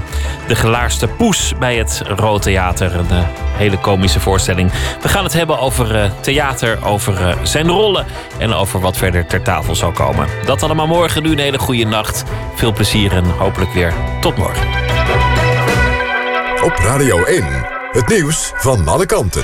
De Gelaarste Poes bij het Rood Theater. Een hele komische voorstelling. We gaan het hebben over theater, over zijn rollen en over wat verder ter tafel zal komen. Dat allemaal morgen. Nu een hele goede nacht. Veel plezier en hopelijk weer tot morgen. Op Radio 1, het nieuws van alle kanten.